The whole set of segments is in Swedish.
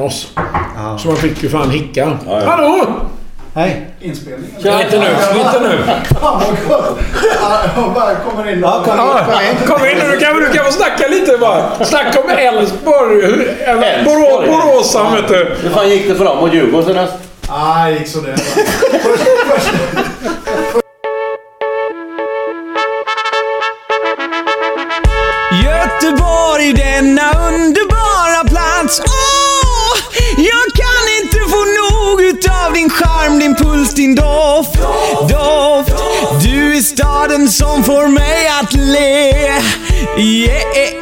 oss. Så man fick ju fan hicka. Hallå! Hej! Inspelningen. Ja, inte nu. Inte nu. Fan vad gott! Jag bara kommer in Ja, kom in, Ja, kom in. Du kan, du kan få snacka lite bara. Snacka om Elfsborg. Hur- eller Borå- Elfsborg. Boråsan vet du. Hur fan gick det för dem mot Djurgården senast? Ah, det gick sådär. Först, först, din doft. Doft. Du är staden som får mig att le. Yeah.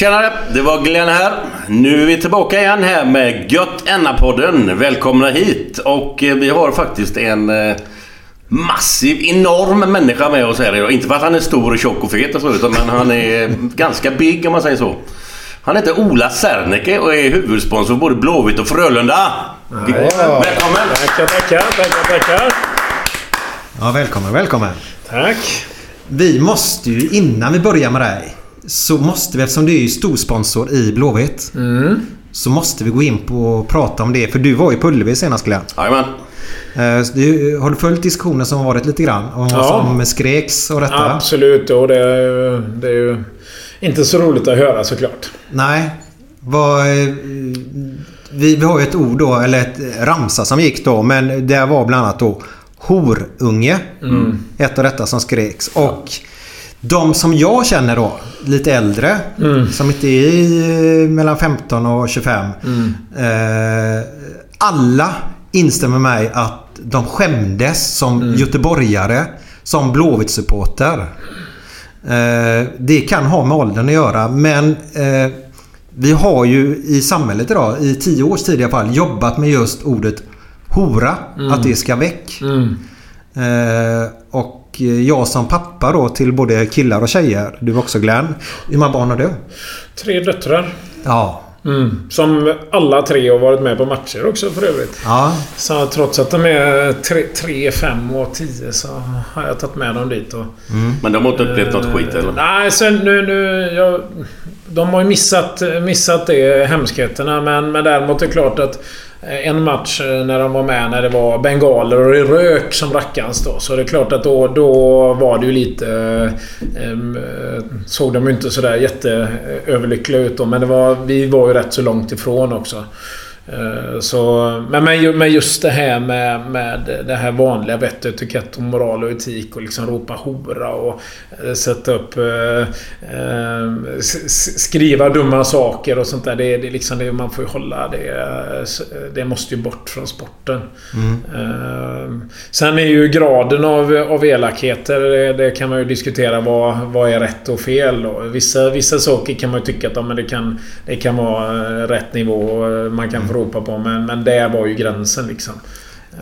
Tjenare! Det var Glenn här. Nu är vi tillbaka igen här med Gött Enna-podden. Välkomna hit! Och eh, vi har faktiskt en eh, massiv, enorm människa med oss här idag. Inte för att han är stor och tjock och fet och så, utan men han är ganska big om man säger så. Han heter Ola Serneke och är huvudsponsor för både Blåvitt och Frölunda. Välkommen! Tackar, tackar, tackar, tackar. Ja, välkommen, välkommen. Tack. Vi måste ju, innan vi börjar med dig, så måste vi, eftersom du är ju storsponsor i Blåvitt, så måste vi gå in på och prata om det. För du var ju på Ullevi senast Glenn. Jajamän. Eh, du, har du följt diskussionen som har varit lite grann? Om vad Ja. som skreks och detta? Absolut. Och det är, ju, det är ju inte så roligt att höra såklart. Nej. Vad, eh, vi, vi har ju ett ord då, eller ett ramsa som gick då. Men det var bland annat då horunge. Ett av detta som skreks. Och de som jag känner då, lite äldre. Som inte är eh, mellan 15 och 25. Eh, alla instämmer med mig att de skämdes som göteborgare. Som Blåvitt-supporter. Eh, det kan ha med åldern att göra men eh, vi har ju i samhället idag i tio års tid i alla fall jobbat med just ordet hora. Att det ska väck. Eh, och jag som pappa då till både killar och tjejer. Du också Glenn. Hur många barn har du? Tre döttrar. Ja. Mm. Som alla tre har varit med på matcher också för övrigt. Ja. Så trots att de är 3, 5 och 10 så har jag tagit med dem dit. Och, Men de har inte upplevt något skit eller? Nej, sen nu... nu jag, de har ju missat, missat det, hemskheterna. Men, men däremot är det klart att eh, Eh, en match eh, när de var med när det var bengaler och det rök som rackans då. Så det är klart att då, då var det ju lite... Eh, eh såg de ju inte sådär jätteöverlyckliga ut då. Men det var, vi var ju rätt så långt ifrån också. Eh, Så, men med just det här med, med det här vanliga vett, etikett och moral och etik och liksom ropa hora och eh, sätta upp... Eh, eh, skriva dumma saker och sånt där. Det, är- det, liksom det man får ju hålla det... Det måste ju bort från sporten. Eh, sen är ju graden av, av elakheter, det, det kan man ju diskutera vad, vad är rätt och fel. Och vissa, vissa saker kan man ju tycka att ja, men det, kan, det kan vara rätt nivå och man kan få ropa på. Men, men det var ju gränsen liksom.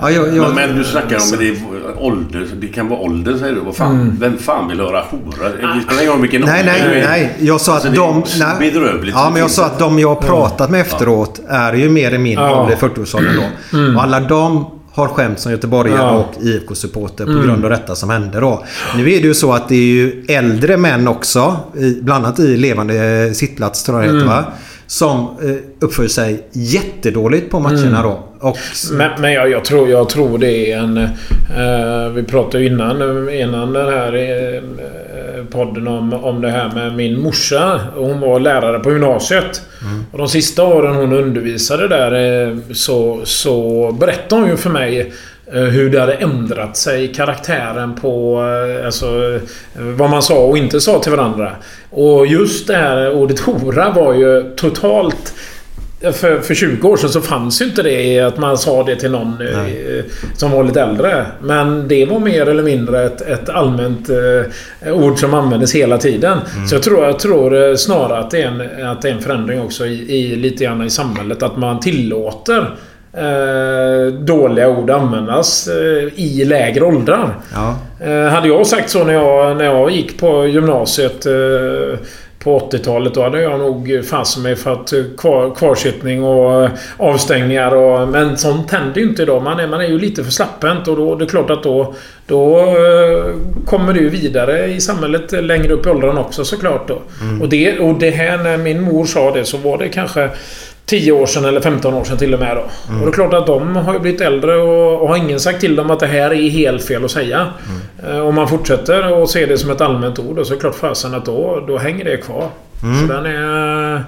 Ja, jag, jag, Men, men du snackar om det, är ålder. Det kan vara ålder säger du. Vad fan, Vem fan vill höra hora? Det spelar ingen roll vilken Nej, ålder nej, nej. Jag sa Alltså, att det är de... Nej, bedrövligt. ja, men jag sa att de jag har pratat med efteråt är ju mer i min Ja. ålder, 40-årsåldern då. Och alla de har skämt som göteborgare Ja. och IFK-supporter på grund av detta som hände då. Nu är det ju så att det är ju äldre män också, bland annat i levande sittplats tror jag det heter va? Som eh, uppför sig jättedåligt på matcherna då. Och, Men, men jag, jag, tror, jag tror det är en... Eh, vi pratade innan, innan den här eh, podden om, om det här med min morsa. Hon var lärare på gymnasiet. Och de sista åren hon undervisade där eh, så, så berättade hon ju för mig eh, hur det hade ändrat sig, karaktären på eh, alltså, eh, vad man sa och inte sa till varandra. Och just det här ordet hora var ju totalt för, för 20 år sedan så fanns ju inte det att man sa det till någon eh, som var lite äldre. Men det var mer eller mindre ett, ett allmänt eh, ord som användes hela tiden. Så jag tror, jag tror eh, snarare att det, är en, att det är en förändring också i, i lite grann i samhället. Att man tillåter eh, dåliga ord användas eh, i lägre åldrar. ja. Eh, hade jag sagt så när jag, när jag gick på gymnasiet eh, på 80-talet då hade jag nog fast mig för att eh, kvar, kvarsittning och eh, avstängningar och... Men sånt händer ju inte idag. Man är, man är ju lite för slappent och då det är klart att då... Då kommer ju vidare i samhället längre upp i åldern också såklart då. Och, det, och det här när min mor sa det så var det kanske 10 år sedan eller 15 år sedan till och med då. Och det är klart att de har ju blivit äldre och, och har ingen sagt till dem att det här är helt fel att säga. Eh, Om man fortsätter och ser det som ett allmänt ord så är det klart fasen att då, då hänger det kvar. Så den är...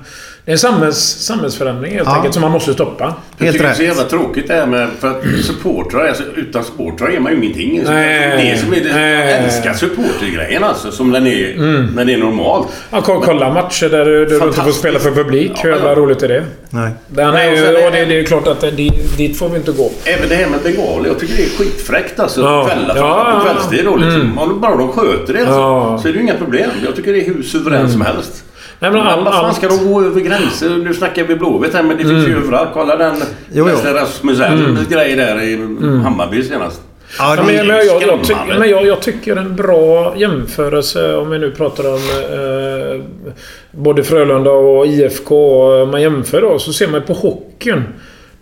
Det är en samhälls, samhällsförändring helt Ja. enkelt som man måste stoppa. Jag Helt tycker det är så rätt. jävla tråkigt det här med... För att supportrar, alltså, utan supportrar är man ju ingenting. Så Nej. det som är det, Nej. jag älskar supportergrejen alltså. Som den är, när det är normalt. Ja, ko- kolla matcher där du, inte får spela för publik. Ja, Hur jävla ja. roligt är det? Nej. Den är och ju, och det, det är klart att det, dit, får vi inte gå. Även det här med bengaler. Jag tycker det är skitfräckt alltså. Ja. Fälla Ja, på kvällstid då liksom. Om bara de sköter det alltså, Ja. så är det ju inga problem. Jag tycker det är hur suveränt som helst. Nej, men all, Vad fan allt, ska de gå över gränser? Nu snackar vi Blåvitt här men det finns ju överallt. Kolla den Jo. Rasmus Elms grej där i Hammarby senast. Ja, men, men, jag, jag, skrämmande. tycker, men jag, jag tycker en bra jämförelse om vi nu pratar om eh, både Frölunda och IFK. Om man jämför då så ser man på hockeyn.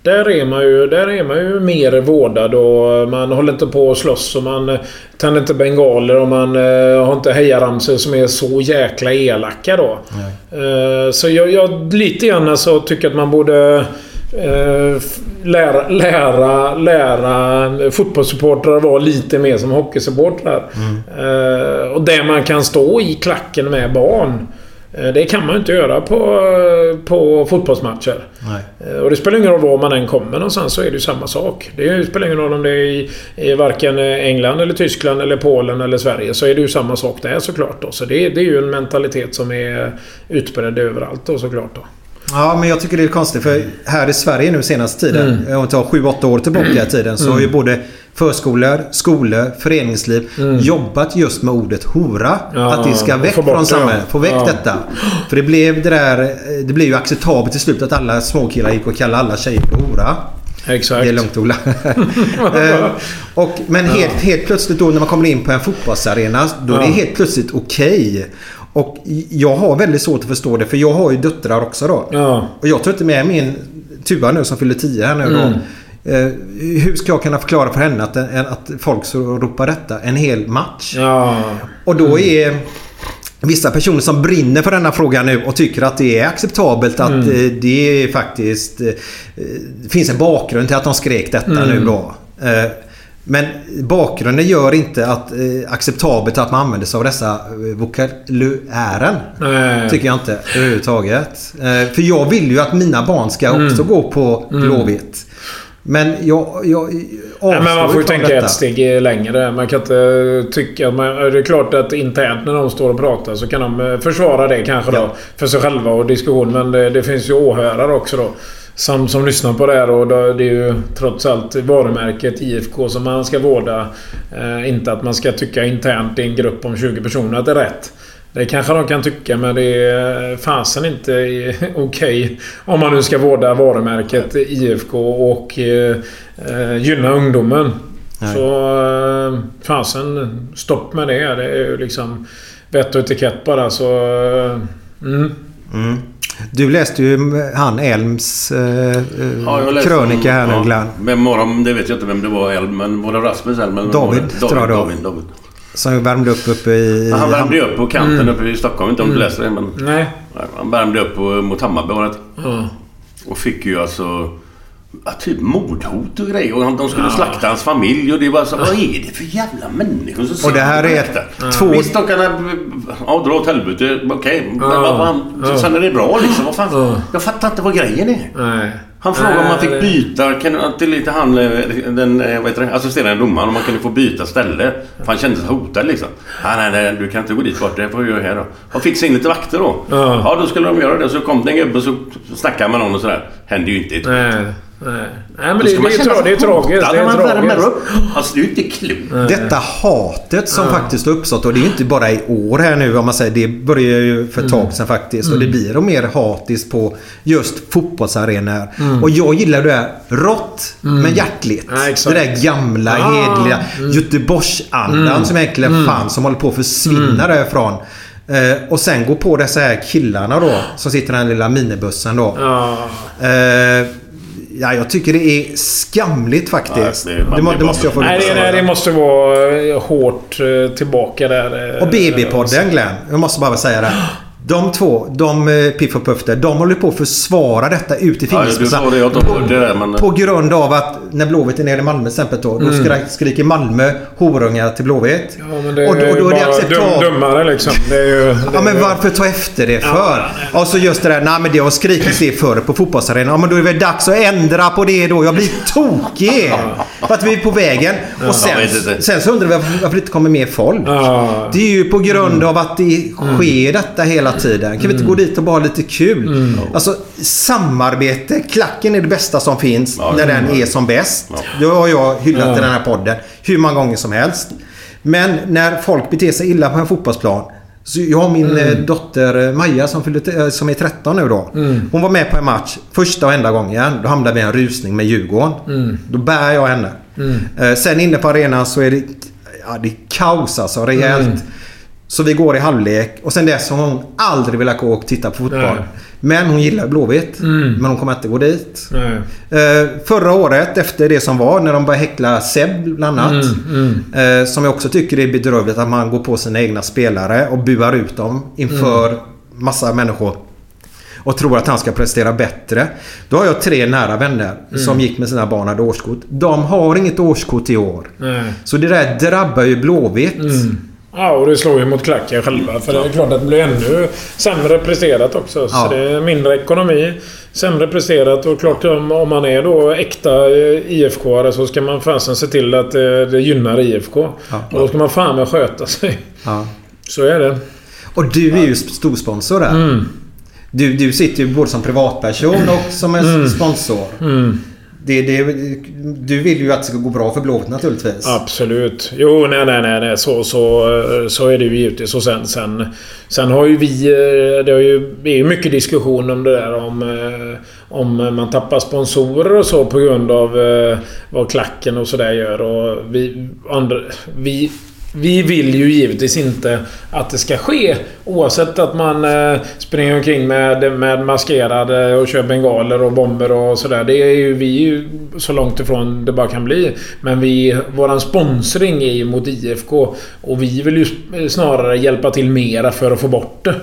Där är, man ju, där är man ju mer vårdad och man håller inte på att slåss och man tänder inte bengaler och man eh, har inte hejaramsor som är så jäkla elaka då. Eh, så jag, jag lite grann så tycker att man borde eh, lära, lära, lära fotbollssupportrar vara lite mer som hockeysupportrar. Eh, och där man kan stå i klacken med barn. Eh, Det kan man ju inte göra på, eh, på fotbollsmatcher. nej. Eh, Och det spelar ingen roll var man än kommer någonstans så är det ju samma sak. Det spelar ingen roll om det är i, i varken England eller Tyskland eller Polen eller Sverige. Så är det ju samma sak där såklart. Då. Så det, det är ju en mentalitet som är utbredd överallt då såklart. Då. Ja, men jag tycker det är konstigt för här i Sverige nu senaste tiden, Mm. om vi tar 7-8 år tillbaka i tiden, så har ju både förskolor, skolor, föreningsliv jobbat just med ordet hora. Mm. Ja, att det ska väck från samhället. Få väck Ja. detta. För det blev det där... Det blev ju acceptabelt till slut att alla småkillar gick och kallade alla tjejer för hora. Exakt. Det är lugnt Ola. Eh, och, men helt, helt plötsligt då när man kommer in på en fotbollsarena, då är det helt plötsligt okej. Och jag har väldigt svårt att förstå det för jag har ju döttrar också då. Ja. Och jag tar inte med min Tuva nu som fyller 10 här nu då. Mm. Eh, hur ska jag kunna förklara för henne att, att folk så ropar detta en hel match? Ja. Och då är vissa personer som brinner för denna fråga nu och tycker att det är acceptabelt att Mm. eh, det faktiskt... eh, Det finns en bakgrund till att de skrek detta Mm. nu då. Eh, Men bakgrunden gör inte att eh, acceptabelt att man använder sig av dessa eh, vokabulären. Nej. Tycker jag inte överhuvudtaget. Eh, för jag vill ju att mina barn ska Mm. också gå på Blåvitt. Men jag, jag Nej, men man får ju tänka detta. ett steg längre. Man kan inte tycka... Man, det är klart att internt när de står och pratar så kan de eh, försvara det kanske då. För sig själva och diskussion. Men det, det finns ju åhörare också då. Som, som lyssnar på det här och då, det är ju trots allt varumärket IFK som man ska vårda. Eh, inte att man ska tycka internt i en grupp om 20 personer att det är rätt. Det kanske de kan tycka men det är fasen inte okej om man nu ska vårda varumärket IFK och eh, eh, gynna ungdomen. Nej. Så eh, fasen, stopp med det. Det är ju liksom vett och etikett bara så... eh, Mm. Mm. Du läste ju han Elms eh, eh, Ja, jag läste krönika här nu ja, Glenn. Vem var de? Det vet jag inte vem det var Elm, men var det Rasmus Elm? eller David, det? tror jag var. David, David. Som värmde upp uppe i... Han värmde ju upp på kanten Mm. uppe i Stockholm. Inte om du läste det men... Nej. Han värmde upp mot Hammarby. Ja. Och fick ju alltså... Ja, typ mordhot och grejer. Och han- de skulle Ja. slakta hans familj och det var så... Vad är det för jävla människor som Och det här är läktaren? två- Visst, de kan... Ja, dra åt helvete. Okej. Men Ja. vad fan... Ja. Sen är det bra liksom. Vad fan? Ja. Jag fattar inte vad grejen är. Nej. Han frågade om man fick byta, kan, till lite han, eh, den eh, vad heter det, assisterande domaren, om man kunde få byta ställe. För han kände sig hotad liksom. Nej, nej, nej, du kan inte gå dit bort, det får jag göra här då. Och fixa in lite vakter då. Ja. Ja, då skulle de göra det. Så kom det en gubbe och så snackade med någon och sådär. Hände ju inte ett Nej. Nej. Nej men det, ska det, man är, tra- det är tragiskt. Det är man värmer upp. Alltså det är inte klokt. Detta hatet som faktiskt har uppstått och det är ju inte bara i år här nu om man säger. Det börjar ju för ett Mm. tag sedan faktiskt. Och det blir och mer hatiskt på just fotbollsarenor. Mm. Och jag gillar det här rått men hjärtligt. Ja, det där gamla Ah. hedliga Mm. Göteborgsandan Mm. som egentligen Mm. fanns. Som håller på att försvinna därifrån. Eh, och sen gå på dessa här killarna då. Som sitter i den här lilla minibussen då. Ja. Eh, ja, jag tycker det är skamligt faktiskt. Ja, det- det, det måste jag få Nej, det, nej, det måste vara eh, hårt eh, tillbaka där. eh, Och BB-podden Glenn, jag måste bara säga det. De två, de eh, Piff och Puff där, de håller på att försvara detta ut i Ja, fingerspetsarna. det där men... På grund av att när Blåvitt är nere i Malmö till exempel då, då Mm. skri- skriker Malmö horungar till Blåvitt. Ja, men det är och då, och då är det acceptabelt. dum, dummare liksom. Det är ju... Det Ja men varför ta efter det Ja, för? Och så just det där, nej men det har skrikits det förr på fotbollsarenan. Ja men då är det väl dags att ändra på det då. Jag blir tokig! För att vi är på vägen. Och sen, sen så undrar vi varför, det inte kommer mer folk. Ja. Det är ju på grund av att det sker detta hela tiden. Kan vi inte gå dit och bara ha lite kul? Alltså samarbete, klacken är det bästa som finns Ja, när den är som bäst. Det har jag hyllat Ja. i den här podden hur många gånger som helst. Men när folk beter sig illa på en fotbollsplan. Så jag har min eh, dotter eh, Maja som, fyller, eh, som är 13 nu då. Hon var med på en match första och enda gången. Då hamnade vi i en rusning med Djurgården. Då bär jag henne. Eh, Sen inne på arenan så är det, ja, det är kaos alltså. Rejält. Så vi går i halvlek och sen dess har hon aldrig velat gå och titta på fotboll. Nej. Men hon gillar Blåvitt. Men hon kommer inte gå dit. Eh, förra året efter det som var när de började häckla Seb bland annat. Eh, som jag också tycker är bedrövligt att man går på sina egna spelare och buar ut dem inför massa människor. Och tror att han ska prestera bättre. Då har jag tre nära vänner som gick med sina barn och hade årskort. De har inget årskort i år. Så det där drabbar ju Blåvitt. Ja, och det slår ju mot klacken själva. För det är klart att det blir ännu sämre presterat också. Så Ja. det är mindre ekonomi, sämre presterat och klart om, om man är då äkta eh, IFK-are så ska man fasen se till att eh, det gynnar IFK. Ja. Och då ska man fan med sköta sig. Ja. Så är det. Och du är ju storsponsor där. Mm. Du, du sitter ju både som privatperson och som en Mm. sponsor. Det, det, du vill ju att det ska gå bra för Blåvitt naturligtvis. Absolut. Jo, nej, nej, nej. nej. Så, så, så är det ju givetvis. Och sen, sen, sen har ju vi... Eh, det, har ju, det är ju mycket diskussion om det där om... Eh, om man tappar sponsorer och så på grund av eh, vad klacken och sådär gör. Och vi, andra, vi vi vill ju givetvis inte att det ska ske. Oavsett att man eh, springer omkring med, med maskerade och kör bengaler och bomber och sådär. Det är ju vi ju så långt ifrån det bara kan bli. Men vi, våran sponsring är ju mot IFK. Och vi vill ju snarare hjälpa till mera för att få bort det.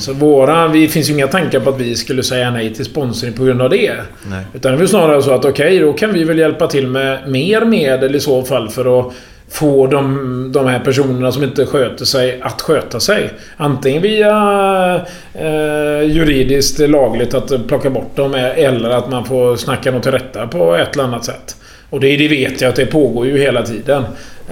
Så våra... Det finns ju inga tankar på att vi skulle säga nej till sponsring på grund av det. Nej. Utan det är väl snarare så att okej, då kan vi väl hjälpa till med mer medel i så fall för att få de, de här personerna som inte sköter sig att sköta sig. Antingen via eh, juridiskt lagligt att plocka bort dem eller att man får snacka dem till rätta på ett eller annat sätt. Och det, det vet jag att det pågår ju hela tiden.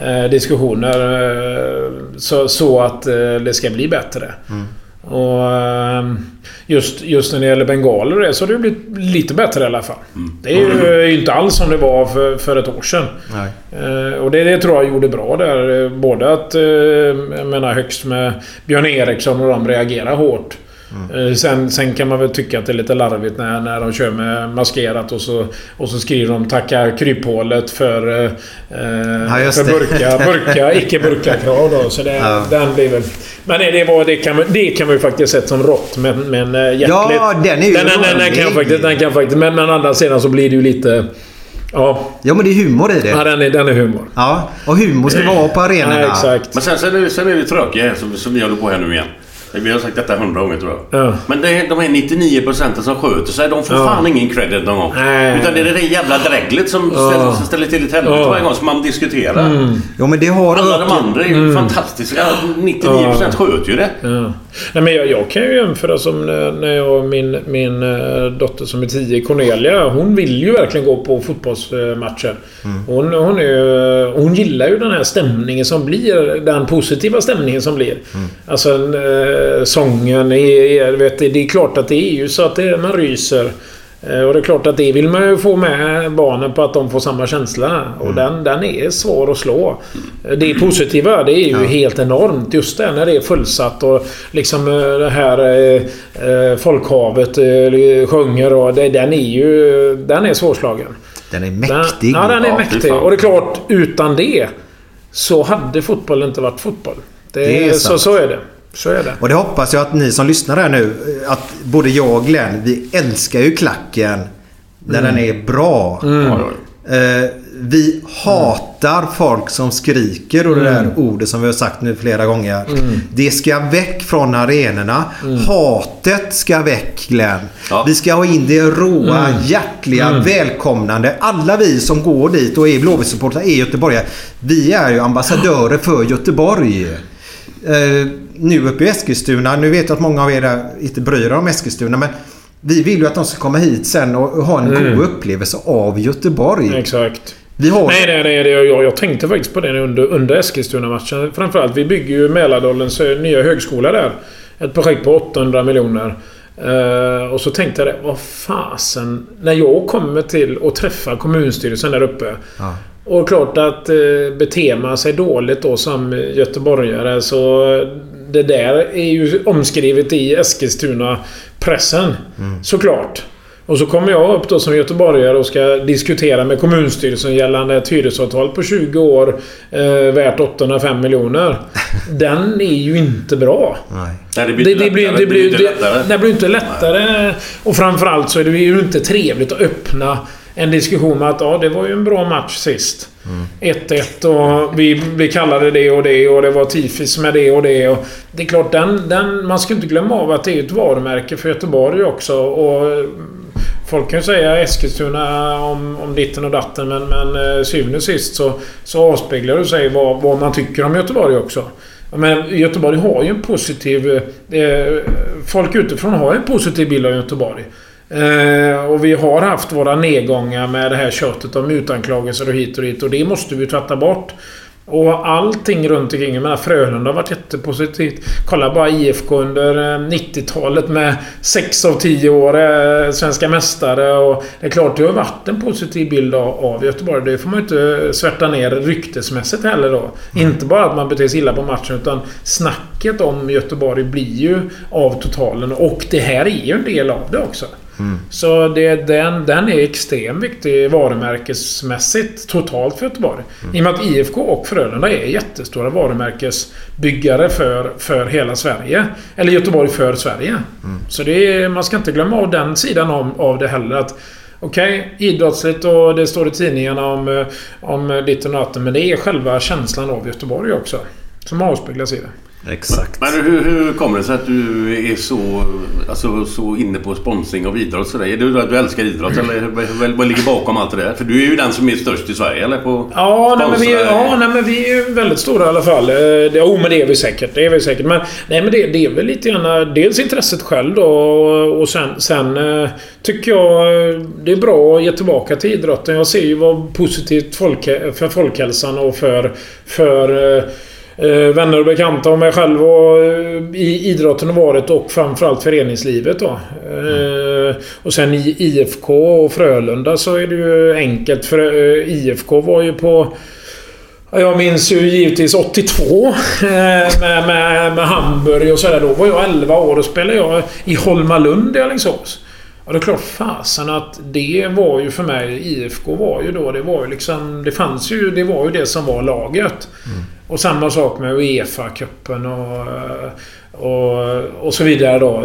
Eh, diskussioner eh, så, så att eh, det ska bli bättre. Mm. Och ehm, just, just när det gäller bengaler och det så har det blivit lite bättre i alla fall. Det är ju inte alls som det var för, för ett år sedan. Eh, och det, det tror jag gjorde bra där. Både att, eh, jag menar högst med Björn Eriksson och de reagerar hårt. Mm. Eh, Sen, sen kan man väl tycka att det är lite larvigt när, när de kör med maskerat och så, och så skriver de “Tacka kryphålet för, eh, Ja, just för burka, burka, icke burka-krav”. Då. Så det, Ja. den blir väl... Men det, det, var, det, kan, det kan man ju faktiskt sett som rått, men, men eh, hjärtligt. Ja, den är ju den, den, den, den kan faktiskt, den kan faktiskt... Men, men andra sidan så blir det ju lite... Ja, Ja, men det är humor i det. ja den, är, den är humor. Ja, och humor ska vara på arenorna. Ja, exakt. Men sen, sen, är, vi- sen är vi tråkiga som, som vi håller på här nu igen. Vi har sagt detta hundra gånger tror jag. Ja. Men det är, de här 99 procenten som sköter sig, de får Ja. fan ingen credit någon gång. Nej. Utan det är det där jävla dreglet som ställer, som ställer till ett helvete Ja. varje gång som man diskuterar. Jo, men det har... Alla de andra är ju fantastiska. 99% sköter ju det. Nej, men jag, jag kan ju jämföra som när, när jag min, min eh, dotter som är 10, Cornelia. Hon vill ju verkligen gå på fotbollsmatcher. Hon, hon, är, hon gillar ju den här stämningen som blir. Den positiva stämningen som blir. Alltså eh, sången. Är, är, vet, det är klart att det är ju så att det, man ryser. Eh, Och det är klart att det vill man ju få med barnen på att de får samma känsla. Och den, den är svår att slå. Eh, Det positiva, det är ju helt enormt. Just det, när det är fullsatt och liksom eh, det här eh, folkhavet eh, sjunger och det, den är ju... Den är svårslagen. Den är Den, mäktig. ja, den är Ja, mäktig. Och det är klart, utan det så hade fotboll inte varit fotboll. Det, Det är så, sant. så är det. Så är det. Och det hoppas jag att ni som lyssnar här nu, att både jag och Glenn, vi älskar ju klacken när den är bra. Eh, vi hatar folk som skriker och det där ordet som vi har sagt nu flera gånger. Det ska väck från arenorna. Hatet ska väck Glenn. Ja. Vi ska ha in det råa, hjärtliga, välkomnande. Alla vi som går dit och är Blåvitt-supportrar är göteborgare. Vi är ju ambassadörer för Göteborg. Eh, nu uppe i Eskilstuna, nu vet jag att många av er inte bryr er om Eskilstuna men vi vill ju att de ska komma hit sen och ha en god upplevelse av Göteborg. Exakt. Vi har... Nej, nej, nej. Jag, jag tänkte faktiskt på det under, under Eskilstuna-matchen. Framförallt, vi bygger ju Mälardalens eh, nya högskola där. Ett projekt på 800 miljoner. Eh, och så tänkte jag det, vad fasen. När jag kommer till och träffar kommunstyrelsen där uppe. Ja. Och klart att eh, beter man sig dåligt då som göteborgare så... Det där är ju omskrivet i Eskilstuna-pressen. Såklart. Och så kommer jag upp då som göteborgare och ska diskutera med kommunstyrelsen gällande ett hyresavtal på 20 år eh, värt 805 miljoner. Den är ju inte bra. Nej. Nej, det blir inte det, lättare. det, blir, inte det, lättare. det blir inte lättare. Och framförallt så är det ju inte trevligt att öppna en diskussion med att ja, det var ju en bra match sist. 1-1 och vi, vi kallade det och det och det var tifis med det och det. Och det är klart, den, den, man ska inte glömma av att det är ett varumärke för Göteborg också. Och Folk kan ju säga Eskilstuna om, om ditten och datten men, men eh, syvende och sist så, så avspeglar det sig vad, vad man tycker om Göteborg också. Men Göteborg har ju en positiv... Eh, eh, folk utifrån har ju en positiv bild av Göteborg. Eh, och vi har haft våra nedgångar med det här köttet om mutanklagelser och hit och dit och det måste vi tvätta bort. Och allting runt omkring. Jag menar Frölunda har varit jättepositivt. Kolla bara IFK under eh, 90-talet med 6 av 10 år eh, svenska mästare. Och det är klart, det har varit en positiv bild av, Göteborg. Det får man ju inte svärta ner ryktesmässigt heller då. Inte bara att man beter sig illa på matchen utan snacket om Göteborg blir ju av totalen. Och det här är ju en del av det också. Så det, den, den är extremt viktig varumärkesmässigt totalt för Göteborg. I och med att IFK och Frölunda är jättestora varumärkesbyggare för, för hela Sverige. Eller Göteborg för Sverige. Så det är, man ska inte glömma av den sidan om, av det heller. att Okej, idrottsligt och det står i tidningarna om, eh, om ditten och datten. Men det är själva känslan av Göteborg också. Som avspeglas i det. Exakt. Men hur, hur kommer det sig att du är så, alltså, så inne på sponsring av idrott? Sådär? Är det att du älskar idrott eller vad, ligger bakom allt det där? För du är ju den som är störst i Sverige eller? På Ja, nej, men vi, ja nej, men vi är väldigt stora i alla fall. Eh, Det, jo, men det är vi säkert. Det är vi säkert. Men, nej, men det, det är väl lite grann dels intresset själv då och, sen, sen eh, tycker jag eh, det är bra att ge tillbaka till idrotten. Jag ser ju vad positivt folk, för folkhälsan och för, för eh, eh, Eh, vänner och bekanta och mig själv och eh, i idrotten har varit och framförallt föreningslivet då. Eh, och sen i IFK och Frölunda så är det ju enkelt för eh, IFK var ju på Ja, Jag minns ju givetvis 82 eh, med, med, med Hamburg och sådär. Då var jag 11 år och spelade jag i Holmalund i Alingsås. Ja, det är klart fasen att det var ju för mig, IFK var ju då, det var ju liksom... Det fanns ju, det var ju det som var laget. Mm. Och samma sak med Uefa-cupen och, och, och så vidare då.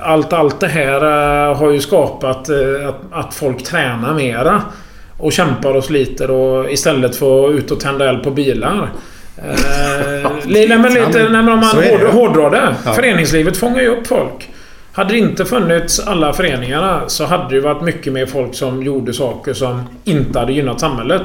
Allt, allt det här eh, har ju skapat eh, att, att folk tränar mera. Och kämpar och sliter och istället för att ut och tända eld på bilar. Eh, men lite, om man hård, hårdrar det. Ja. Föreningslivet fångar ju upp folk. Hade det inte funnits alla föreningarna så hade det varit mycket mer folk som gjorde saker som inte hade gynnat samhället.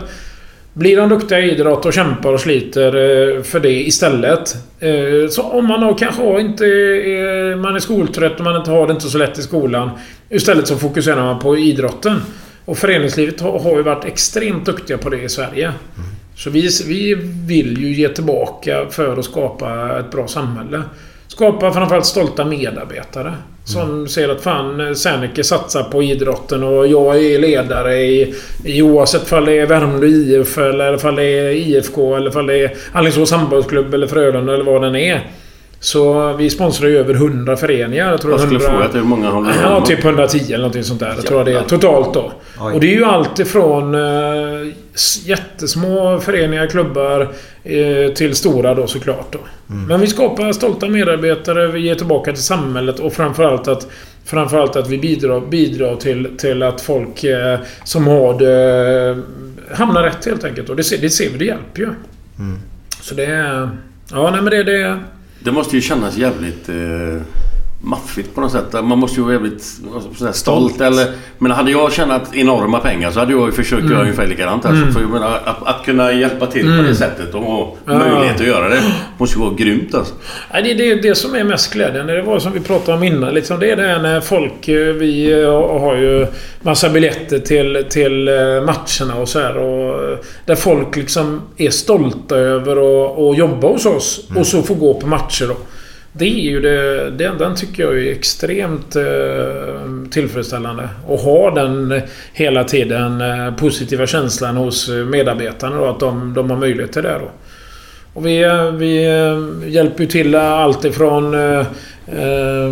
Blir de duktiga i idrott och kämpar och sliter eh, för det istället. eh, Så om man då kanske har inte... är- Man är skoltrött och man inte har det inte så lätt i skolan. Istället så fokuserar man på idrotten. Och föreningslivet har, har ju varit extremt duktiga på det i Sverige. Så vi, vi vill ju ge tillbaka för att skapa ett bra samhälle. Skapa framförallt stolta medarbetare. Som ser att fan, Serneke satsar på idrotten och jag är ledare i, i oavsett fall det är Värmdö IF eller fall det är IFK eller fall det är Alingsås handbollsklubb eller Frölunda eller vad den är. Så vi sponsrar ju över 100 föreningar. Jag tror Jag skulle 100 fråga hur många håller du Ja, typ 110 eller någonting sånt där. Jag tror jag det är totalt då. Och det är ju allt ifrån eh, jättesmå föreningar, klubbar eh, till stora då såklart. Då. Men vi skapar stolta medarbetare, vi ger tillbaka till samhället och framförallt att Framförallt att vi bidrar, bidrar till, till att folk eh, som har det eh, hamnar rätt helt enkelt. Och det ser, det ser vi, det hjälper ju. Så det är... Ja, nej men det... det det måste ju kännas jävligt eh, maffigt på något sätt. Man måste ju vara jävligt sådär, stolt. Eller, men hade jag tjänat enorma pengar så hade jag ju försökt Mm. göra ungefär likadant. Alltså, för jag menar, att, att kunna hjälpa till på det sättet och ha möjlighet att göra det måste ju vara grymt alltså. Det är det, det som är mest glädjande. Det var som vi pratade om innan. Liksom det är det när folk... eh, Vi eh, har ju massa biljetter till, till eh, matcherna och så här. Och där folk liksom är stolta över att jobba hos oss. Och så få gå på matcher då. Det är ju det... Den, den tycker jag är extremt eh, tillfredsställande. Och ha den hela tiden eh, positiva känslan hos medarbetarna då. Att de, de har möjlighet till det då. Och vi, eh, vi eh, hjälper ju till allt ifrån eh, eh,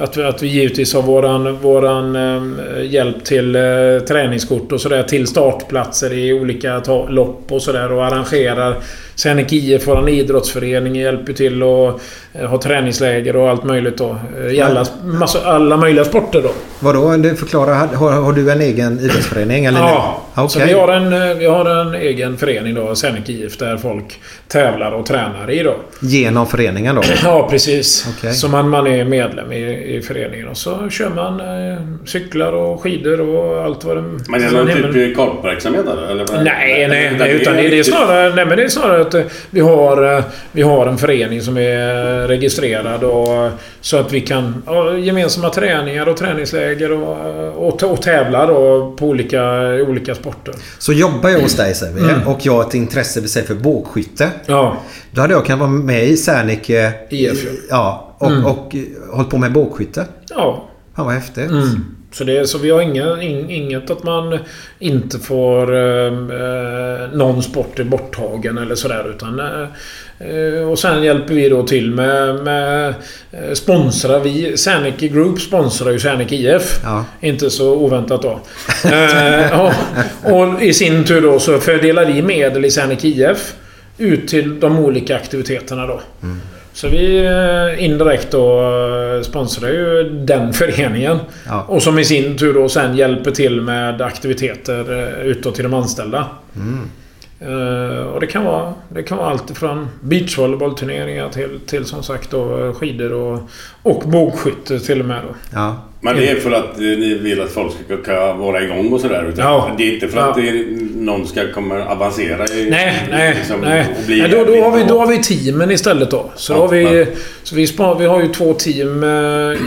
att, vi, att vi givetvis har våran, våran eh, hjälp till eh, träningskort och sådär till startplatser i olika lopp och sådär och arrangerar. Senec IF, våran idrottsförening, hjälper till att eh, ha träningsläger och allt möjligt då. eh, I alla, massa, alla möjliga sporter då. Vadå? Du förklarar. Har, har du en egen idrottsförening? Eller? Ja, Okej. så vi har, en, eh, vi har en egen förening då, Senec IF, där folk tävlar och tränar i då. Genom föreningen då? Ja, precis. Okej. Så man, man är medlem i, i föreningen och så kör man eh, cyklar och skidor och allt vad det... Men är det någon typ korpverksamhet eller? eller? Nej, nej, Utan nej. Utan det, det, är snarare, nej, men det är snarare att eh, vi har, eh, vi har en förening som är registrerad och så att vi kan ha gemensamma träningar och träningsläger och, och, och tävla då på olika, olika sporter. Så jobbar jag hos dig säger vi och jag har ett intresse vi säger för bågskytte. Ja. Då hade jag kunnat vara med i Serneke IF, ja. och, och eh, hållit på med bågskytte. Ja. Fan vad häftigt. Mm. Så, det, så vi har inga, in, inget att man inte får... Eh, eh, någon sport är borttagen eller sådär utan... Eh, och sen hjälper vi då till med... med eh, sponsrar vi... Serneke Group sponsrar ju Serneke IF. Ja. Inte så oväntat då. eh, och, och i sin tur då så fördelar vi medel i Serneke IF ut till de olika aktiviteterna då. Så vi eh, indirekt då eh, sponsrar ju den föreningen. Ja. Och som i sin tur då sen hjälper till med aktiviteter eh, utåt till de anställda. Eh, och det kan vara, det kan vara allt från beachvolleybollturneringar till, till som sagt då skidor och, och bågskytte till och med då. Ja. Men det är för att eh, ni vill att folk ska kunna vara igång och sådär? utan Ja. Det är inte för Ja. att är, någon ska komma avancera i, Nej, nej, liksom, nej. nej då, då, har vi, då har vi teamen istället då. Så, Ja, då har vi, ja. så vi, spar, vi har ju två team eh,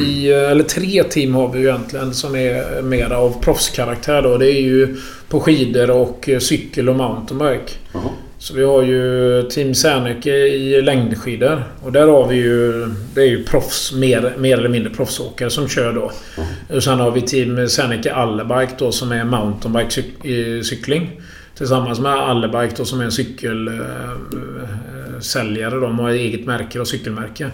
i... Eller tre team har vi ju egentligen som är mera av proffskaraktär då. Det är ju på skidor och eh, cykel och mountainbike. Jaha. Så vi har ju Team Serneke i längdskidor. Och där har vi ju... Det är ju proffs, mer, mer eller mindre proffsåkare som kör då. Och sen har vi Team Serneke Allebike då som är mountainbike-cykling. Tillsammans med Allebike då som är en cykelsäljare. De har eget märke och cykelmärke.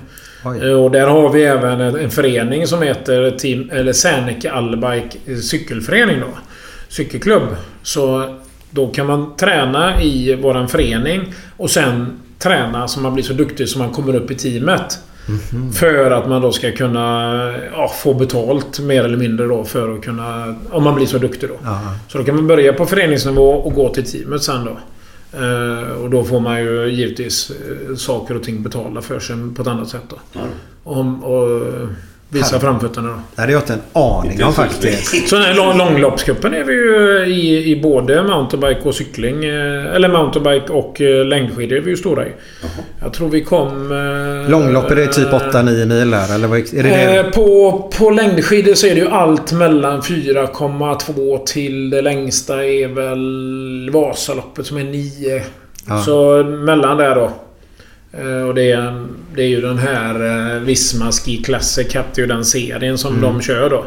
Oj. Eh, Och där har vi även en, en förening som heter Team, eller Serneke Allebike cykelförening då. Cykelklubb. Så då kan man träna i våran förening och sen träna så man blir så duktig så man kommer upp i teamet. För att man då ska kunna ja, få betalt mer eller mindre då för att kunna... Om man blir så duktig då. Ja. Så då kan man börja på föreningsnivå och gå till teamet sen då. Eh, och då får man ju givetvis eh, saker och ting betala för sig på ett annat sätt då. Om, och visa framfötterna då. Det hade jag inte en aning om faktiskt. Så den här lång, långloppscupen är vi ju i, i både mountainbike och cykling. eh, Eller mountainbike och eh, längdskidor är vi ju stora i. Jag tror vi kom... eh, Långlopp är det typ 8-9 mil där eller vad är det? Det? på, på längdskidor så är det ju allt mellan 4,2 till det längsta är väl Vasaloppet som är 9. Ja. Så mellan där då. Eh, och det är, det är ju den här eh, Visma Ski Classic hette ju den serien som Mm. de kör då.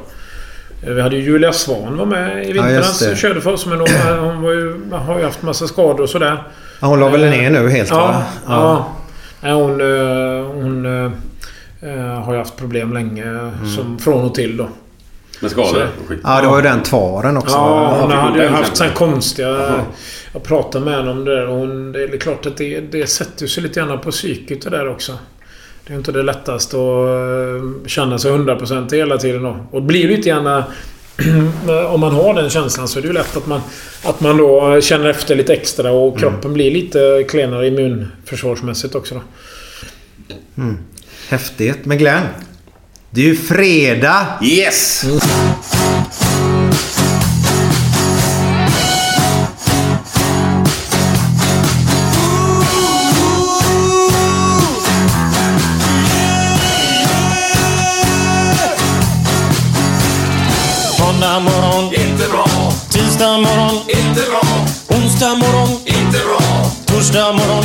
Eh, Vi hade ju Julia Svan var med i Ja, vintras det. och körde för oss. Men hon, hon var ju, har ju haft massa skador och sådär. Ja, hon la väl ner nu helt Ja, va? ja. Nej, hon, hon eh, har ju haft problem länge. Mm. Som från och till då. Med skador Så- och skit. Ja, det var ju den tvaren också. Ja, hon hade ju haft sen? såna konstiga... Jag pratade med henne om det där och hon, det är klart att det, det sätter sig lite grann på psyket det där också. Det är inte det lättaste att eh, känna sig 100% hela tiden då. Och det blir lite grann... Om man har den känslan så är det ju lätt att man, att man då känner efter lite extra och kroppen blir lite klenare immunförsvarsmässigt också då. Häftigt. Men Glenn. Det är ju fredag. Yes! Måndag morgon, inte bra. Tisdag morgon, inte bra. Onsdag morgon, inte bra. Torsdag morgon,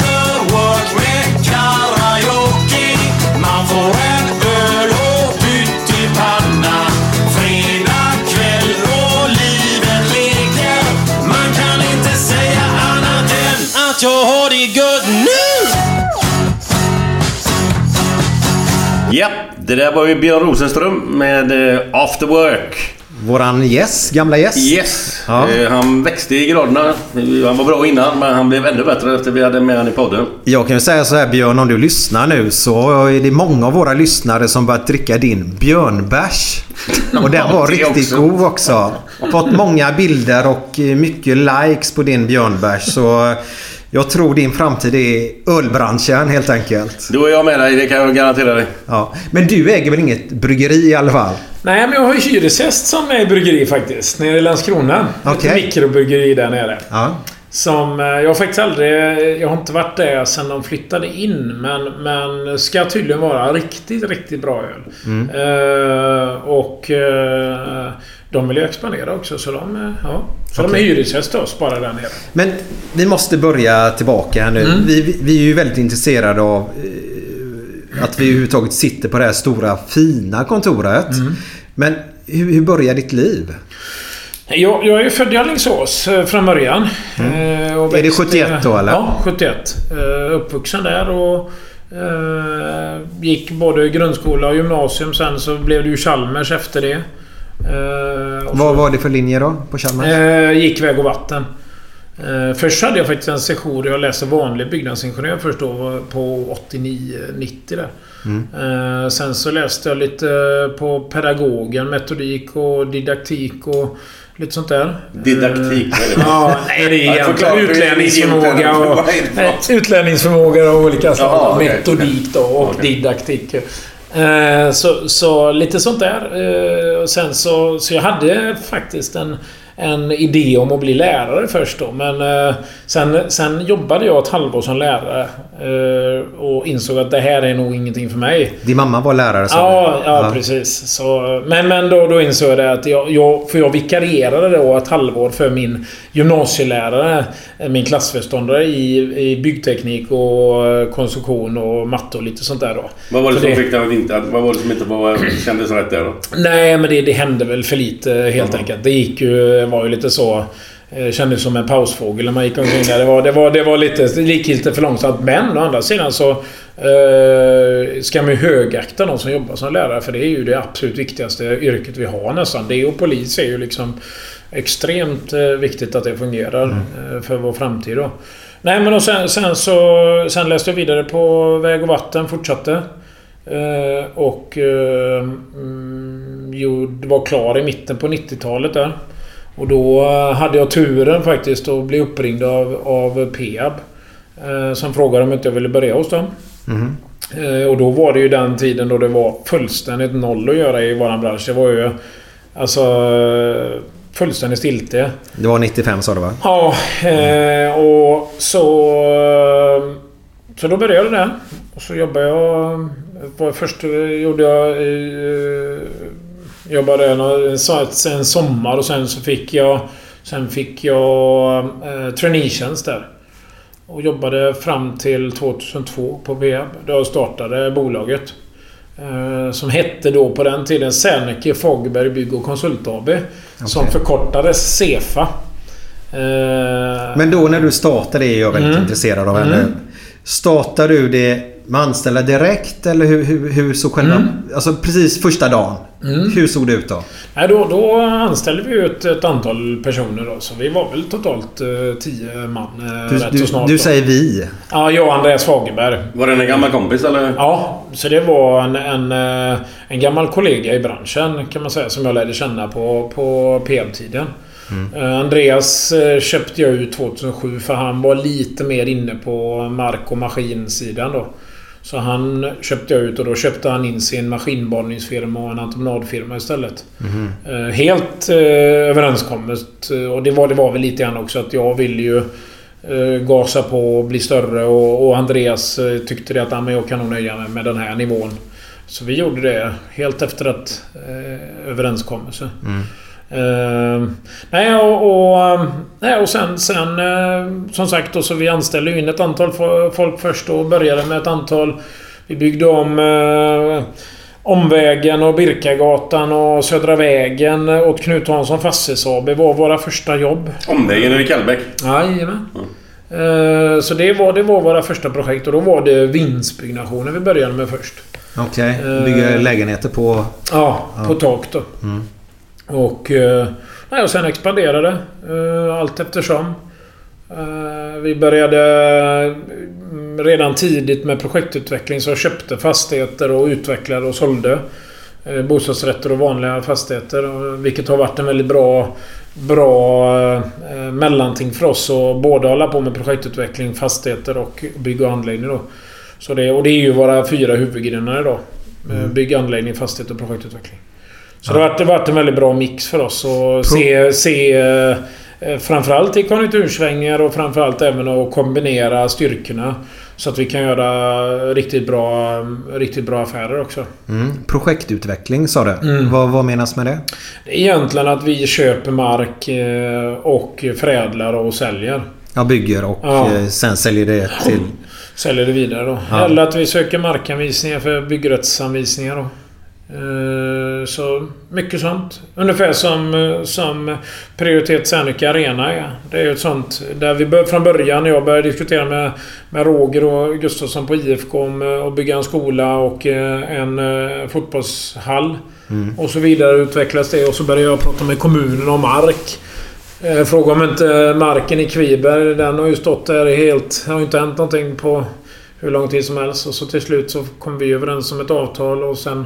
Ja, det där var ju Björn Rosenström med eh, After Work. Våran gäst, gamla gäst. Yes! Ja. Eh, Han växte i graderna. Han var bra innan men han blev ännu bättre efter vi hade med honom i podden. Jag kan ju säga så här Björn, om du lyssnar nu så är det många av våra lyssnare som börjat dricka din björnbärs. Och den var det riktigt också. god också. Fått många bilder och eh, mycket likes på din björnbärs. Så jag tror din framtid är ölbranschen helt enkelt. Då är jag med dig, det kan jag garantera dig. Ja. Men du äger väl inget bryggeri i alla fall? Nej, men jag har ju hyresgäst som är bryggeri faktiskt. Nere i Landskrona. Okej. Ett mikrobryggeri där nere. Ja. Som... eh, Jag har faktiskt aldrig... Jag har inte varit där sedan de flyttade in. Men, men ska tydligen vara riktigt, riktigt bra öl. Mm. Eh, och... eh, de vill ju expandera också så de... eh, Ja. Så de är Okej. hyresgäst till oss bara där nere. Men vi måste börja tillbaka här nu. Mm. Vi, vi- vi är ju väldigt intresserade av eh, att vi överhuvudtaget sitter på det här stora fina kontoret. Mm. Men hur, hur börjar ditt liv? Jag, jag är född i Alingsås eh, från början. Eh, och Mm. Är det växte- 71 då, eller? Ja, 71. Eh, uppvuxen där och eh, gick både grundskola och gymnasium. Sen så blev det ju Chalmers efter det. Eh, Vad var det för linje då på Chalmers? Eh, gick väg och vatten. Eh, först hade jag faktiskt en session där jag läste vanlig byggnadsingenjör först då på 89-90 där. Mm. Eh, sen så läste jag lite på pedagogen, metodik och didaktik och lite sånt där. Didaktik, det? Ja, nej det är egentligen utlärningsförmåga och... Eh, Utlärningsförmåga av olika slag. Jaha, okej. Metodik då och Okej. didaktik. Eh, så, så lite sånt där. Eh, och sen så, så jag hade faktiskt en, en idé om att bli lärare först då. Men eh, sen, sen jobbade jag ett halvår som lärare. Eh, och insåg att det här är nog ingenting för mig. Din mamma var lärare sa Ja, du? ja, precis. Så, men men då, då insåg jag det att jag, jag... För jag vikarierade då ett halvår för min gymnasielärare. eh, Min klassföreståndare i, i byggteknik och konstruktion och matte och lite sånt där då. Vad var det För som fick dig att inte... Vad var det som inte var, kändes rätt där då? Nej, men det, det hände väl för lite helt enkelt. Det gick ju... var ju lite så... eh, Kändes som en pausfågel när man gick omkring där. Det var, det var, det var lite... Det gick lite för långsamt. Men å andra sidan så... Eh, ska man ju högakta de som jobbar som lärare. För det är ju det absolut viktigaste yrket vi har nästan. Det och polis är ju liksom... Extremt eh, viktigt att det fungerar eh, för vår framtid då. Nej men och sen, sen så... Sen läste jag vidare på väg och vatten. Fortsatte. Eh, och eh, mm, jo, det var klar i mitten på 90-talet där. Och då eh, hade jag turen faktiskt att bli uppringd av, av Peab. Eh, som frågade om inte jag ville börja hos dem. Mhm. Eh, och då var det ju den tiden då det var fullständigt noll att göra i våran bransch. Det var ju... Alltså... Fullständigt stiltje. Det var 95 sa du va? Ja, eh, och så... Så då började jag där. Och så jobbade jag... Först gjorde jag... Eh, jobbade en, en sommar och sen så fick jag... Sen fick jag eh, traineetjänst där. Och jobbade fram till 2002 på Veab. Då jag startade bolaget. Eh, som hette då på den tiden Serneke Fagerberg Bygg och Konsult AB. Som förkortades Cefa. Eh, Men då när du startade det är jag väldigt Mm. intresserad av Mm. Startar du det med anställda direkt eller hur, hur, hur såg själva... Mm. Alltså precis första dagen. Mm. Hur såg det ut då? Nej, då, då anställde vi ju ett, antal personer då. Så vi var väl totalt eh, tio man eh, Du, rätt så du, snart. du då. säger vi. Ja, jag och Andreas Fagerberg. Var det en gammal kompis eller? Ja, så det var en, en, eh, en gammal kollega i branschen kan man säga som jag lärde känna på, på PM-tiden. Eh, Andreas eh, köpte jag ut 2007 för han var lite mer inne på mark och maskinsidan då. Så han köpte jag ut och då köpte han in sin maskinborrningsfirma och en entreprenadfirma istället. Eh, Helt eh, överenskommet. eh, Och det var, det var väl lite grann också att jag ville ju eh, gasa på och bli större och, och Andreas eh, tyckte det att ah, men jag kan nog nöja mig med den här nivån. Så vi gjorde det helt efter att eh, överenskommelse. Eh, nej, och, och, eh, nej, och sen, sen eh, som sagt då, så vi anställde ju in ett antal fo- folk först och började med ett antal... Vi byggde om eh, Omvägen och Birkagatan och Södra vägen åt Knut Hansson Fastighets AB var våra första jobb. Omvägen över Kallbäck? Jajamän. Eh, Så det var, det var våra första projekt och då var det vindsbyggnationer vi började med först. Okej. Eh. Bygga lägenheter på... Ja, på tak då. Mm. Och, eh, nej, och sen expanderade eh, allt eftersom. Eh, vi började mm, redan tidigt med projektutveckling så jag köpte fastigheter och utvecklade och sålde. Bostadsrätter och vanliga fastigheter. Vilket har varit en väldigt bra, bra eh, mellanting för oss att både hålla på med projektutveckling, fastigheter och bygg och anläggning. Då. Så det, och det är ju våra fyra huvudgrenar idag. Eh, Bygg, anläggning, fastighet och projektutveckling. Så det har varit, det har varit en väldigt bra mix för oss att se, se eh, framförallt i konjunktursvängningar och framförallt även att kombinera styrkorna. Så att vi kan göra riktigt bra, riktigt bra affärer också. Mm. Projektutveckling sa du. Mm. Vad, vad menas med det? Egentligen att vi köper mark eh, och förädlar och säljer. Jag bygger och Ja. eh, sen säljer det till... Säljer det vidare då. Ja. Eller att vi söker markanvisningar för byggrättsanvisningar då. Eh, Så mycket sånt. Ungefär som, eh, som Prioritet Serneke Arena är. Det är ju ett sånt där vi bör, från början när jag började diskutera med, med Roger och Gustafsson på IFK om eh, att bygga en skola och en fotbollshall. Och så vidare utvecklas det och så började jag prata med kommunen om mark. Fråga om inte marken i Kviberg, den har ju stått där helt... Det har ju inte hänt någonting på hur lång tid som helst. Och så till slut så kom vi överens om ett avtal och sen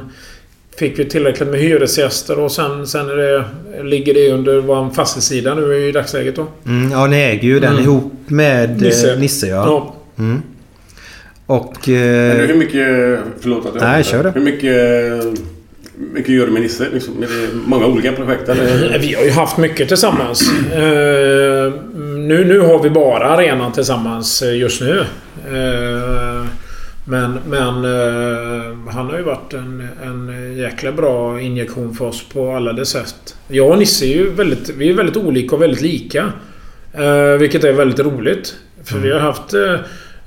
fick vi tillräckligt med hyresgäster och sen, sen är det, ligger det under vår fastighetssida nu i dagsläget då. Mm, ja, ni äger ju den Mm. ihop med Nisse. Nisse. Nisse ja. Ja. Mm. Och... Men Eh, hur mycket... Förlåt att jag Nej, kör det. Hur mycket, mycket gör du med Nisse? Liksom, är det många olika projekt eller? Vi har ju haft mycket tillsammans. Eh, nu, nu har vi bara arenan tillsammans eh, just nu. Eh, men men eh, han har ju varit en, en jäkla bra injektion för oss på alla dess sätt. Jag och Nisse är ju väldigt, vi är väldigt olika och väldigt lika. Eh, vilket är väldigt roligt. För vi har haft... Eh,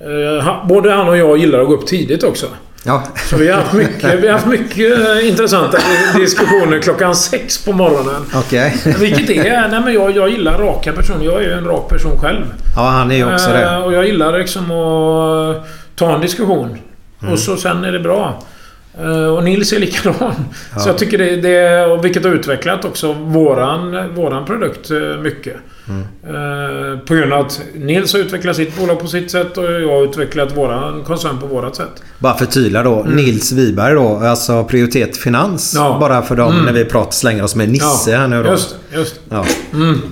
eh, både han och jag gillar att gå upp tidigt också. ja. Så vi har haft mycket, vi har haft mycket eh, intressanta diskussioner klockan sex på morgonen. Okej. Vilket är... Nej men jag, jag gillar raka personer. Jag är ju en rak person själv. Ja, han är ju också Eh, det. Och jag gillar liksom att ta en diskussion. Mm. Och så sen är det bra. Eh, Och Nils är likadan. Så jag tycker det, det... Och vilket har utvecklat också våran, våran produkt eh, mycket. Mm. Eh, På grund av att Nils har utvecklat sitt bolag på sitt sätt och jag har utvecklat våran koncern på vårat sätt. Bara förtydliga då. Nils Wiberg då. Alltså Prioritet Finans. Mm. Ja. Bara för dem Mm. när vi pratar slänger oss med Nisse här nu då. Just just. Ja.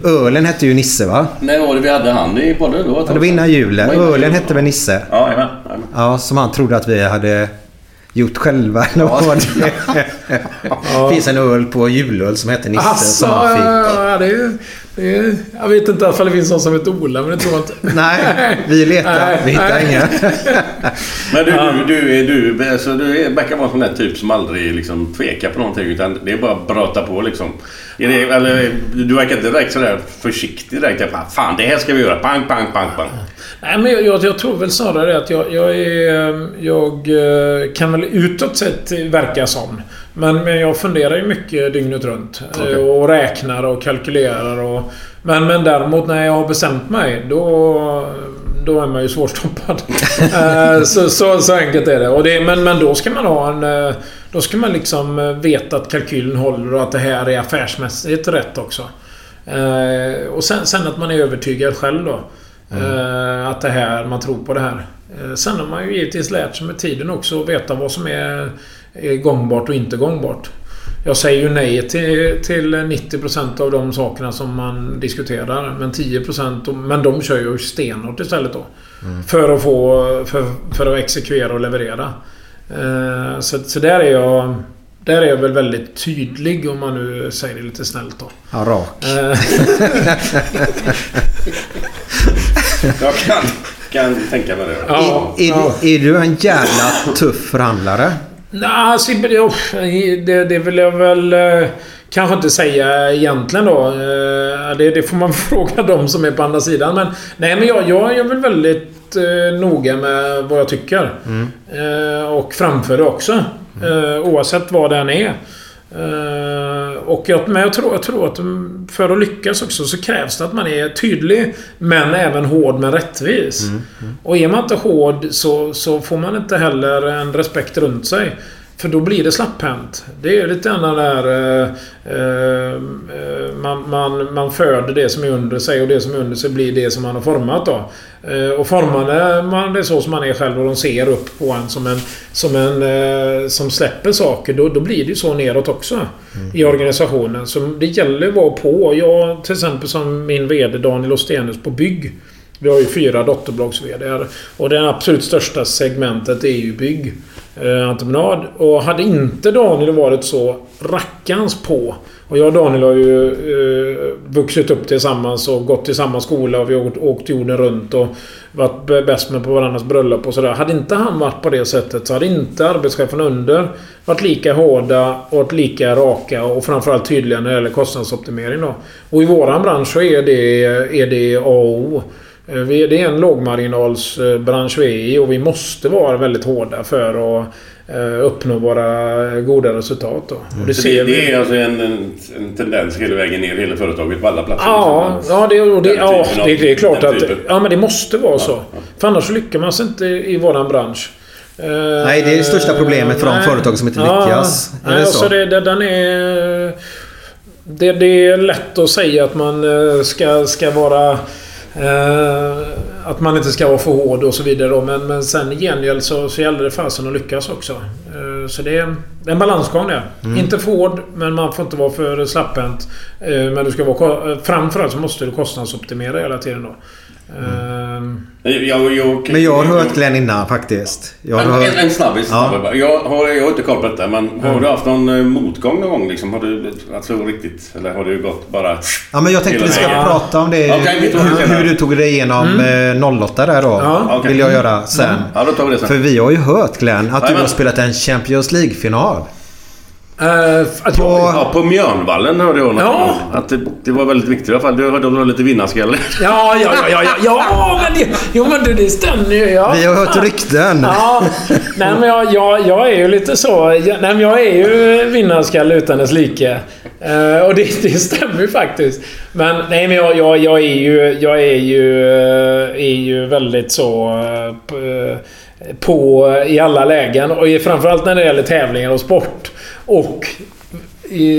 Ölen hette ju Nisse va? När var det vi hade han i podden? Det var, ett Ja, tag det var innan julen. Ölen hette väl Nisse? Ja, jajamän. Ja, som han trodde att vi hade gjort själva. vad det Det finns en öl på julöl som heter Nisse Asså, som han fick. ja, det är, ju- är, jag vet inte ifall det finns någon som heter Ola, men det tror jag inte. Nej, vi letar. Nej, vi hittar nej. inga. Men du, du, du, är- du, alltså, du är- verkar vara en sån där typ som aldrig liksom tvekar på någonting. Utan det är bara att bröta på liksom. Är det, eller, du verkar inte direkt sådär försiktig direkt. Fan, det här ska vi göra. Pang, pang, pang, pang. Nej, men jag, jag, jag tror väl snarare att jag, jag är... Jag eh, kan väl utåt sett verka sån. Men, men jag funderar ju mycket dygnet runt. Eh, Och räknar och kalkylerar och... Men, men däremot när jag har bestämt mig, då... Då är man ju svårstoppad. Eh, så, så, så enkelt är det. Och det men, men då ska man ha en... eh, Då ska man liksom veta att kalkylen håller och att det här är affärsmässigt rätt också. Och sen, sen att man är övertygad själv då. Eh, att det här, man tror på det här. Sen har man ju givetvis lärt sig med tiden också att veta vad som är, är gångbart och inte gångbart. Jag säger ju nej till, till 90% av de sakerna som man diskuterar. Men 10% och- men de kör ju stenhårt istället då. För att få... För, för att exekvera och leverera. Eh, så, så där är jag... Där är jag väl väldigt tydlig om man nu säger det lite snällt då. Ja, rak. Eh, Jag kan, kan tänka mig det. ja, är, ja. är, är du en jävla tuff förhandlare? Nej, Sibbe, det, det, vill jag väl eh, kanske inte säga egentligen då. Eh, Det, det får man fråga dem som är på andra sidan. Men, nej, men jag, jag är väl väldigt eh, noga med vad jag tycker. Eh, och framför det också. Eh, oavsett vad den är. Eh, och jag, men jag tror, jag tror att mm, för att lyckas också så krävs det att man är tydlig men även hård men rättvis. Och är man inte hård så, så får man inte heller en respekt runt sig. För då blir det slapphänt. Det är lite grann där... Eh, eh, man, man, man föder det som är under sig och det som är under sig blir det som man har format då. Eh, och formar man det så som man är själv och de ser upp på en som en... Som en... Eh, som släpper saker. Då, då blir det ju så neråt också. I organisationen. Så det gäller att vara på. Jag till exempel som min VD Daniel Ostenus på Bygg. Vi har ju fyra dotterbolags vd Och det absolut största segmentet är ju bygg. Eh, entreprenad. Och hade inte Daniel varit så rackans på. Och jag och Daniel har ju eh, vuxit upp tillsammans och gått i samma skola. Och vi har åkt, åkt jorden runt och varit bäst med på varandras bröllop och sådär. Hade inte han varit på det sättet så hade inte arbetschefen under varit lika hårda och varit lika raka och framförallt tydliga när det gäller kostnadsoptimering då. Och i våran bransch så är det, är det A och O. Eh, vi- Det är en lågmarginalsbransch vi är i och vi måste vara väldigt hårda för att eh, uppnå våra goda resultat. Då. Och det ser det, det är alltså en, en, en tendens hela vägen ner i hela företaget på alla platser? Ja, liksom. ja, det, och det, ja det, det är klart att... Ja, men det måste vara så. För annars lyckas man sig inte i våran bransch. Eh, Nej, det är det största problemet för de företag som inte lyckas. Är Nej, det alltså så? det, det, den är... Det, det är lätt att säga att man eh, ska, ska vara... Eh, att man inte ska vara för hård och så vidare. då. Men, men sen i gengäld så, så gäller det fasen att lyckas också. Eh, så det är en balansgång det. Mm. Inte för hård, men man får inte vara för slapphänt. Eh, men du ska vara... Framförallt så måste du kostnadsoptimera hela tiden då. Eh, Jag, jag, jag, Men jag har hört Glenn innan faktiskt. Jag har En, hört... en, snabbis. Ja. Jag, har, jag har inte koll på detta, men har Mm. du haft någon eh, motgång någon gång? Liksom? Har du alltså riktigt... Eller har du gått bara... Ja, men jag tänkte vi ska vägen? prata om det. Det hur, hur du tog dig igenom Mm. eh, 08 där då. Ja. Vill jag göra sen. Ja, då tar vi det sen. För vi har ju hört Glenn att du Jajamän. har spelat en Champions League-final. Eh, att jag, Ja, på Mjörnvallen hörde jag något Ja. Att det, det var väldigt viktigt i alla fall. Du hörde att du har lite vinnarskalle. Ja, ja, ja, ja, ja, ja men det, jo, men det, det stämmer ju. Ja. Vi har hört rykten. Ja, nej men jag, jag, jag är ju lite så... Jag, nej men jag är ju vinnarskalle utan dess like. Eh, och det, det stämmer ju faktiskt. Men nej men jag, jag, jag är ju... Jag är ju, eh, är ju väldigt så... eh, På i alla lägen. Och framförallt när det gäller tävlingar och sport. Och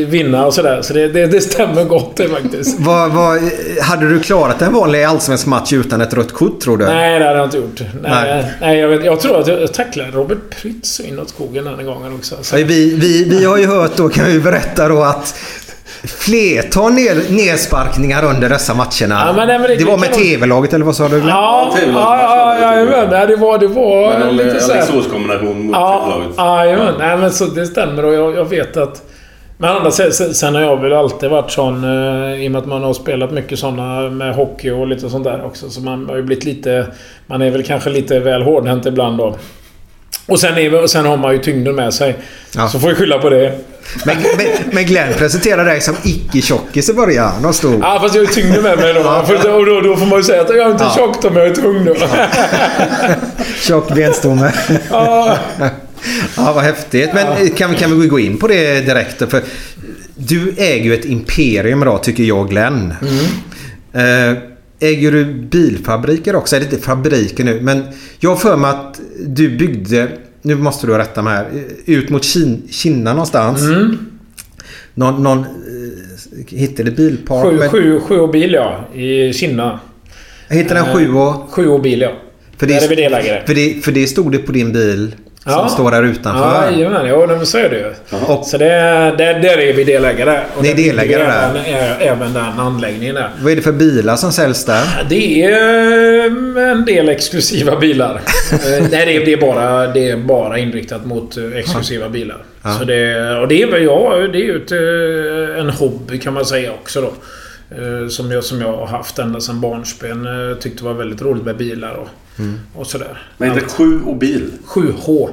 vinna och sådär. Så det, det, det stämmer gott det faktiskt. Vad, vad, hade du klarat en vanlig allsvensk match utan ett rött kort tror du? Nej, det hade jag inte gjort. Nej, Nej. nej. jag, vet, jag tror att jag tacklade Robert Prytz inåt skogen den gången också. Så. Vi, vi, vi har ju hört då, kan vi berätta då att flertal ner, nedsparkningar under dessa matcherna. Ja, men nej, men det- det var med TV-laget eller vad sa du? Ja, ja, ja, ja. Nej, det var, det var Men lite så här- Alingsås-kombination mot Ja, laget. jajamän. Nej, men så det stämmer och jag, jag vet att... Men andra sen, sen- sen har jag väl alltid varit sån eh, i och med att man har spelat mycket såna med hockey och lite sånt där också. Så man har ju blivit lite... Man är väl kanske lite väl hårdhänt ibland då. Och sen, är, sen har man ju tyngden med sig. Ja. Så får vi skylla på det. Men, men, men Glenn presenterade dig som icke-tjockis i början och stod... Ja, fast jag har ju tyngden med mig då. För- Och då, då får man ju säga att jag är inte Ja. tjock men jag är tung då. Tjock benstomme. Ja. Ja, vad häftigt. Men kan, vi- kan vi gå in på det direkt? För du äger ju ett imperium idag, tycker jag Glenn. Mm. Eh, äger du bilfabriker också? Är det inte fabriker nu? Men jag har för mig att du byggde, nu måste du rätta mig här, eh, ut mot Kin- Kina någonstans. Mm. Någon, någon eh, hittade det bilpark? Sju, men- sju, sju bil ja. I Kinna. Hittade den sju och... Sju och bil ja. För Där är vi delägare. För det, för det stod det på din bil som Ja. står där utanför. Ja, jajamän. Ja, men så är det ju. Och- Så det, där, där är vi delägare. Och Ni är delägare där? Även, den anläggningen där. Vad är det för bilar som säljs där? Det är eh, en del exklusiva bilar. Eh, Nej, det är, det, är bara, det är bara inriktat mot eh, exklusiva bilar. Så det, och det är väl ja, det är ju ett, en hobby kan man säga också då. Eh, Som jag, som jag har haft ända sedan barnsben. Eh, Tyckte det var väldigt roligt med bilar och, och sådär. Men heter det sju och bil? 7H.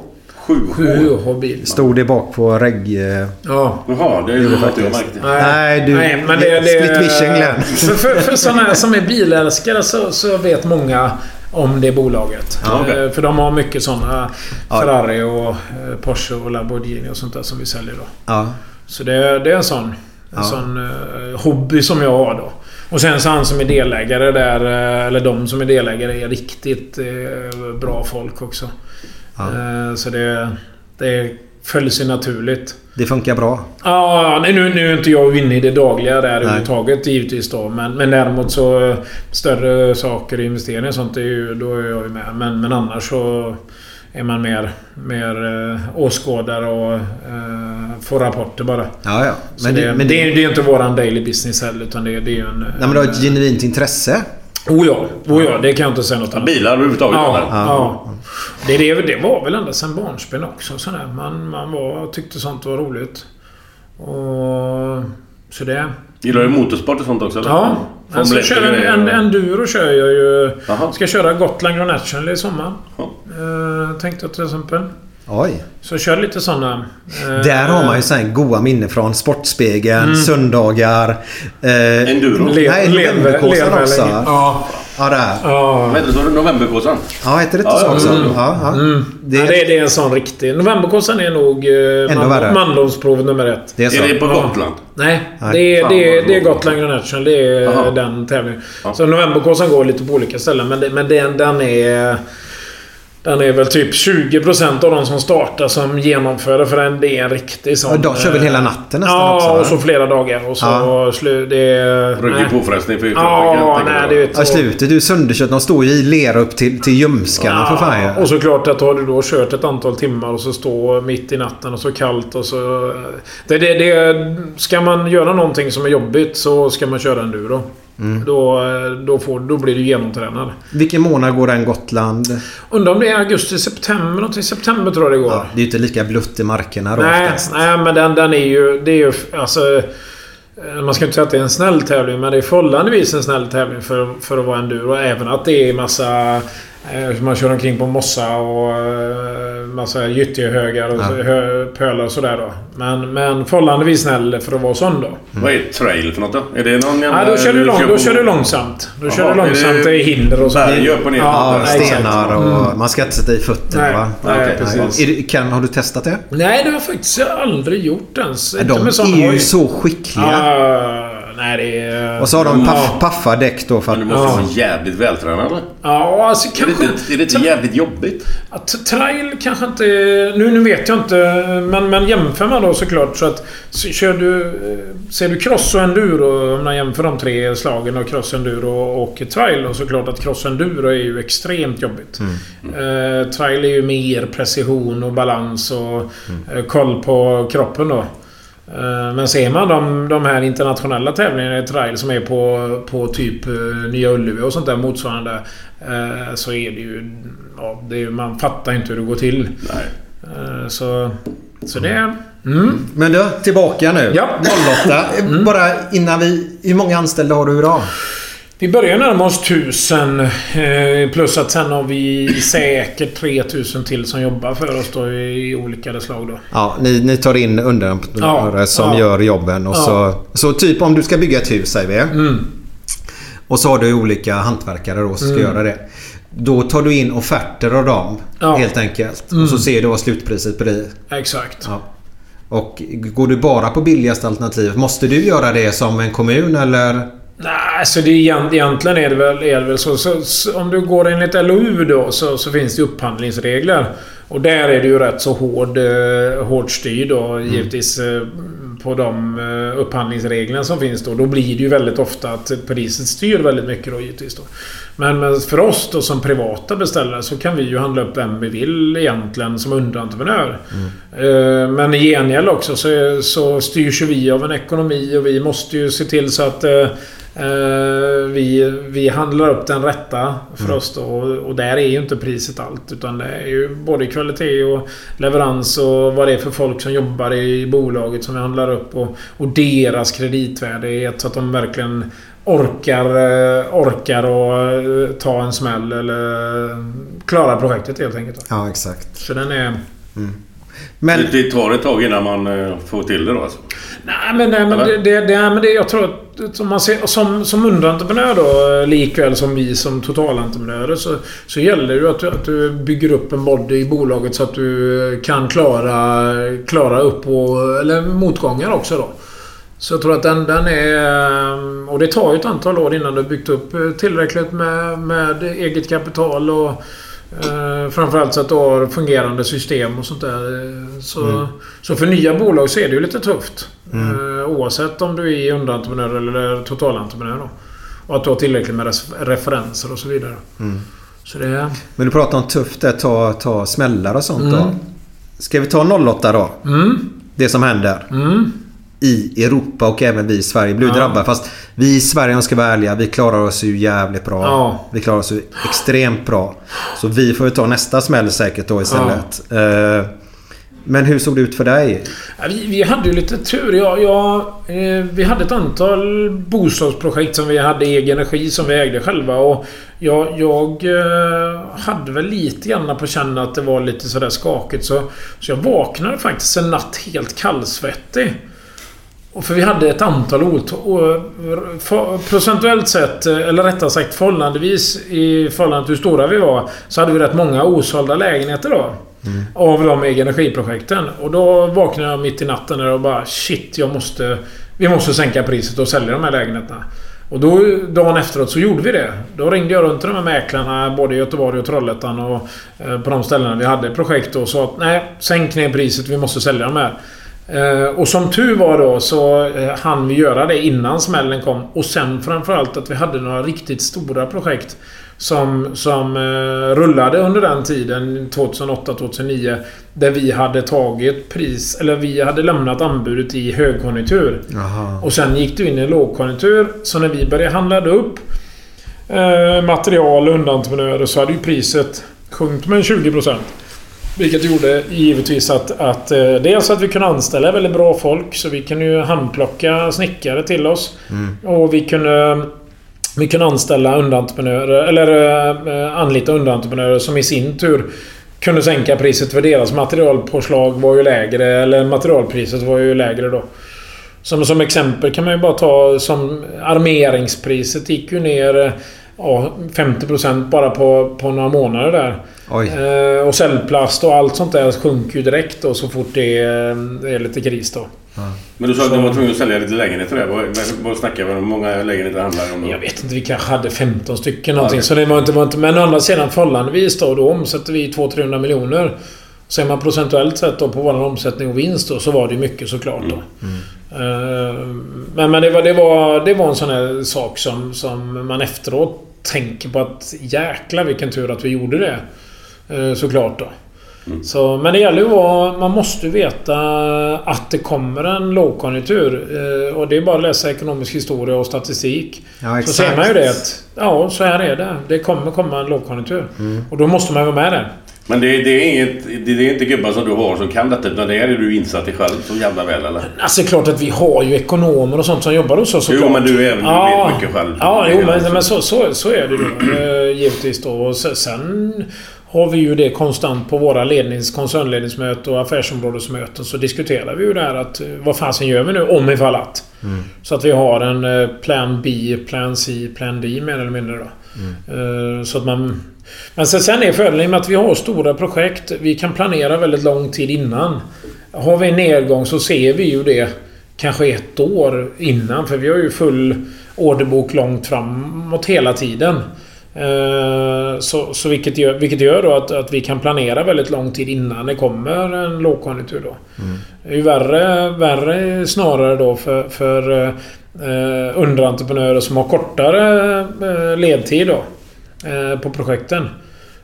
Sju. 7H-bil. Stod det bak på regg... eh, Ja. Jaha, det är ju något jag märkte. Nej, du- men det, det, split vision, Glenn. För, för, för sådana som är bilälskare så, så vet många om det bolaget. Ja. Eh, För de har mycket sådana Ja. Ferrari och Porsche och Lamborghini och sånt där som vi säljer då. Ja. Så det, det är en sån, en Ja. sån eh, hobby som jag har då. Och sen så han som är delägare där, eh, eller de som är delägare är riktigt eh, bra folk också. Ja. Eh, så det, det föll sig naturligt. Det funkar bra. Ja, nej, nu, nu är inte jag inne i det dagliga där överhuvudtaget givetvis då. Men, men däremot så eh, större saker, investeringar och sånt, är ju, då är jag ju med. Men, men annars så är man mer, mer eh, åskådare och eh, får rapporter bara. Ja, ja. Men, det, det, men men det, är, det är inte våran daily business heller utan det, det är en... Nej, men du har ett genuint intresse. Oh ja, oh ja, det kan jag inte säga något annat. Bilar överhuvudtaget Ja, eller? ja. Det, det, det var väl ända sedan barnsben också. Sådär. Man, man var, tyckte sånt var roligt. Och... Så det... Gillar du motorsport och sånt också? Eller? Ja. Formel Alltså, 1 kör och en, grejer? en, enduro kör jag ju. Jaha. Ska köra Gotland Grand National i sommar. Ja. Eh, tänkte jag till exempel. Oj. Så kör lite sådana. Eh, Där har man ju sen goa minnen från Sportspegeln, Mm. söndagar. Eh, Enduro? Le- Nej, lever- också. länge. Ja. Ja, där. Ja. Vad heter det? Novemberkåsan? Ja, heter det inte Ja, så ja, också? mm. Ja, ja. Det, ja, det, är- det är en sån riktig... Novemberkåsan är nog eh, Ännu värre. mandomsprov nummer ett. Det är så. Är det på. Gotland? Nej, Nej. det, är, Fan, det, är, det är. Gotland Grand National. Det är Jaha. den tävlingen. Ja. Så Novemberkåsan går lite på olika ställen. Men, det, men den, den är... Den är väl typ 20% av de som startar som genomför det. För den, det är en riktig sån... Ja, de kör väl hela eh, natten nästan Ja, också? va? och så flera dagar. Och så Ja. slu, det är... Ruggig påfrestning för Ja, tänker nej, det vet Ja, i slutet. Du är sönderkört. De står ju i lera upp till, till ljumskarna för fan ja. Och såklart att har du då kört ett antal timmar och så står mitt i natten och så kallt och så... Det, det, det, ska man göra någonting som är jobbigt så ska man köra enduro. Mm. Då, då, får, då blir du genomtränad. Vilken månad går den Gotland? Undrar om det är augusti, september någonting. September tror jag det går. Ja, det är ju inte lika blött i markerna då nej, oftast. nej, men den, den är ju... Det är ju alltså... eh, Man ska inte säga att det är en snäll tävling, men det är förhållandevis en snäll tävling för, för att vara enduro. Även att det är massa... eh, Man kör omkring på mossa och eh, massa gyttjehögar och Ja. pölar och sådär då. Men, men förhållandevis snäll för att vara sån då. Vad är trail för något då? Är det någon Ja, då kör du, lång, då kör du långsamt. Då kör du långsamt. Det är hinder och så. Berg upp och ner. Ja, Ja, stenar och... Mm. Man ska inte sätta i fötterna Nej, va? nej, Okej. precis. Är det, kan, har du testat det? Nej, det har jag faktiskt aldrig gjort ens. De är ju så skickliga. Ja, nej, det är... Och så har de Ja. paff, paffa däck då för att... Men du måste vara jävligt vältränad eller? Ja, alltså Är det kanske... inte, är det inte jävligt jobbigt? Att trail kanske inte... Nu, nu vet jag inte, men, men jämför man då såklart så att... Så kör du... eh, Ser du cross och enduro, om man jämför de tre slagen och cross, enduro och trail, och såklart att cross och enduro är ju extremt jobbigt. Eh, trail är ju mer precision och balans och eh, koll på kroppen då. Eh, Men ser man de, de här internationella tävlingarna i trail som är på, på typ eh, Nya Ullevi och sånt där motsvarande. eh, Så är det ju... Ja, det är, man fattar inte hur det går till. Nej. Så, så det... Mm. Men du, tillbaka nu. Ja. 08. Bara innan vi... Hur många anställda har du idag? Vi börjar närma oss tusen. eh, Plus att sen har vi säkert 3000 till som jobbar för oss då i olika slag då. Ja, ni, ni tar in underentreprenörer Ja, som ja. gör jobben. Och Ja. så, så typ om du ska bygga ett hus säger vi. Mm. Och så har du olika hantverkare då som ska göra det. Då tar du in offerter av dem. Helt enkelt. Mm. Och så ser du vad slutpriset blir. Exakt. Och går du bara på billigaste alternativet. Måste du göra det som en kommun eller? Nej, alltså det egentligen är det väl, är det väl så, så, så. Om du går enligt LOU då så, så finns det upphandlingsregler. Och där är det ju rätt så hård, eh, hårt styrd då givetvis eh, på de eh, upphandlingsreglerna som finns då. Då blir det ju väldigt ofta att priset styr väldigt mycket då givetvis då. Men, men för oss då som privata beställare så kan vi ju handla upp vem vi vill egentligen som underentreprenör. Eh, Men i gengäld också så, så styrs ju vi av en ekonomi och vi måste ju se till så att vi, vi handlar upp den rätta för oss då. Och, där är ju inte priset allt. Utan det är ju både kvalitet och leverans och vad det är för folk som jobbar i bolaget som vi handlar upp. Och, och deras kreditvärdighet så att de verkligen orkar, eh, orkar och eh, ta en smäll eller klara projektet helt enkelt. Ja, exakt. Så den är... Men Det, det tar ett tag innan man eh, får till det då alltså. Nej men, nej, men, det, det, det, men det, jag tror att som, man ser, som, som underentreprenör då, eh, likväl som vi som totalentreprenörer så, så gäller det ju att, du- att du bygger upp en body i bolaget så att du kan klara, klara upp och, eller motgångar också då. Så jag tror att den, den är... eh, Och det tar ju ett antal år innan du har byggt upp eh, tillräckligt med, med eget kapital och Eh, framförallt så att du har fungerande system och sånt där. Så, Mm. så för nya bolag så är det ju lite tufft. Mm. Eh, oavsett om du är underentreprenör eller totalentreprenör. Då. Och att du har tillräckligt med referenser och så vidare. Mm. Så det... Men du pratar om tufft där, ta, ta smällar och sånt Mm. då. Ska vi ta 08 då? Mm. Det som händer. I Europa och även vi i Sverige blir Ja. drabbade. Fast vi i Sverige, om jag ska vara ärliga, vi klarar oss ju jävligt bra. Ja. Vi klarar oss ju extremt bra. Så vi får ju ta nästa smäll säkert då istället. Eh, Men hur såg det ut för dig? Ja, vi, vi hade ju lite tur. Jag, jag, eh, vi hade ett antal bostadsprojekt som vi hade egen regi som vi ägde själva. Och jag, jag eh, hade väl lite grann på känn att det var lite sådär skakigt. Så, så jag vaknade faktiskt en natt helt kallsvettig. För vi hade ett antal ot- o- för, Procentuellt sett, eller rättare sagt förhållandevis i förhållande till hur stora vi var, så hade vi rätt många osålda lägenheter då. Av de energiprojekten. Och då vaknade jag mitt i natten och bara shit, jag måste... Vi måste sänka priset och sälja de här lägenheterna. Och då, dagen efteråt så gjorde vi det. Då ringde jag runt till de här mäklarna både i Göteborg och Trollhättan och eh, på de ställena vi hade projekt och sa att nej, sänk ner priset, vi måste sälja de här. Eh, och som tur var då så eh, hann vi göra det innan smällen kom. Och sen framförallt att vi hade några riktigt stora projekt som, som eh, rullade under den tiden, 2008-2009. Där vi hade tagit pris, eller vi hade lämnat anbudet i högkonjunktur. Jaha. Och sen gick du in i lågkonjunktur. Så när vi började handla upp eh, material och underentreprenörer så hade ju priset sjunkit med 20%. Vilket gjorde givetvis att, att eh, dels att vi kunde anställa väldigt bra folk. Så vi kunde ju handplocka snickare till oss. Och vi kunde... Vi kunde anställa underentreprenörer, eller eh, anlita underentreprenörer som i sin tur kunde sänka priset för deras materialpåslag var ju lägre, eller materialpriset var ju lägre då. Som, som exempel kan man ju bara ta som armeringspriset gick ju ner eh, ja, 50% bara på, på några månader där. Oj. Eh, och cellplast och allt sånt där sjunker ju direkt då så fort det är, det är lite kris då. Men du sa att du var tvungen att sälja lite lägenheter där. Vad, snackar vi om? Hur många lägenheter handlar det om? då? Jag vet inte, vi kanske hade 15 stycken någonting. Så det var inte, var inte... Men å andra sidan förhållandevis då, då omsätter vi 200-300 miljoner. Ser man procentuellt sett då på vår omsättning och vinst då, så var det mycket såklart då. Eh, Men, men det, var, det, var, det var en sån här sak som, som man efteråt tänker på att jäkla vilken tur att vi gjorde det. Eh, Såklart då. Så, men det gäller ju att vara- Man måste veta att det kommer en lågkonjunktur. Eh, Och det är bara att läsa ekonomisk historia och statistik. Ja, så ser man ju det att... Ja, så här är det. Det kommer komma en lågkonjunktur. Och då måste man vara med där. Men det, det, är inget, det, det är inte gubbar som du har som kan detta utan det här är du insatt i själv så jävla väl eller? Alltså det är klart att vi har ju ekonomer och sånt som jobbar hos oss Jo, såklart. men du är även- du vet mycket själv. Ja, jo, men, men så, så, så är det ju. eh, Givetvis då. Och se- sen har vi ju det konstant på våra lednings, koncernledningsmöten och affärsområdesmöten. Så diskuterar vi ju det här att eh, vad fasen gör vi nu om ifall att? Så att vi har en eh, plan B, plan C, plan D mer eller mindre då. Eh, Så att man... Men sen, sen är fördelen med att vi har stora projekt. Vi kan planera väldigt lång tid innan. Har vi en nedgång så ser vi ju det kanske ett år innan. För vi har ju full orderbok långt framåt hela tiden. Eh, Så, så vilket, gör, vilket gör då att, att vi kan planera väldigt lång tid innan det kommer en lågkonjunktur då. Det är ju värre, värre snarare då för, för eh, underentreprenörer som har kortare eh, ledtid då. Eh, på projekten.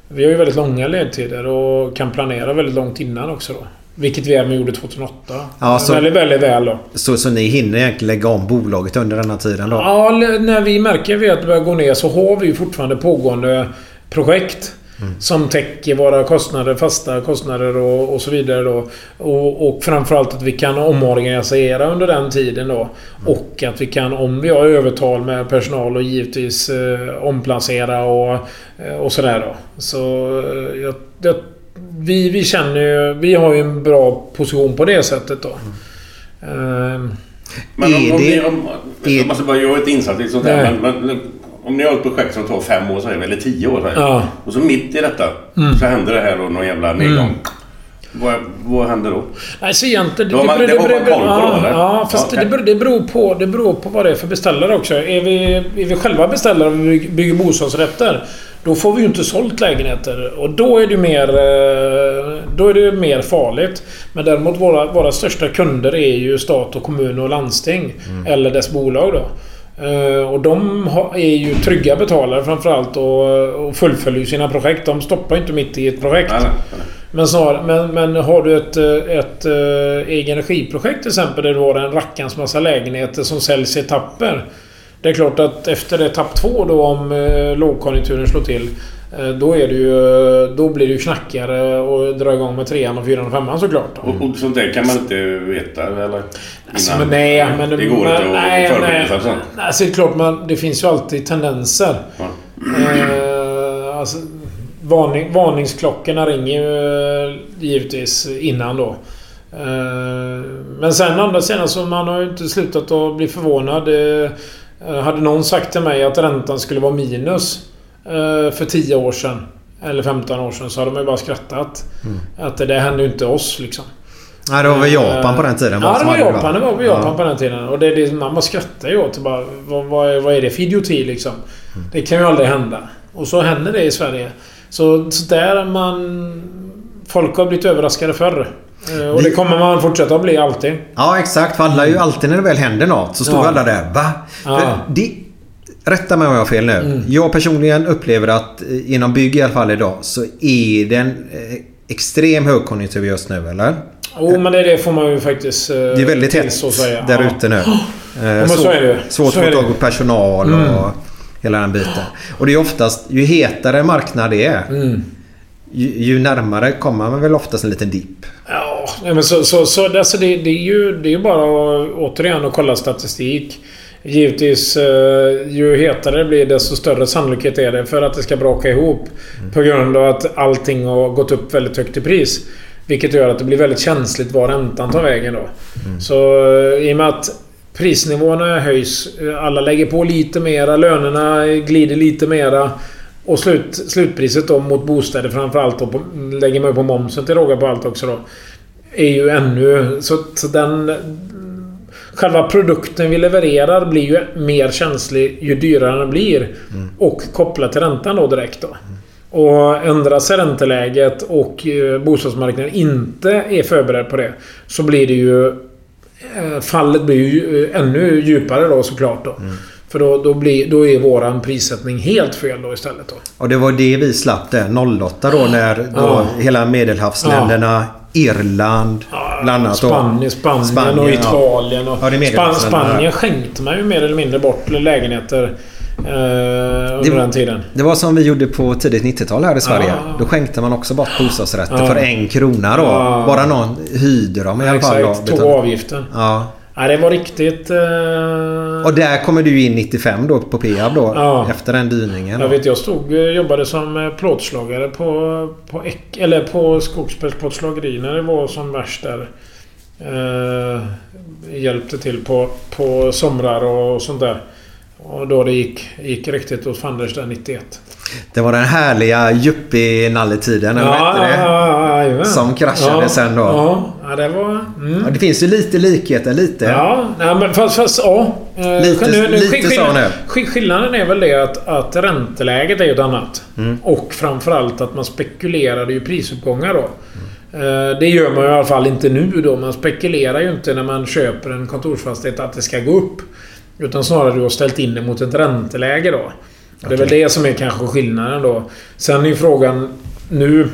Vi har ju väldigt långa ledtider och kan planera väldigt långt innan också då. Vilket vi även gjorde 2008. Ja, så- Väldigt, väldigt väl då. Så, så ni hinner egentligen lägga om bolaget under denna tiden då? Ja, när vi märker att det börjar gå ner så har vi fortfarande pågående projekt. Som täcker våra kostnader, fasta kostnader och, och så vidare då. Och, och framförallt att vi kan omorganisera under den tiden då. Och att vi kan, om vi har övertal med personal och givetvis eh, omplacera och, eh, och sådär då. Så eh, jag, jag, vi, vi känner ju... Vi har ju en bra position på det sättet då. Ehm, Men om, om, det- ni, om, är- jag måste bara göra ett insatt i sånt där. Nej. Men, men, om ni har ett projekt som tar fem år eller tio år vi. Ja. Och så mitt i detta så händer det här då någon jävla nedgång. Vad, vad händer då? Nej, så egentligen... Man- det har man koll på då, ja, eller? ja, fast Ja, okej. det, beror, det, beror på, det beror på vad det är för beställare också. Är vi, är vi själva beställare och vi bygger bostadsrätter Då får vi ju inte sålt lägenheter och då är det ju mer, eh, då är det mer farligt. Men däremot våra, våra största kunder är ju stat och kommun och landsting. Eller dess bolag då. Eh, Och de är ju trygga betalare framförallt och, fullföljer sina projekt. De stoppar inte mitt i ett projekt. Nej, nej. Men, snar, men, men har du ett, eh, ett eh, egen energiprojekt till exempel där du har en rackans massa lägenheter som säljs i etapper. Det är klart att efter etapp två då om eh, lågkonjunkturen slår till. eh, Då, är det ju, då blir det ju knackigare och dra igång med trean och fyran och femman såklart. Då. Och, sånt där kan man inte veta eller? Alltså, men nej, men... Det går men, inte att nej, förbereda sig sånt. Alltså, det är klart, man, det finns ju alltid tendenser. Ja. Eh, alltså, varning, varningsklockorna ringer ju eh, givetvis innan då. Eh, men sen andra sidan så man har ju inte slutat att bli förvånad. Eh, hade någon sagt till mig att räntan skulle vara minus eh, för 10 år sedan eller 15 år sedan så hade man ju bara skrattat. Att det där hände ju inte oss liksom. Nej, det var väl Japan på den tiden. Ja, det var Japan. Det var väl Japan Ja. på den tiden. Och det, det, man bara skrattar ju åt det bara. Vad, vad, är, vad är det för idioti liksom? Det kan ju aldrig hända. Och så händer det i Sverige. Så, så där man... Folk har blivit överraskade förr. Eh, Och det kommer man fortsätta att bli alltid. Ja, exakt. För alla är ju alltid när det väl händer något så står Ja. alla där. Va? Ja. Det, rätta mig om jag har fel nu. Mm. Jag personligen upplever att eh, inom bygg i alla fall idag så är det en eh, extrem högkonjunktur just nu, eller? Jo, men det, det får man ju faktiskt... eh, Det är väldigt hett där ute nu. Eh, men så är det. Svårt att få tag på personal Mm. och hela den biten. Och det är oftast, ju hetare marknad det är, Mm. ju, ju närmare kommer man väl oftast en liten dipp. Ja, nej, men så, så, så alltså det, det, är ju, det är ju bara att, återigen att kolla statistik. Givetvis, eh, ju hetare det blir desto större sannolikhet är det för att det ska braka ihop. På grund av att allting har gått upp väldigt högt i pris. Vilket gör att det blir väldigt känsligt var räntan tar vägen då. Så eh, i och med att prisnivåerna höjs, eh, alla lägger på lite mera, lönerna glider lite mera. Och slut, slutpriset då mot bostäder framförallt då, på, lägger man ju på momsen till råga på allt också då. Är ju ännu... Så, så den... Själva produkten vi levererar blir ju mer känslig ju dyrare den blir. Och kopplat till räntan då direkt då. Och ändrar sig ränteläget och eh, bostadsmarknaden inte är förberedd på det. Så blir det ju... eh, Fallet blir ju eh, ännu djupare då såklart då. För då, då, blir, då är våran prissättning helt fel då istället då. Och det var det vi slapp där 08 då när då Ja. hela medelhavsländerna, Irland bland annat. Spanien, Spanien, Spanien, och ja. Italien. Och Ja, Span. Spanien skänkte man ju mer eller mindre bort lägenheter eh, under Det- den tiden. Det var som vi gjorde på tidigt 90-tal här i Sverige. Ja. Då skänkte man också bort bostadsrätter Ja. för en krona då. Ja. Bara någon hyrde dem i alla fall. Exakt, tog avgiften. Ja. Ja, det var riktigt... Eh, Och där kommer du in 95 då på Peab då. Ja. Efter den dyningen. jag vet, jag stod eh, jobbade som eh, plåtslagare på, på, Ek, eller på Skogsbergs plåtslageri när det var som värst där. Eh, hjälpte till på, på somrar och sånt där. Och då det gick, gick riktigt åt fanders där 91. Det var den härliga yuppie-nalletiden, eller vad Ja, hette det? ja, ja. Som kraschade sen då. Ja, det var... Mm. Det finns ju lite likheter, lite. Ja, nej, men fast, fast ja. Eh, Lite- lite skill- så nu. skill- Skillnaden är väl det att, att ränteläget är ju ett annat. Mm. Och framförallt att man spekulerade ju prisuppgångar då. Eh, Det gör man ju i alla fall inte nu då. Man spekulerar ju inte när man köper en kontorsfastighet att det ska gå upp. Utan snarare du har ställt in det mot ett ränteläge då. Det är väl det som är kanske skillnaden då. Sen är ju frågan nu...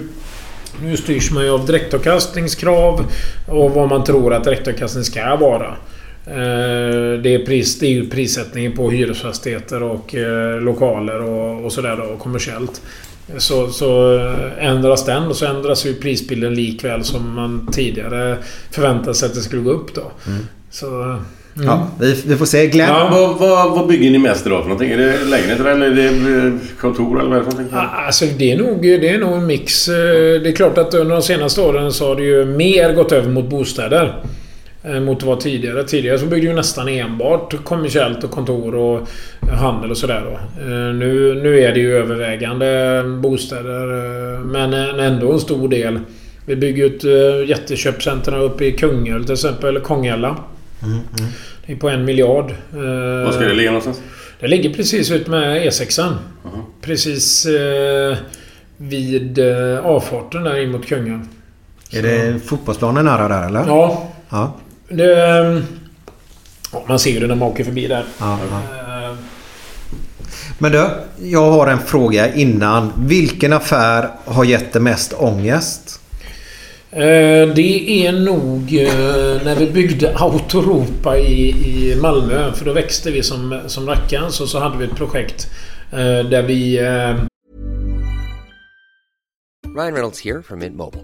Nu styrs man ju av direktavkastningskrav och vad man tror att direktavkastning ska vara. Eh, Det är, pris, det är ju prissättningen på hyresfastigheter och eh, lokaler och, och sådär och kommersiellt. Så, så eh, ändras den och så ändras ju prisbilden likväl som man tidigare förväntade sig att det skulle gå upp då. Så... mm. Ja, vi, vi får se. Glenn? Ja. Vad, vad, vad bygger ni mest idag för någonting? Är det lägenheter eller är det eh, kontor eller vad är det för någonting? Ja, Alltså det är, nog, det är nog en mix. Eh, Det är klart att under de senaste åren så har det ju mer gått över mot bostäder. eh, Mot vad tidigare. Tidigare så byggde ju nästan enbart kommersiellt och kontor och handel och sådär då. Nu, nu är det ju övervägande bostäder. Men en- ändå en stor del. Vi bygger ut eh, jätteköpcentren uppe i Kungälv till exempel. Kongälva. Det är på en miljard. Eh, Var ska det ligga någonstans? Det ligger precis ut med E6an. Precis eh, vid eh, avfarten där in mot Kungälv. Är det fotbollsplanen nära där eller? Ja. Ja. Det, eh, ja, man ser ju det när man åker förbi där. ja, ja. Eh, Men du, jag har en fråga innan. Vilken affär har gett dig mest ångest? Eh, det är nog eh, när vi byggde Autoropa i, i Malmö. För då växte vi som, som rackarns och så hade vi ett projekt eh, där vi... Ryan Reynolds här från Mint Mobile.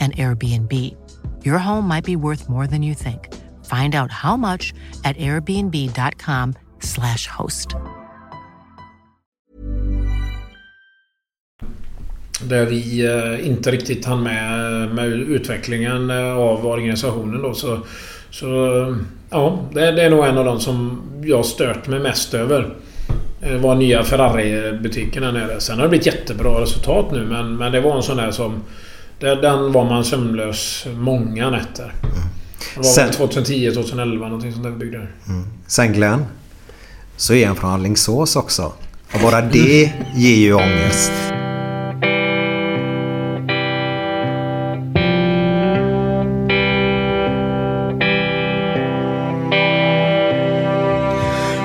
and Airbnb. Your home might be worth more than you think. Find out how much at airbnb.com/slash host. Där vi eh, inte riktigt hann med, eh, med utvecklingen eh, av organisationen då. Så, så ja, det, det är nog en av de som jag stört mig mest över. Det var nya Ferrari-butiken här nere. Sen har det blivit jättebra resultat nu men, men det var en sån där som där- Den var man sömnlös många nätter. Det var Sen- väl 2010, 2011 någonting sånt där vi byggde. Sen Glenn, så är han från Alingsås också. Och bara det ger ju ångest.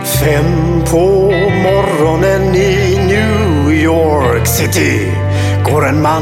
Fem på morgonen i New York City går en man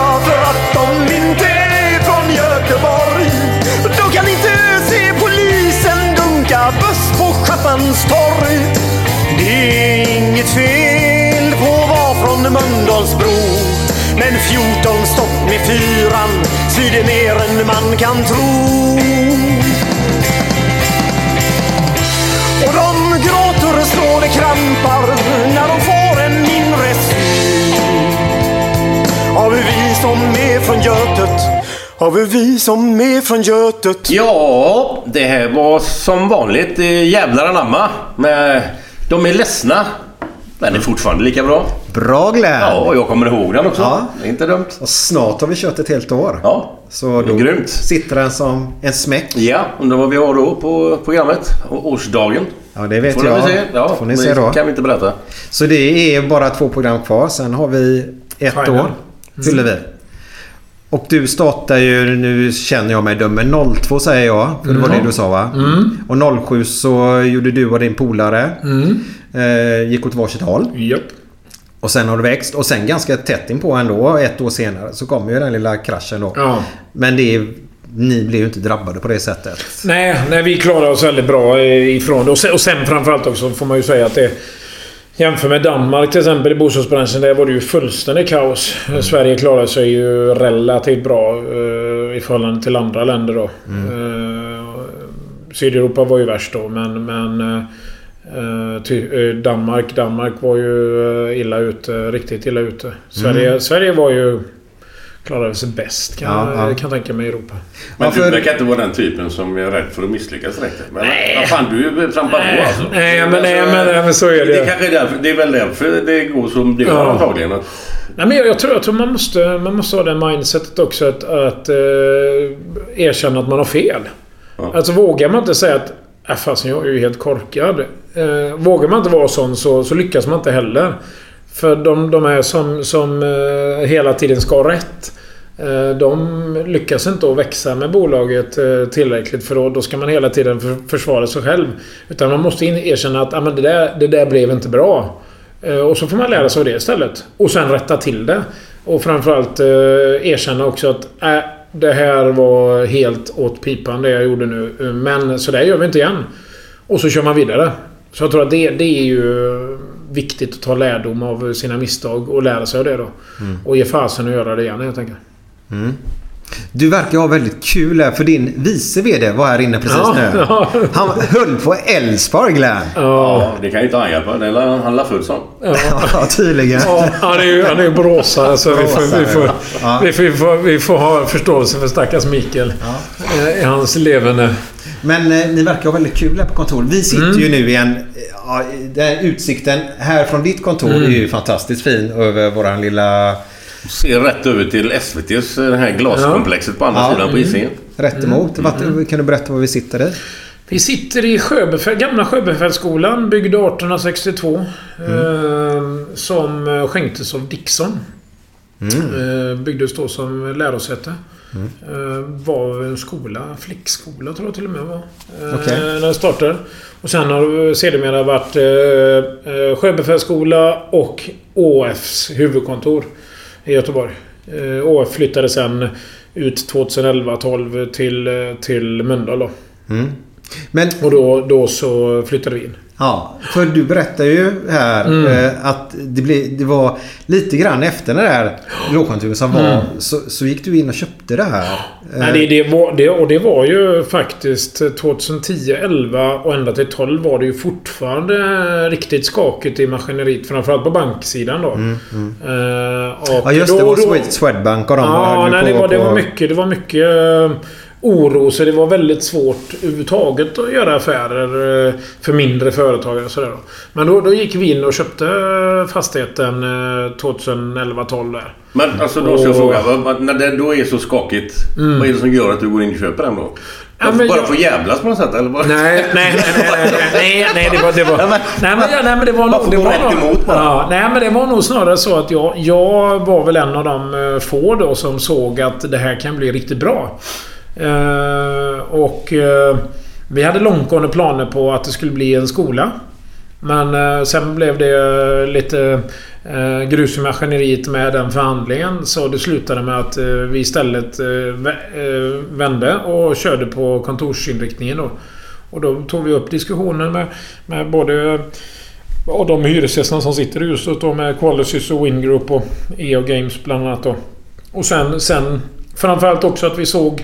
på torg. Det är inget fel på att vara från Mölndalsbro. Men 14 stopp med fyran svider mer än man kan tro. Och de gråter och slår det krampar när de får en mindre syn. av hur vi som är från Götet? Har vi vi som är från Götet? Ja, det här var som vanligt eh, jävlar anamma. Men de är ledsna. Den är fortfarande lika bra. Bra Glenn! Ja, jag kommer ihåg den också. Ja. Det är inte dumt. Och snart har vi kört ett helt år. Ja, Så då Grymt. sitter den som en smäck. Ja, undrar vad vi har då på programmet. Och årsdagen. Ja, det vet Får jag. vi se. Ja, får ni se då. kan vi inte berätta. Så det är bara två program kvar. Sen har vi ett Final. år. Fyller vi. Och du startar ju, nu känner jag mig dum, men 02 säger jag. För det var Mm. det du sa va? Mm. Och 07 så gjorde du och din polare. Mm. Eh, gick åt varsitt håll. Japp. Och sen har det växt. Och sen ganska tätt inpå ändå, ett år senare, så kommer ju den lilla kraschen då. Ja. Men det är, ni blir ju inte drabbade på det sättet. Nej, nej, vi klarar oss väldigt bra eh, ifrån det. Och sen, och sen framförallt också får man ju säga att det... Jämför med Danmark till exempel i bostadsbranschen. Där var det ju fullständigt kaos. Sverige klarar sig ju relativt bra eh, i förhållande till andra länder då. Eh, Sydeuropa var ju värst då men... men eh, eh, eh, Danmark, Danmark var ju eh, illa ute. Riktigt illa ute. Sverige, Mm. Sverige var ju... Klarade sig bäst kan, Ja, ja. kan jag tänka mig i Europa. Men Ja, du för- verkar inte vara den typen som är rädd för att misslyckas direkt. Men vad fan, du trampar på alltså. Nej, men, nej, men, nej, men så är det. Det, kanske är därför, det är väl därför det går som det gör Ja. antagligen. Att, Nej, men jag, jag, tror, jag tror man måste, man måste ha det mindsetet också att, att eh, erkänna att man har fel. Ja. Alltså vågar man inte säga att äh, fasen, jag är ju helt korkad. Eh, vågar man inte vara sån så, så lyckas man inte heller. För de, de här som, som eh, hela tiden ska ha rätt. Eh, de lyckas inte att växa med bolaget eh, tillräckligt för då, då ska man hela tiden försvara sig själv. Utan man måste erkänna att ah, men det, där, det där blev inte bra. Och så får man lära sig av det istället. Och sen rätta till det. Och framförallt eh, erkänna också att äh, det här var helt åt pipan det jag gjorde nu. Men så där gör vi inte igen. Och så kör man vidare. Så jag tror att det, det är ju viktigt att ta lärdom av sina misstag och lära sig av det då. Mm. Och ge fasen att göra det igen helt enkelt. Mm. Du verkar ha väldigt kul här för din vice VD var här inne precis Ja, nu. ja. Han höll på Elfsborg Glenn. ja, det kan ju inte han hjälpa. Det är han la full som. Ja, tydligen. Ja, han är ju, han är ju boråsare så vi får, vi, får, Ja. vi, får, vi, får, vi får ha förståelse för stackars Mikael. eh, I hans levande. Men eh, ni verkar ha väldigt kul här på kontoret. Vi sitter Mm. ju nu i en... Ja, den utsikten här från ditt kontor Mm. är ju fantastiskt fin över våran lilla... Ser rätt över till SVTs eh, det här glaskomplexet på andra Ja. sidan på Hisingen. Rätt emot. Vart- Kan du berätta var vi sitter i? Vi sitter i Sjöbefäl, gamla Sjöbefälsskolan, byggd 1862. Eh, som skänktes av Dixon. Eh, byggdes då som lärosäte. Eh, var en skola, flickskola tror jag till och med var. Eh, Okej. När det startade. Och sen har det sedermera varit eh, Sjöbefälsskola och ÅFs huvudkontor i Göteborg. ÅF flyttade sen ut 2011-12 till, till Mölndal då. Mm. Men, Och då, då så flyttade vi in. Ja, för du berättar ju här Mm. eh, att det, blev, det var lite grann efter den där lågkonjunkturen som var Mm. så, så gick du in och köpte det här. Nej, det, det var, det, och det var ju faktiskt 2010, 11 och ända till 12 var det ju fortfarande riktigt skakigt i maskineriet. Framförallt på banksidan då. Mm, mm. Eh, Ja just det, det då- var då- Swed- Swedbank och de Ja, höll nej, på det, var, det på- var mycket, det var mycket eh, oro. Så det var väldigt svårt överhuvudtaget att göra affärer eh, för mindre företagare. och Sådär. Men då, då gick vi in och köpte eh, fastigheten eh, 2011-12 där. Men alltså då ska jag fråga. När det då är så skakigt. Mm. Vad är det som gör att du går in och köper den då? Ja, men bara jag- att jävlas på något sätt eller? Bara... Nej, nej, nej, nej, nej, det var... Det var nej, men, nej, men det var nog... Det var nog ja, nej, men det var nog snarare så att jag, jag var väl en av de eh, få då som såg att det här kan bli riktigt bra. Eh, och eh, vi hade långtgående planer på att det skulle bli en skola. Men eh, sen blev det lite eh, grus i maskineriet med den förhandlingen. Så det slutade med att eh, vi istället eh, eh vände och körde på kontorsinriktningen då. Och då tog vi upp diskussionen med, med både och de hyresgästerna som sitter i huset då med Qualicys och Wingroup och EO Games bland annat då. Och sen, sen framförallt också att vi såg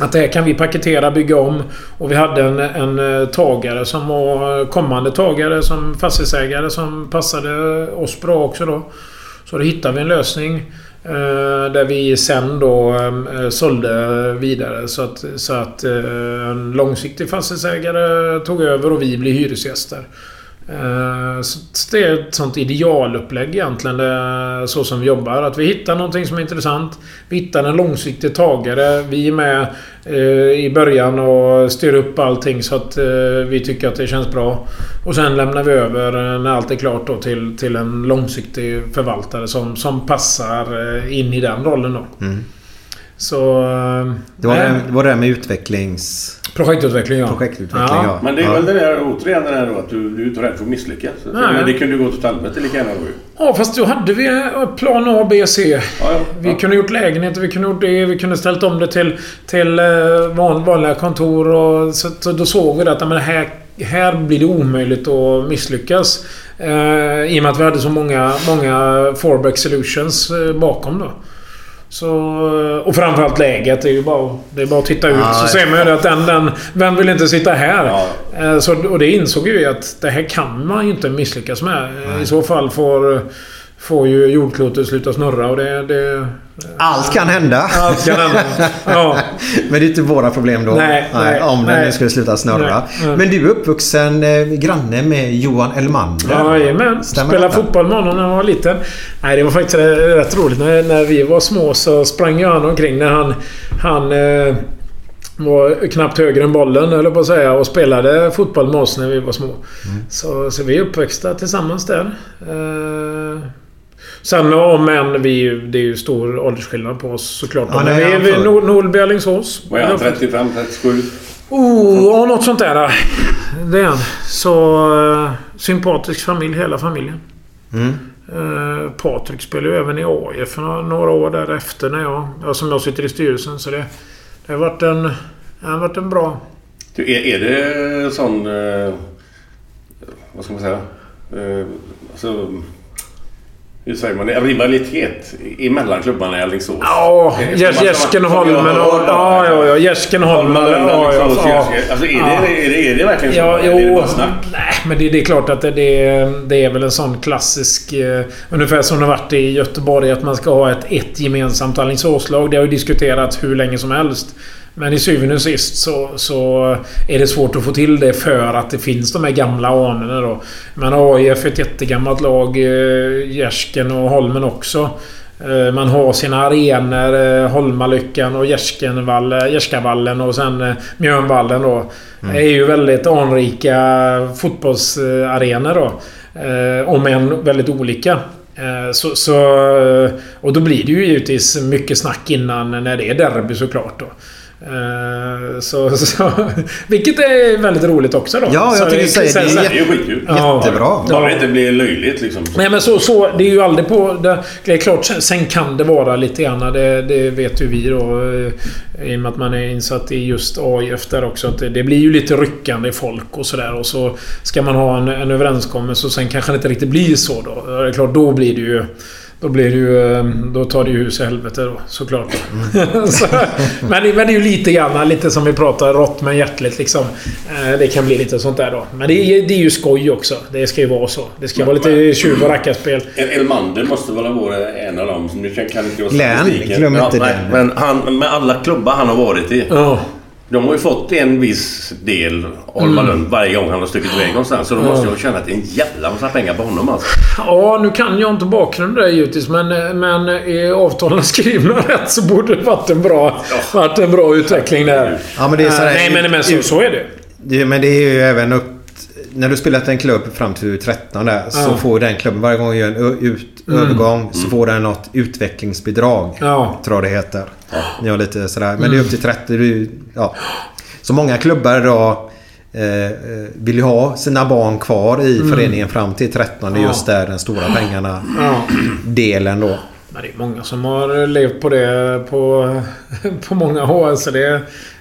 att det här kan vi paketera, bygga om. Och vi hade en, en eh, tagare som var eh, kommande tagare som fastighetsägare som passade oss bra också då. Så då hittade vi en lösning. Eh, där vi sen då eh, eh sålde vidare så att, så att eh, en långsiktig fastighetsägare tog över och vi blev hyresgäster. Eh, så det är ett sånt idealupplägg egentligen. Så som vi jobbar. Att vi hittar någonting som är intressant. Vi hittar en långsiktig tagare. Vi är med eh, i början och styr upp allting så att eh, vi tycker att det känns bra. Och sen lämnar vi över när allt är klart då till, till en långsiktig förvaltare som, som passar in i den rollen då. Mm. Så... Det var, nej. det, var det där med utvecklings... Projektutveckling ja. Projektutveckling, Ja. ja. Men det är väl det där återigen det där då att du, du är inte rädd för att misslyckas. Nej. Men det kunde ju gå åt helvete lika gärna då. Ja, fast då hade vi eh, plan A, B, C. Vi kunde gjort lägenheter, vi kunde gjort det, vi kunde ställt om det till, till eh, van, vanliga kontor. Och, så, så då såg vi att men här, här blir det omöjligt att misslyckas. Eh, I och med att vi hade så många, många fallback solutions eh, bakom då. Så, eh, och framförallt läget. Det är ju bara, det är bara att titta ut. Ja, så ser man ju att den, den... Vem vill inte sitta här? Eh, Så, och det insåg vi att det här kan man ju inte misslyckas med. I så fall får, får ju jordklotet sluta snurra och det... det Allt kan hända. Allt kan hända. Ja. Men det är inte våra problem då. Nej, nej, om den nej. nu skulle sluta snurra. Nej. Men du är uppvuxen eh, granne med Johan Elmander. Jajamän. Stämmer Spelade detta? fotboll med honom när han var liten. Nej, det var faktiskt rätt roligt. När, när vi var små så sprang ju han omkring när han... Han eh, var knappt högre än bollen, eller på att säga, och spelade fotboll med oss när vi var små. Mm. Så, så vi är uppväxta tillsammans där. Eh, sen om än vi... Det är ju stor åldersskillnad på oss såklart. Ja, Men nej, vi är han vi är får- Nor- Norrby, Alingsås. Vad är han? 35, 37? Oh, något sånt där. Det är han. Så eh, sympatisk familj, hela familjen. Mm. Eh, Patrik spelade ju även i AIF för några, några år därefter när jag... Ja, som jag sitter i styrelsen. Så det, det har varit en... Det har varit en bra... Du, är, är det sån... Eh, vad ska man säga? Eh, alltså, hur säger man det? Rivalitet emellan klubbarna i Alingsås? Ja, Eh, Gärs- som- Gärsken och. Ja, ja, ja. Gärsken och Holmen. Holmen, Ja, ja, ja. Alltså är det, är, det, är det verkligen så? Ja, Eller är det jo. bara snack? Nej, men det, det är klart att det, det, det är väl en sån klassisk... Eh, ungefär som det har varit i Göteborg att man ska ha ett, ett gemensamt Alingsåslag. Det har ju diskuterats hur länge som helst. Men i syvende och sist så, så är det svårt att få till det för att det finns de här gamla anorna då. Men AIF är ett jättegammalt lag. eh, Gärsken och Holmen också. Eh, Man har sina arenor, eh, Holmalyckan och Gärskavallen och sen Mjölnvallen då. Mm. Är ju väldigt anrika fotbollsarenor då. Om än väldigt olika. Så, så, och då blir det ju givetvis mycket snack innan när det är derby såklart då. Eh, Så, så, vilket är väldigt roligt också då. Ja, jag Så tänkte säga det. Det är Det är ju skitkul. Ja. Jättebra. Bara det inte blir löjligt liksom. Nej men så, så, det är ju aldrig på... Det, det är klart, sen, sen kan det vara lite grann, det, det vet ju vi då. eh, I och med att man är insatt i just AIF där också. Att det, det blir ju lite ryckande i folk och sådär. Och så ska man ha en, en överenskommelse och sen kanske det inte riktigt blir så då. Det är klart, då blir det ju... Då blir det ju... eh, Då tar det ju hus i helvete då, såklart. så, men, det- men det är ju lite grann, lite som vi pratar, rått men hjärtligt liksom. Eh, Det kan bli lite sånt där då. Men det är, det är ju skoj också. Det ska ju vara så. Det ska vara lite tjuv och rackarspel. El- Elmander måste väl varit en av dem som... Nu kan kan inte jag Glenn, glöm inte nej, den. Men han, med alla klubbar han har varit i. Ja. De har ju fått en viss del Holmalund varje gång han har stuckit iväg någonstans. Så de måste ju ha tjänat en jävla massa pengar på honom alltså. Ja, nu kan jag inte bakgrunden där givetvis, men, men är avtalen skrivna rätt så borde det varit en bra, varit en bra utveckling där. Ja, men det är så här- Nej, men, men så, så är. Det, men det är ju även upp... När du spelat en klubb fram till 13 där så Ja. får den klubben varje gång du gör en ut, Mm. övergång så får den något utvecklingsbidrag. Ja. Tror jag det heter. Ni har lite sådär. Men Mm. det är upp till 30. Du, ja. Så många klubbar idag eh, eh, vill ju ha sina barn kvar i Mm. föreningen fram till 13. Det är Ja. just där den stora pengarna Ja. delen då. Men det är många som har levt på det på, på många år. Så det,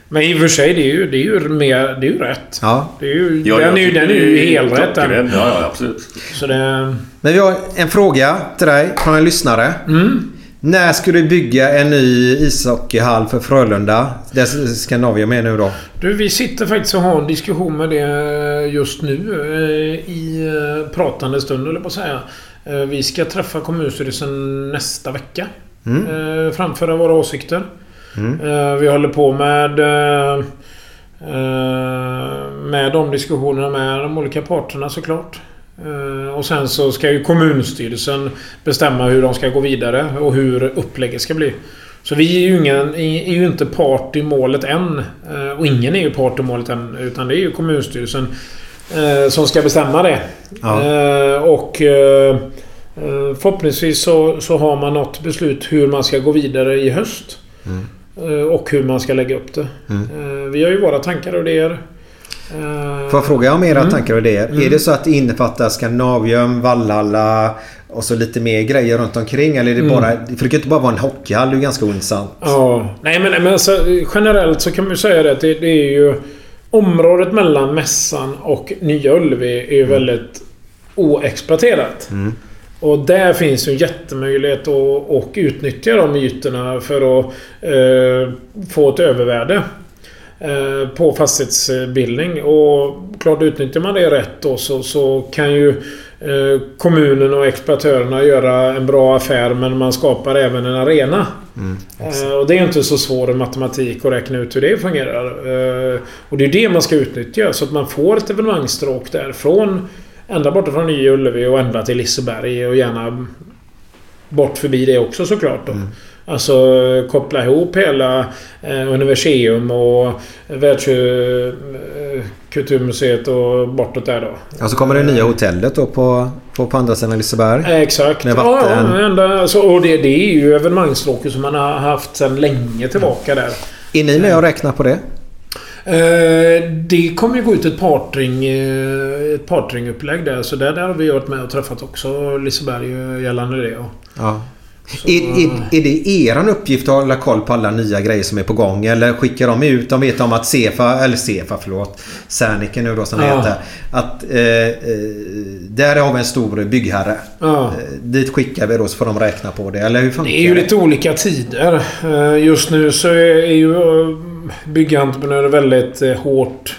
men i och för sig, det är ju, det är ju, mer, det är ju rätt. Ja. Det är ju, Ja, den, är ju, den är ju är helt rätt. den. Ja, ja, absolut. Så det... Men vi har en fråga till dig från en lyssnare. Mm. När ska du bygga en ny ishockeyhall för Frölunda? Det ska Navia med nu då. Du, vi sitter faktiskt och har en diskussion med det just nu eh, i eh, pratande stund, eller på att säga. Eh, Vi ska träffa kommunstyrelsen nästa vecka. Mm. Framföra våra åsikter. Mm. Eh, Vi håller på med eh, eh, med de diskussionerna med de olika parterna såklart. Och sen så ska ju kommunstyrelsen bestämma hur de ska gå vidare och hur upplägget ska bli. Så vi är ju, ingen, är ju inte part i målet än. Och ingen är ju part i målet än. Utan det är ju kommunstyrelsen som ska bestämma det. Ja. Och förhoppningsvis så, så har man något beslut hur man ska gå vidare i höst. Mm. Eh, Och hur man ska lägga upp det. Mm. Eh, Vi har ju våra tankar och idéer. Eh, Får jag fråga om era Mm. tankar och idéer? Mm. Är det så att det innefattar Skandinavium, Vallhalla och så lite mer grejer runt omkring? Eller är det Mm. bara... För det kan ju inte bara vara en hockeyhall. Det är ju ganska ointressant. Ja. Nej men, men alltså, generellt så kan man ju säga det att det, det är ju... Området mellan Mässan och Nya Ullevi är ju väldigt oexploaterat. Mm. Och där finns ju en jättemöjlighet att, att utnyttja de ytorna för att eh, få ett övervärde eh, på fastighetsbildning. Och klart utnyttjar man det rätt då så, så kan ju eh, kommunen och exploatörerna göra en bra affär men man skapar även en arena. Mm. Eh, och det är inte så svår matematik att räkna ut hur det fungerar. Eh, och det är det man ska utnyttja så att man får ett evenemangstråk där från ända borta från Nya Ullevi och ända till Liseberg och gärna bort förbi det också såklart då. Alltså eh, koppla ihop hela eh, Universium och Världskulturmuseet och bortåt där då. Och så kommer det nya hotellet då på, på, på andra sidan Liseberg. Eh, Exakt. Med vatten. ja, ända, alltså, och det, det är ju evenemangstråket som man har haft sedan länge tillbaka där. Är ni med och räknar på det? Eh, det kommer ju gå ut ett partring, eh, ett partringupplägg där. Så där, där har vi varit med och träffat också Liseberg eh, gällande det. Ja. Är, är, är det eran uppgift att hålla koll på alla nya grejer som är på gång? Eller skickar de ut? De vet om att Sefa, eller Sefa förlåt. Serneke nu då som det Ja. heter. Att eh, där har vi en stor byggherre. Ja. Dit skickar vi då så får de räkna på det. Eller hur funkar Det är ju lite olika tider. Just nu så är ju byggentreprenörer väldigt eh, hårt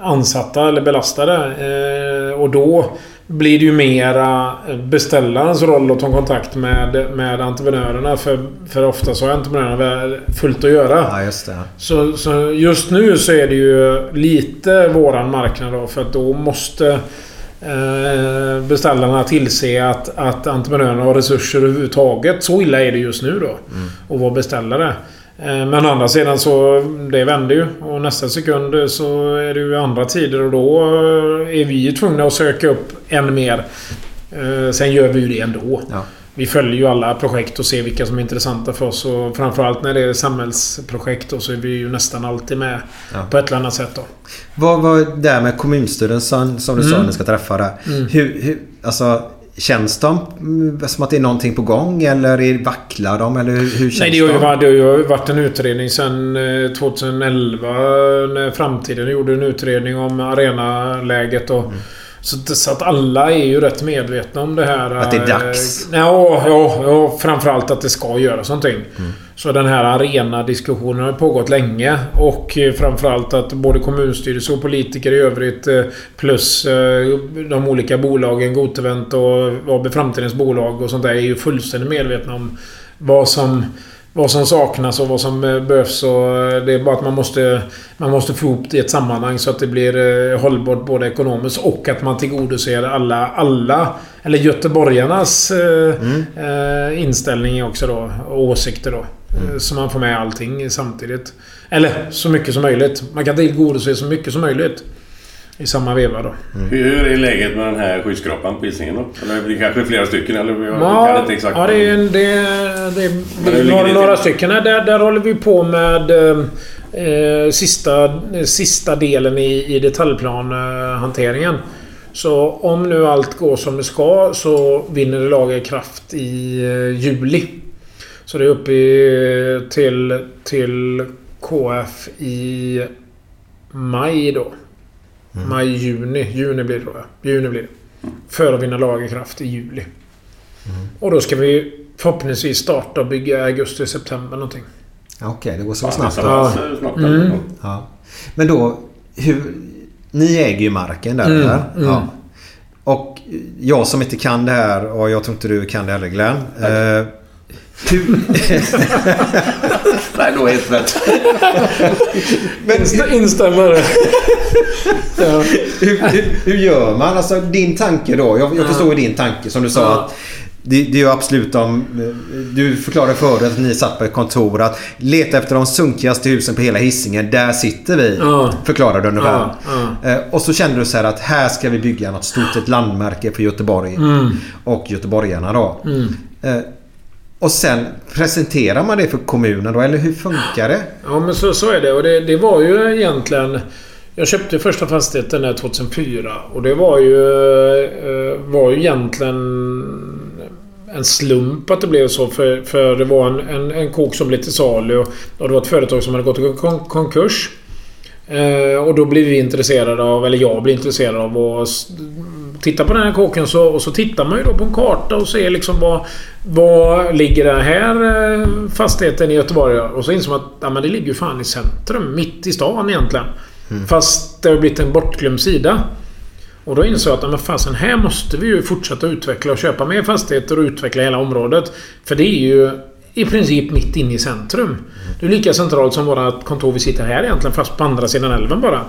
ansatta eller belastade. Eh, Och då blir det ju mera beställarens roll att ta kontakt med, med entreprenörerna. För, för ofta så har entreprenörerna fullt att göra. Ja, just. Så, så just nu så är det ju lite våran marknad då. För att då måste eh, beställarna tillse att, att entreprenörerna har resurser överhuvudtaget. Så illa är det just nu då. Att vara beställare. Eh, Men å andra sidan så, det vänder ju. Och nästa sekund så är det ju andra tider och då eh, är vi ju tvungna att söka upp än mer. Eh, Sen gör vi ju det ändå. Ja. Vi följer ju alla projekt och ser vilka som är intressanta för oss. Och framförallt när det är samhällsprojekt så är vi ju nästan alltid med Ja. på ett eller annat sätt. Då. Vad var där med kommunstyrelsen som du sa Mm. ni ska träffa där? Mm. Hur, hur, alltså, känns de mm, som att det är någonting på gång? Eller vacklar de? Eller hur, hur känns Nej, det har, ju varit, det har ju varit en utredning sedan eh, 2011 när Framtiden gjorde en utredning om arenaläget. Och, så, så att alla är ju rätt medvetna om det här. Att det är eh, dags. Ja, ja, ja framförallt att det ska göras någonting. Mm. Så den här arena-diskussionen har pågått länge. Och eh, framförallt att både kommunstyrelse och politiker i övrigt eh, plus eh, de olika bolagen, Gotevent och AB Framtidens bolag och sånt där är ju fullständigt medvetna om vad som vad som saknas och vad som eh, behövs. Och det är bara att man måste, man måste få ihop det i ett sammanhang så att det blir hållbart både ekonomiskt och att man tillgodoser alla, alla eller göteborgarnas eh, inställning också då. Och åsikter då. Eh, Så man får med allting samtidigt. Eller så mycket som möjligt. Man kan tillgodose så mycket som möjligt. I samma veva då. Hur, hur är läget med den här skyskrapan på Hisingen då? Eller det kanske är flera stycken eller? Jag Ja, kan inte exakt. ja det, är, det, det, Men hur är några, det några stycken. Där, där håller vi på med eh, eh, sista, sista delen i, i detaljplanhanteringen. Så om nu allt går som det ska så vinner det laga kraft i eh, juli. Så det är uppe i, till, till KF i maj då. Maj, juni. Juni blir det då ja. Juni blir det. För att vinna lagerkraft i juli. Och då ska vi förhoppningsvis starta och bygga i augusti, september någonting. Ja, Okej, det går så Ja, snabbt. Ja. Mm. Ja. Men då, hur, ni äger ju marken där. Mm, eller? mm. Ja. Och jag som inte kan det här och jag tror inte du kan det heller Glenn. Eh, hur, Nej, då är helt rätt. Inst- Instämmer. ja. hur, hur, hur gör man? Alltså din tanke då. Jag, jag förstår ju din tanke som du sa Ja. att det, det är ju absolut om... Du förklarade förut att ni satt på ett kontor att leta efter de sunkigaste husen på hela Hisingen. Där sitter vi. Ja. Förklarade du ungefär. Ja. Eh, Och så kände du så här att här ska vi bygga något stort. Ett landmärke för Göteborg. Mm. Och göteborgarna då. Mm. Och sen presenterar man det för kommunen då? Eller hur funkar det? Ja men så, så är det. Och det, det var ju egentligen... Jag köpte första fastigheten där 2004 och det var ju... Eh, var ju egentligen en slump att det blev så. För, för det var en, en, en kok som blev till salu och, och det var ett företag som hade gått i kon konkurs. Eh, och då blev vi intresserade av, eller jag blev intresserad av att s- titta på den här kåken. Så, och så tittar man ju då på en karta och ser liksom vad... Vad ligger den här eh, fastigheten i Göteborg? Och så inser man att ja, men det ligger ju fan i centrum. Mitt i stan egentligen. Fast det har blivit en bortglömd sida. Och då insåg jag att men fasen, här måste vi ju fortsätta utveckla och köpa mer fastigheter och utveckla hela området. För det är ju i princip mitt inne i centrum. Det är lika centralt som våra kontor vi sitter här egentligen, fast på andra sidan älven bara.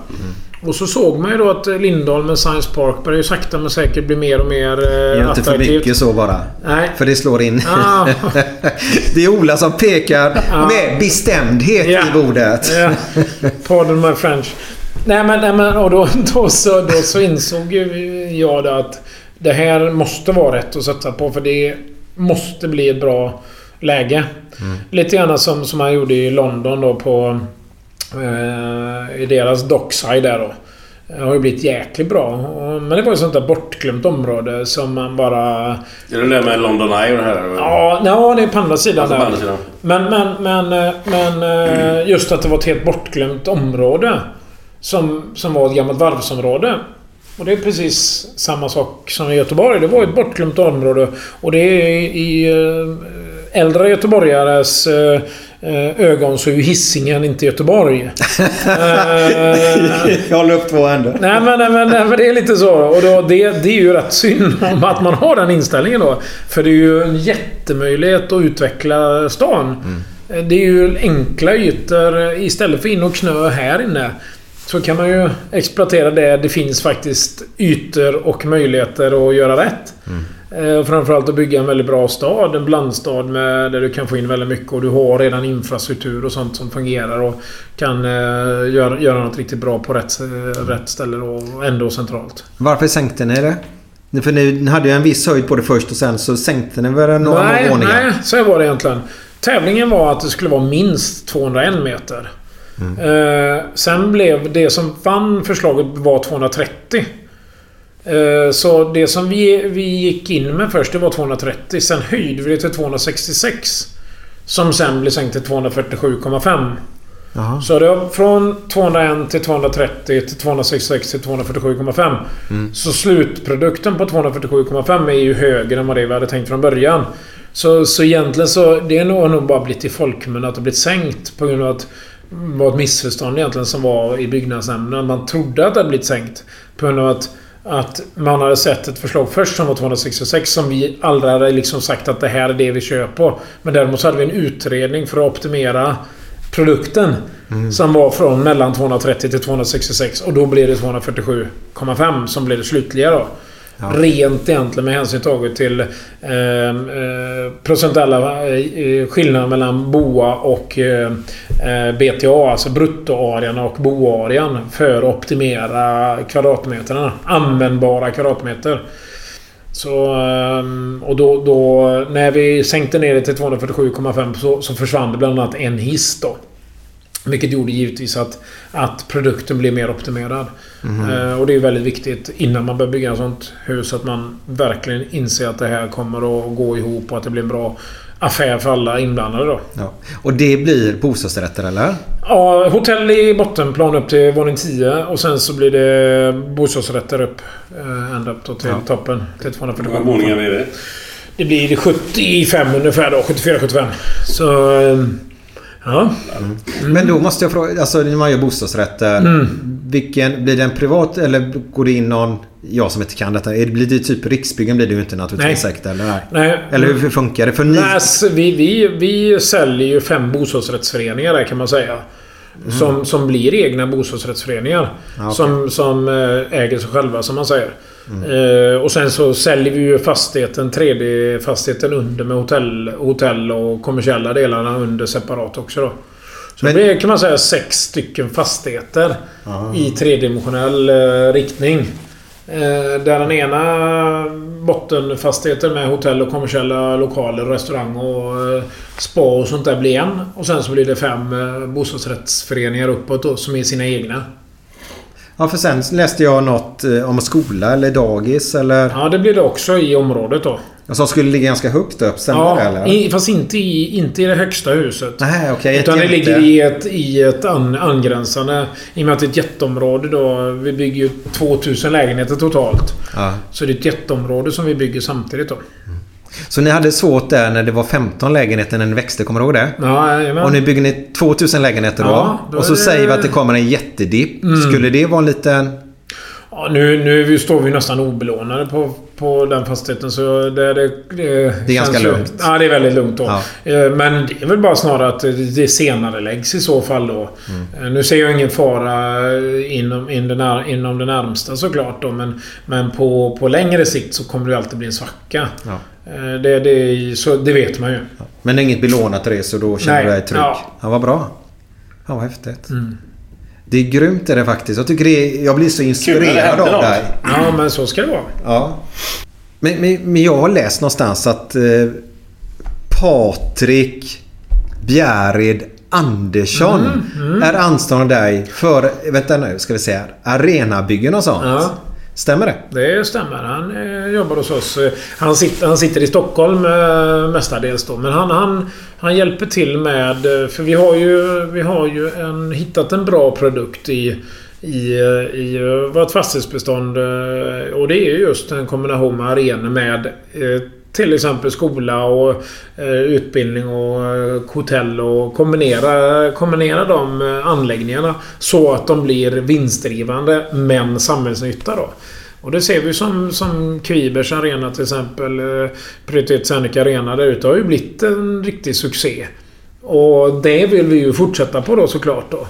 Och så såg man ju då att Lindholm med Science Park börjar ju sakta men säkert bli mer och mer eh, Gör inte för attraktivt. mycket så bara. Nej. För det slår in. Ah. det är Ola som pekar med bestämdhet Ja. i bordet. Ja. Pardon my French. Nej men, nej, men och då, då, så, då så insåg ju jag då att det här måste vara rätt att satsa på för det måste bli ett bra läge. Lite grann som, som han gjorde i London då på... Eh, I deras dockside där då. Det har ju blivit jäkligt bra. Men det var ju sånt där bortglömt område som man bara... Är det det med London Eye och det här? Ja, ja det är på andra sidan Alltså där. andra sidan. Men, men, men, eh, men eh, just att det var ett helt bortglömt område. Som, som var ett gammalt varvsområde. Och det är precis samma sak som i Göteborg. Det var ett bortglömt område. Och det är i eh, äldre göteborgares eh, eh, ögon så är ju Hisingen inte Göteborg. Eh, Jag håller upp två händer. Nej men, nej, men, nej, men det är lite så. Och då, det, det är ju rätt synd om att man har den inställningen då. För det är ju en jättemöjlighet att utveckla stan. Det är ju enkla ytor. Istället för in och knö här inne. Så kan man ju exploatera det. Det finns faktiskt ytor och möjligheter att göra rätt. Eh, Och framförallt att bygga en väldigt bra stad. En blandstad med, där du kan få in väldigt mycket och du har redan infrastruktur och sånt som fungerar och kan eh, göra, göra något riktigt bra på rätt, eh, rätt ställe och ändå centralt. Varför sänkte ni det? För ni hade ju en viss höjd på det först och sen så sänkte ni väl några nej, våningar? nej, så var det egentligen. Tävlingen var att det skulle vara minst 201 meter. Eh, sen blev det som vann förslaget var 230. Eh, så det som vi, vi gick in med först det var 230. Sen höjde vi det till 266. Som sen blev sänkt till 247,5. Jaha. Så det var från 201 till 230 till 266 till 247,5. Mm. Så slutprodukten på 247,5 är ju högre än vad det vi hade tänkt från början. Så, så egentligen så... Det nog, nog bara blivit i folkmun att det blivit sänkt på grund av att det var ett missförstånd egentligen som var i byggnadsnämnden. Man trodde att det hade blivit sänkt. På grund av att att man hade sett ett förslag först som var 266 som vi aldrig hade liksom sagt att det här är det vi kör på. Men däremot så hade vi en utredning för att optimera produkten. Som var från mellan 230 till 266 och då blev det 247,5 som blev det slutliga då. Rent egentligen med hänsyn taget till eh, eh, procentuella eh, skillnader mellan BOA och eh, eh BTA. Alltså bruttoarean och boarean. För att optimera kvadratmeterna. Användbara kvadratmeter. Så, ehm, och då, då när vi sänkte ner det till 247,5 så, så försvann det bland annat en hiss då. Vilket gjorde givetvis att, att produkten blev mer optimerad. Mhm. Eh, och det är väldigt viktigt innan man börjar bygga ett sånt hus att man verkligen inser att det här kommer att gå ihop och att det blir en bra affär för alla inblandade då. Ja. Och det blir bostadsrätter eller? Ja, hotell i bottenplan upp till våning 10 och sen så blir det bostadsrätter upp. eh, Ända upp till Ja. toppen. Till 247. Hur många våningar är det? Det blir 75 ungefär då. 74-75. Så... eh, Ja. Men då måste jag fråga, alltså när man gör bostadsrätter. Mm. Vilken, blir det en privat eller går det in någon... Jag som inte kan detta. Blir det typ Riksbyggen blir det ju inte naturligtvis säkert eller? Nej. Nej. Eller hur funkar det? För ni... Nej, alltså, vi, vi, vi säljer ju fem bostadsrättsföreningar där kan man säga. Som, som blir egna bostadsrättsföreningar. Mm. Ja, okej. Som, som eh, äger sig själva som man säger. Mm. Och sen så säljer vi ju fastigheten, 3D-fastigheten under med hotell, hotell och kommersiella delarna under separat också då. Så Men- det blir, kan man säga sex stycken fastigheter Ah. i tredimensionell eh, riktning. Eh, där den ena bottenfastigheten med hotell och kommersiella lokaler, restaurang och spa och sånt där blir en. Och sen så blir det fem bostadsrättsföreningar uppåt då, som är sina egna. Ja, för sen läste jag något eh, om skola eller dagis eller... Ja, det blir det också i området då. Sa skulle ligga ganska högt upp. Stämmer det Ja, eller? i, fast inte i, inte i det högsta huset. Nej, okej. Utan det jätte- ligger i ett, i ett an, angränsande... I och med att det är ett jätteområde då. Vi bygger ju 2000 lägenheter totalt. Ja. Så det är ett jätteområde som vi bygger samtidigt då. Så ni hade svårt där när det var 15 lägenheter när ni växte, kommer du ihåg det? Ja, jajamän. Och nu bygger ni 2000 lägenheter då. Ja, då och så det- säger vi att det kommer en jättedipp. Mm. Skulle det vara en liten... Ja, nu, nu står vi nästan obelånade på, på den fastigheten så det, det, det, är ganska lugnt. Ja, det är väldigt lugnt då. Ja. Eh, Men det är väl bara snarare att det det senare läggs i så fall då. Mm. Eh, Nu ser jag ingen fara inom, in det när, inom det närmsta såklart då. Men, men på, på längre sikt så kommer det alltid bli en svacka. Ja. Eh, Det, det, så, det vet man ju. Men det inget belånat det så då känner Nej, du dig trygg? ja. Ja. vad bra. Ja, vad häftigt. Mm. Det är grymt är det faktiskt. Jag tycker det är, Jag blir så det inspirerad av dig. Ja, men så ska det vara. Ja. Men, men, men jag har läst någonstans att eh, Patrik Bjärred Andersson Mm, är anställd av dig för, vänta nu ska vi se här, arenabyggen och sånt. Ja. Stämmer det? Det stämmer. Han eh, jobbar hos oss. Eh, han sitter, han sitter i Stockholm eh, mestadels då. Men han, han, han hjälper till med... Eh, för vi har ju, vi har ju en, hittat en bra produkt i, i, eh, i vårt fastighetsbestånd. Och det är just en kombination med arenor med eh, till exempel skola och eh, utbildning och eh, hotell och kombinera, kombinera de eh, anläggningarna så att de blir vinstdrivande men samhällsnytta då. Och det ser vi som, som Kvibers arena till exempel. Prioritet Seneca Arena där ute har ju blivit en riktig succé. Och det vill vi ju fortsätta på då såklart då.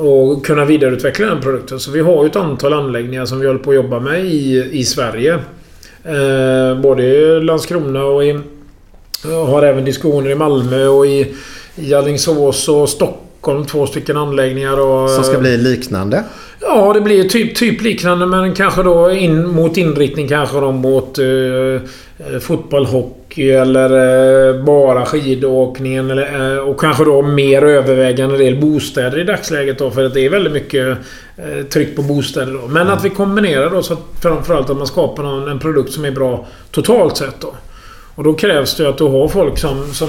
Och kunna vidareutveckla den produkten. Så vi har ju ett antal anläggningar som vi håller på att jobba med i, i Sverige. Eh, både i Landskrona och i... Har även diskussioner i Malmö och i, i Alingsås och Stockholm. Två stycken anläggningar och... Som ska bli liknande? Ja, det blir typ, typ liknande men kanske då in, mot inriktning kanske då mot eh, eh, fotboll, hockey eller eh, bara skidåkningen. Eller, eh, och kanske då mer övervägande del bostäder i dagsläget då för att det är väldigt mycket eh, tryck på bostäder då. Men att vi kombinerar då så att framförallt att man skapar någon, en produkt som är bra totalt sett då. Och då krävs det att du har folk som, som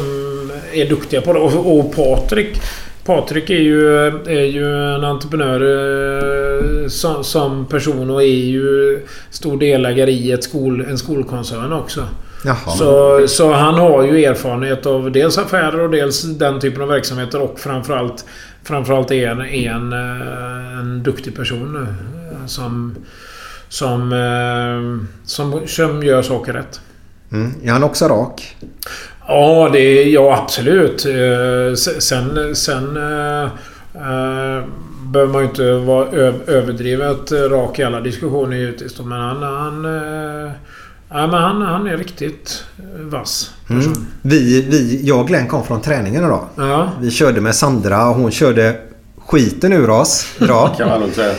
är duktiga på det. Och, och Patrik Patrik är ju, är ju en entreprenör eh, som, som person och är ju stor delägare i ett skol, en skolkoncern också. Jaha. Så, så han har ju erfarenhet av dels affärer och dels den typen av verksamheter och framförallt Framförallt är en, är en, eh, en duktig person eh, som som, som, som gör saker rätt. Mm. Är han också rak? Ja, det är, ja absolut. Eh, Sen... sen eh, behöver man ju inte vara ö- överdrivet rak i alla diskussioner givetvis. Men han... han eh, ja, men han, han är riktigt vass. Mm. Vi, vi, jag och Glenn kom från träningen idag. Ja. Vi körde med Sandra och hon körde skiten ur oss idag. Kan man lugnt säga.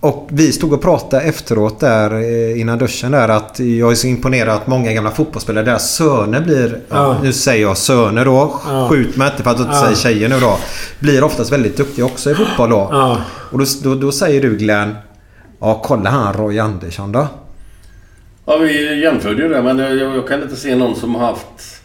Och vi stod och pratade efteråt där eh, innan duschen där att jag är så imponerad att många gamla fotbollsspelare deras söner blir, ja. Ja. nu säger jag söner då, Ja. skjut mig inte för att jag inte Ja. säger tjejer nu då. Blir oftast väldigt duktiga också i fotboll då. Ja. Och då, då, då säger du Glenn, ja kolla han Roy Andersson då. Ja, vi jämförde ju det men jag, jag kan inte se någon som har haft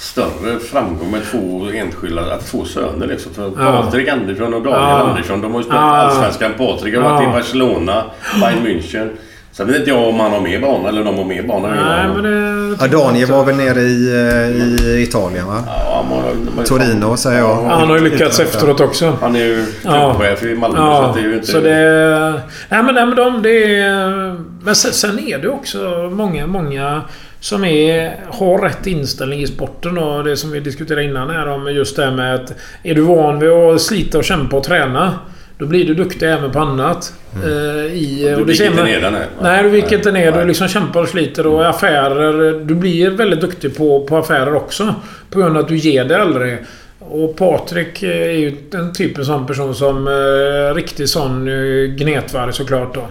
större framgång med två enskilda, att två söner liksom. För Ja. Patrik Andersson och Daniel Ja. Andersson, de har ju spelat Ja. Allsvenskan. Patrik har varit Ja. i Barcelona, Bayern München. Sen vet inte jag om han har mer barn eller de har mer barn. Nej, men det... Ja, Daniel var väl nere i, eh, i Italien va? Ja, man man- Torino säger jag. Han har ju lyckats efteråt också. Han är ju Ja. klubbchef i Malmö så Ja, att det är ju inte... så det... Nej men, nej, men de, det är... Men sen, sen är det också många, många som är, har rätt inställning i sporten och det som vi diskuterade innan här om just det här med att... Är du van vid att slita och kämpa och träna då blir du duktig även på annat. Eh, i, Mm. Du viker inte ner den här? Nej, du viker inte ner. Du liksom kämpar och sliter och i affärer... Du blir väldigt duktig på, på affärer också. På grund av att du ger dig aldrig. Och Patrik är ju en typ sån person som... Eh, riktigt sån eh, gnetvarg såklart då.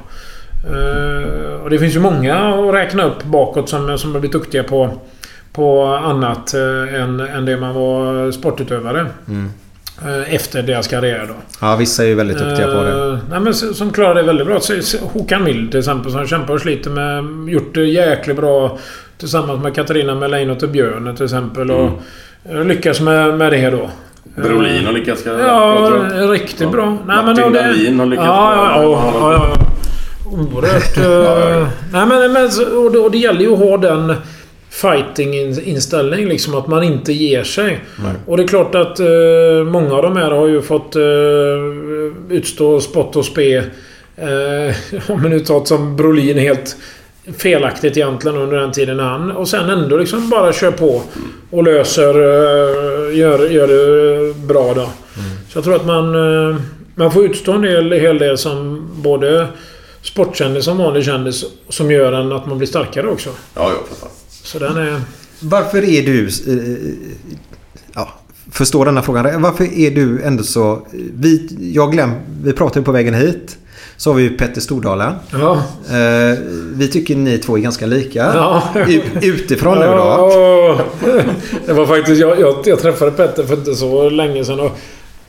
Eh, och det finns ju många att räkna upp bakåt som, som har blivit duktiga på, på annat eh, än, än det man var sportutövare. Mm. Eh, efter deras karriär då. Ja, vissa är ju väldigt duktiga på det. Nej, men som klarar det väldigt bra. Håkan Mild till exempel som kämpar och sliter med... Gjort det jäkligt bra tillsammans med Katarina Melaine och Björn till exempel. Och eh, lyckas med, med det då. Brolin har lyckats Ja, bra, jag. riktigt Ja. bra. Nej, Martin men, och det- Dahlin har lyckats ja, bra. Ja, ja, ja, ja. Oerhört... eh, nej, men, men, och, det, och det gäller ju att ha den fighting-inställning. Liksom att man inte ger sig. Och det är klart att eh, många av de här har ju fått eh, utstå spott och spe. Eh, om man nu tar som Brolin helt felaktigt egentligen under den tiden han. Och sen ändå liksom bara kör på. Och löser... eh, gör, gör det bra då. Så jag tror att man... eh, Man får utstå en hel, hel del som både sportkändis och vanlig kändis som gör en att man blir starkare också. Ja, ja, för fan. Så den är... Varför är du... Eh, ja, förstår denna frågan. Varför är du ändå så... Vi, jag glöm, vi pratade på vägen hit. Så har vi ju Petter Stordalen. Ja. Eh, vi tycker ni två är ganska lika. Ja. Utifrån nu då. Ja, Det var faktiskt... Jag, jag, jag träffade Petter för inte så länge sedan. Och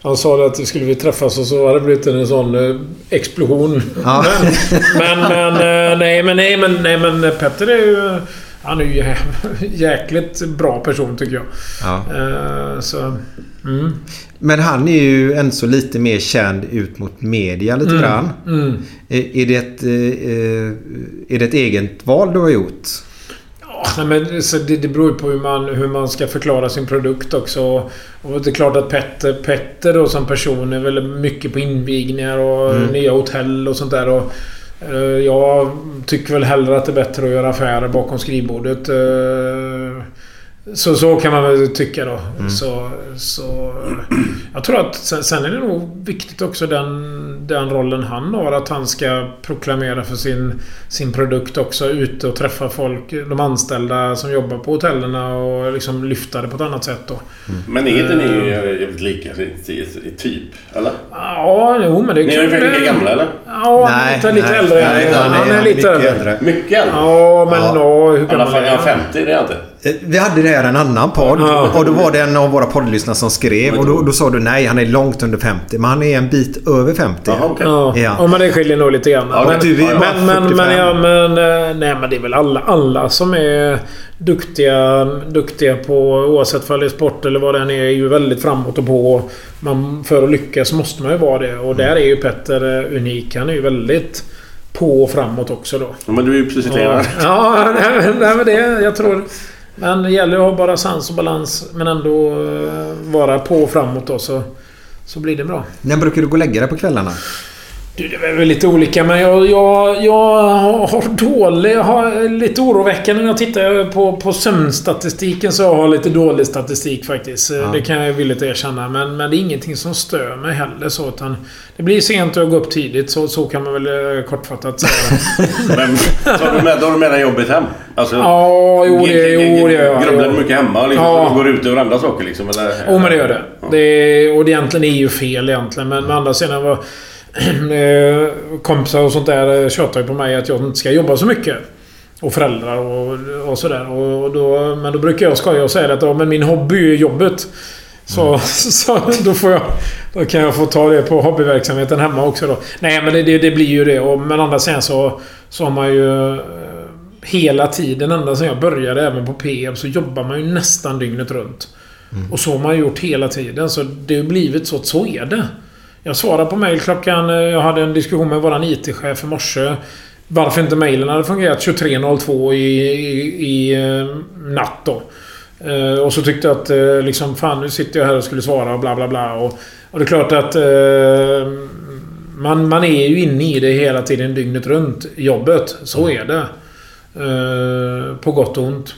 han sa att vi skulle vi träffas och så hade det blivit en sån eh, explosion. Ja. Men, men, eh, nej, men, nej, men, nej, men Petter är ju... Han är ju jä- jäkligt bra person tycker jag. Ja. Eh, Så... Mm. Men han är ju än så lite mer känd ut mot media lite Mm, grann. mm. Är, det ett, är det ett eget val du har gjort? Nej, men, så det, det beror ju på hur man, hur man ska förklara sin produkt också. Och det är klart att Petter, Petter då som person är väl mycket på invigningar och Mm. nya hotell och sånt där. Och, eh, jag tycker väl hellre att det är bättre att göra affärer bakom skrivbordet. Så, så kan man väl tycka då. Mm. Så, så, jag tror att sen, sen är det nog viktigt också den, den rollen han har. Att han ska proklamera för sin, sin produkt också. Ute och träffa folk. De anställda som jobbar på hotellerna och liksom lyfta det på ett annat sätt då. Men är inte ni Eh, jävligt lika i, i, i typ? Eller? Ja, jo men det Ni är väl lika gamla eller? Ja, han är lite, lite nej, äldre. nej, nej, han nej, är lite mycket äldre. äldre. Mycket äldre? Ja, men Ja. ja, hur gammal är är han han? 50? Det är jag inte. Eh, Vi hade det här en annan podd. Ja. Och då var det en av våra poddlyssnare som skrev. Och då, då sa du nej, han är långt under 50. Men han är en bit över 50. Jaha, okej. Ja, Ja. ja, men det skiljer nog lite grann. Ja, men, du är bara men, men, 45. men, ja, men, eh, nej, men det är väl alla, alla som är duktiga, duktiga på oavsett om det är sport eller vad det än är, är ju väldigt framåt och på. Man, för att lyckas måste man ju vara det. Och där är ju Petter eh, unik. Han är ju väldigt på och framåt också då. Ja, men du är ju precis Ja, likadan. ja nej, nej, men det... Jag tror... Men det gäller att ha bara sans och balans men ändå eh, vara på och framåt då så, så blir det bra. När brukar du gå och lägga dig på kvällarna? Det är väl lite olika, men jag, jag, jag har dålig... Jag har lite oroväckande när jag tittar på, på sömnstatistiken så jag har lite dålig statistik faktiskt. Ja. Det kan jag villigt erkänna. Men, men det är ingenting som stör mig heller så. Utan det blir sent och jag går upp tidigt. Så, så kan man väl eh, kortfattat säga. Men har du med, har du med dig jobbet hem? Alltså, Ja, jo, det- gör jag. Grubblar du mycket hemma? Liksom, Ja. ja. Går ut över andra saker liksom? Jo, men det gör det. det och det egentligen är ju fel egentligen. Men med andra sidan var... eh, kompisar och sånt där tjatar ju på mig att jag inte ska jobba så mycket. Och föräldrar och, och sådär. Och då, men då brukar jag skoja och säga att ja, men min hobby är jobbet. Så, så då, får jag, då kan jag få ta det på hobbyverksamheten hemma också då. Nej men det, det, det blir ju det. Och, men andra sidan så, så har man ju... eh, Hela tiden, ända sedan jag började även på PM, så jobbar man ju nästan dygnet runt. Och så har man gjort hela tiden. Så det har blivit så att så är det. Jag svarade på mejl klockan... Eh, jag hade en diskussion med våran IT-chef i morse. Varför inte mejlen hade fungerat 23.02 i, i, i eh, natt då. Eh, och så tyckte jag att liksom, fan nu sitter jag här och skulle svara och bla bla bla. Och, och det är klart att... Eh, man, man är ju inne i det hela tiden dygnet runt. Jobbet. Så är det. Eh, på gott och ont.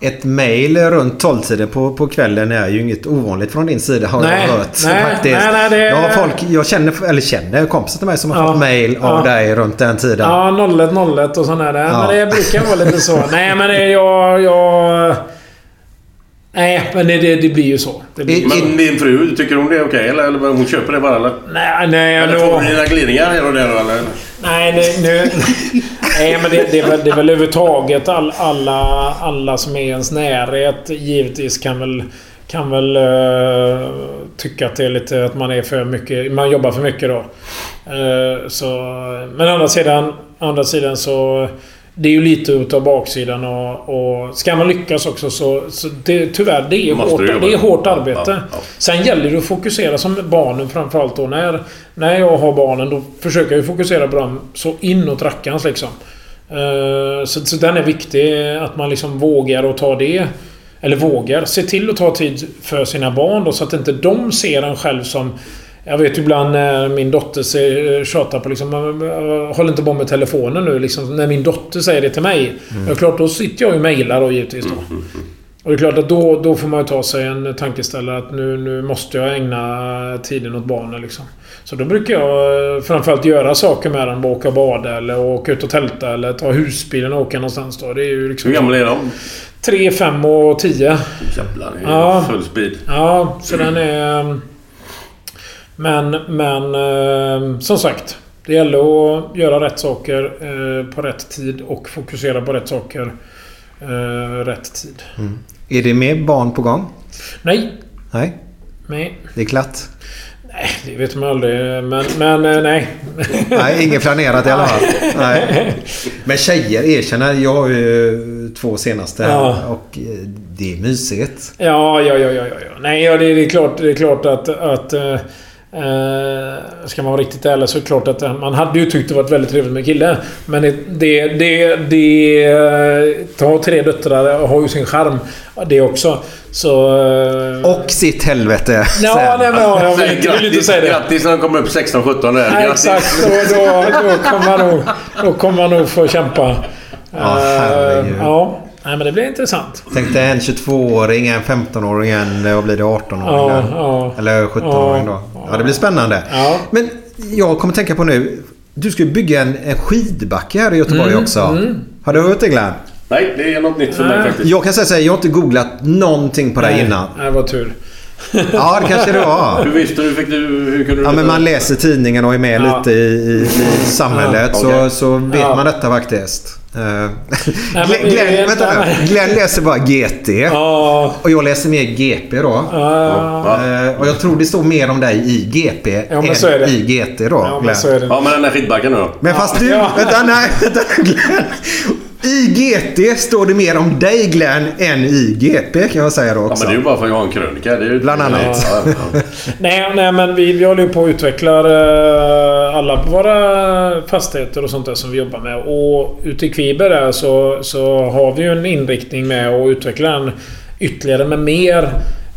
Ett mail runt 12-tiden på, på kvällen är ju inget ovanligt från din sida har Nej, jag hört. nej, faktiskt. nej, nej, det- jag, har folk, jag känner, eller känner kompisar till mig som har Ja, fått mail av ja. dig runt den tiden. Ja, 01 01 och sån där. Ja. Men det brukar vara lite så. Nej, men det, jag... jag nej, men det, det, det blir ju så. Det blir ju så. Men din fru, tycker hon det är okej? eller, eller hon köper det bara eller? Nej, nej, Eller får du dina glidningar här och där eller? Nej, nej, nu, nej men det, det, är väl, det är väl överhuvudtaget all, alla, alla som är i ens närhet givetvis kan väl kan väl uh, tycka att det är lite att man är för mycket... Man jobbar för mycket då. Uh, så, men andra sidan, andra sidan så... Det är ju lite utav baksidan och, och ska man lyckas också så... så det, tyvärr, det är, hårt, det är hårt arbete. ja, ja. Sen gäller det att fokusera som barnen framförallt då. När, när jag har barnen då försöker jag fokusera på dem så inåt rackarns liksom. Eh, så, så den är viktig. Att man liksom vågar och ta det. Eller vågar. Se till att ta tid för sina barn då så att inte de ser en själv som... Jag vet ibland när min dotter säger, tjatar på liksom... "Äh, Håll inte på med telefonen nu liksom. När min dotter säger det till mig. Mm. Ja, klart, då sitter jag och mejlar då givetvis då. Och det är klart att då, då får man ju ta sig en tankeställare att nu, nu måste jag ägna tiden åt barnen liksom. Så då brukar jag eh, framförallt göra saker med dem. Åka och bada eller åka ut och tälta eller ta husbilen och åka någonstans då. Det är ju liksom... Hur gamla är de? 3, 5 och 10. Jävlar, det är Ja. full speed. Ja, så den är... Men, men eh, som sagt. Det gäller att göra rätt saker eh, på rätt tid och fokusera på rätt saker eh, rätt tid. Mm. Är det mer barn på gång? Nej. Nej, Nej. det är glatt. Nej, det vet man aldrig. Men, men nej. Nej, inget planerat i alla fall. Nej. Men tjejer, erkänner. Jag har ju två senaste Ja. och det är mysigt. Ja, ja, ja, ja, ja. Nej, ja, det, det, är klart, det är klart att... att eh, ska man vara riktigt ärlig så är det klart att eh, man hade ju tyckt det varit väldigt trevligt med kille. Men det... det, det, det eh, ta tre döttrar har ju sin charm. Det också. Så... eh, Och sitt helvete. Ja, sen. nej, men ja, jag vill, jag vill inte Grattis, säga det. grattis när de kommer upp 16-17 där. Nej, Grattis. exakt. Då, då, då, kommer man nog, då kommer man nog få kämpa. Ja, herregud. ja. Nej, men det blir intressant. Tänk dig en 22-åring, en 15-åring, en vad blir det, 18-åring Ja, ja. Eller 17-åring då. Ja, det blir spännande. Ja. Men jag kommer tänka på nu. Du ska ju bygga en, en skidbacke här i Göteborg Mm, också. mm. Har du hört det Glenn? Nej, det är något nytt för mig faktiskt. Jag kan säga så här, jag har inte googlat någonting på det här innan. Nej, vad tur. Ja, det kanske det var. Hur visste du? Fick du hur kunde du Ja, men man läser tidningen och är med Ja. lite i, i, i samhället Ja, så, okej. så vet Ja. man detta faktiskt. Eh, men Glenn, Glenn, vänta nej. nu. Glenn läser bara GT. Ja. Och jag läser mer GP då. Ja. Eh, och jag tror det står mer om dig i GP Ja, än i GT då. Ja, men så är det. Ja, men den där skidbacken nu då? Men fast du... Ja. Vänta, nej. Vänta, Glenn. I GT står det mer om dig Glenn än i GP kan jag säga då Ja, också. men det är ju bara för att jag har en krönika. Det är ju Bland annat. Ja, ja. Nej, nej, men vi, vi håller ju på att utveckla eh, alla våra fastigheter och sånt där som vi jobbar med. Och ute i Kviber där så, så har vi ju en inriktning med att utveckla den ytterligare med mer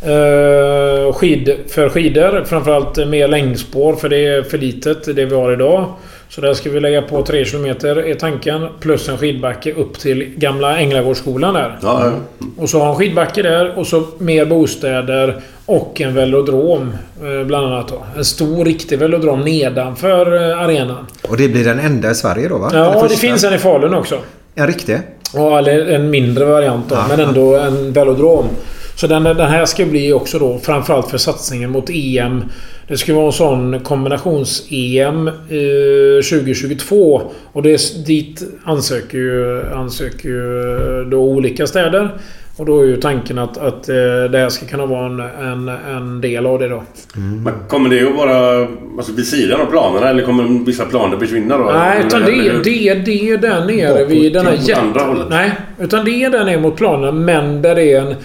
Eh, skid, för skidor. Framförallt mer längdspår för det är för litet det vi har idag. Så där ska vi lägga på 3 km är tanken. Plus en skidbacke upp till gamla Änglagårdsskolan där. Ja, ja. Och så ha en skidbacke där och så mer bostäder och en velodrom eh, bland annat då. En stor riktig velodrom nedanför eh, arenan. Och det blir den enda i Sverige då va? Ja, det finns en i Falun också. En riktig? Ja, eller en mindre variant då, Ja, men ändå en velodrom. Så den, den här ska bli också då framförallt för satsningen mot EM. Det ska vara en sån kombinations-EM eh, 2022. Och det, är- dit ansöker ju, ansöker ju då olika städer. Och då är ju tanken att, att eh, det här ska kunna vara en, en, en del av det då. Men kommer det att vara alltså, vid sidan av planerna eller kommer vissa planer försvinna då? Nej, utan det, Eller- det, det är där nere Bakåt vid den här hållet? Nej, utan det är där nere mot planen men där det är en eh,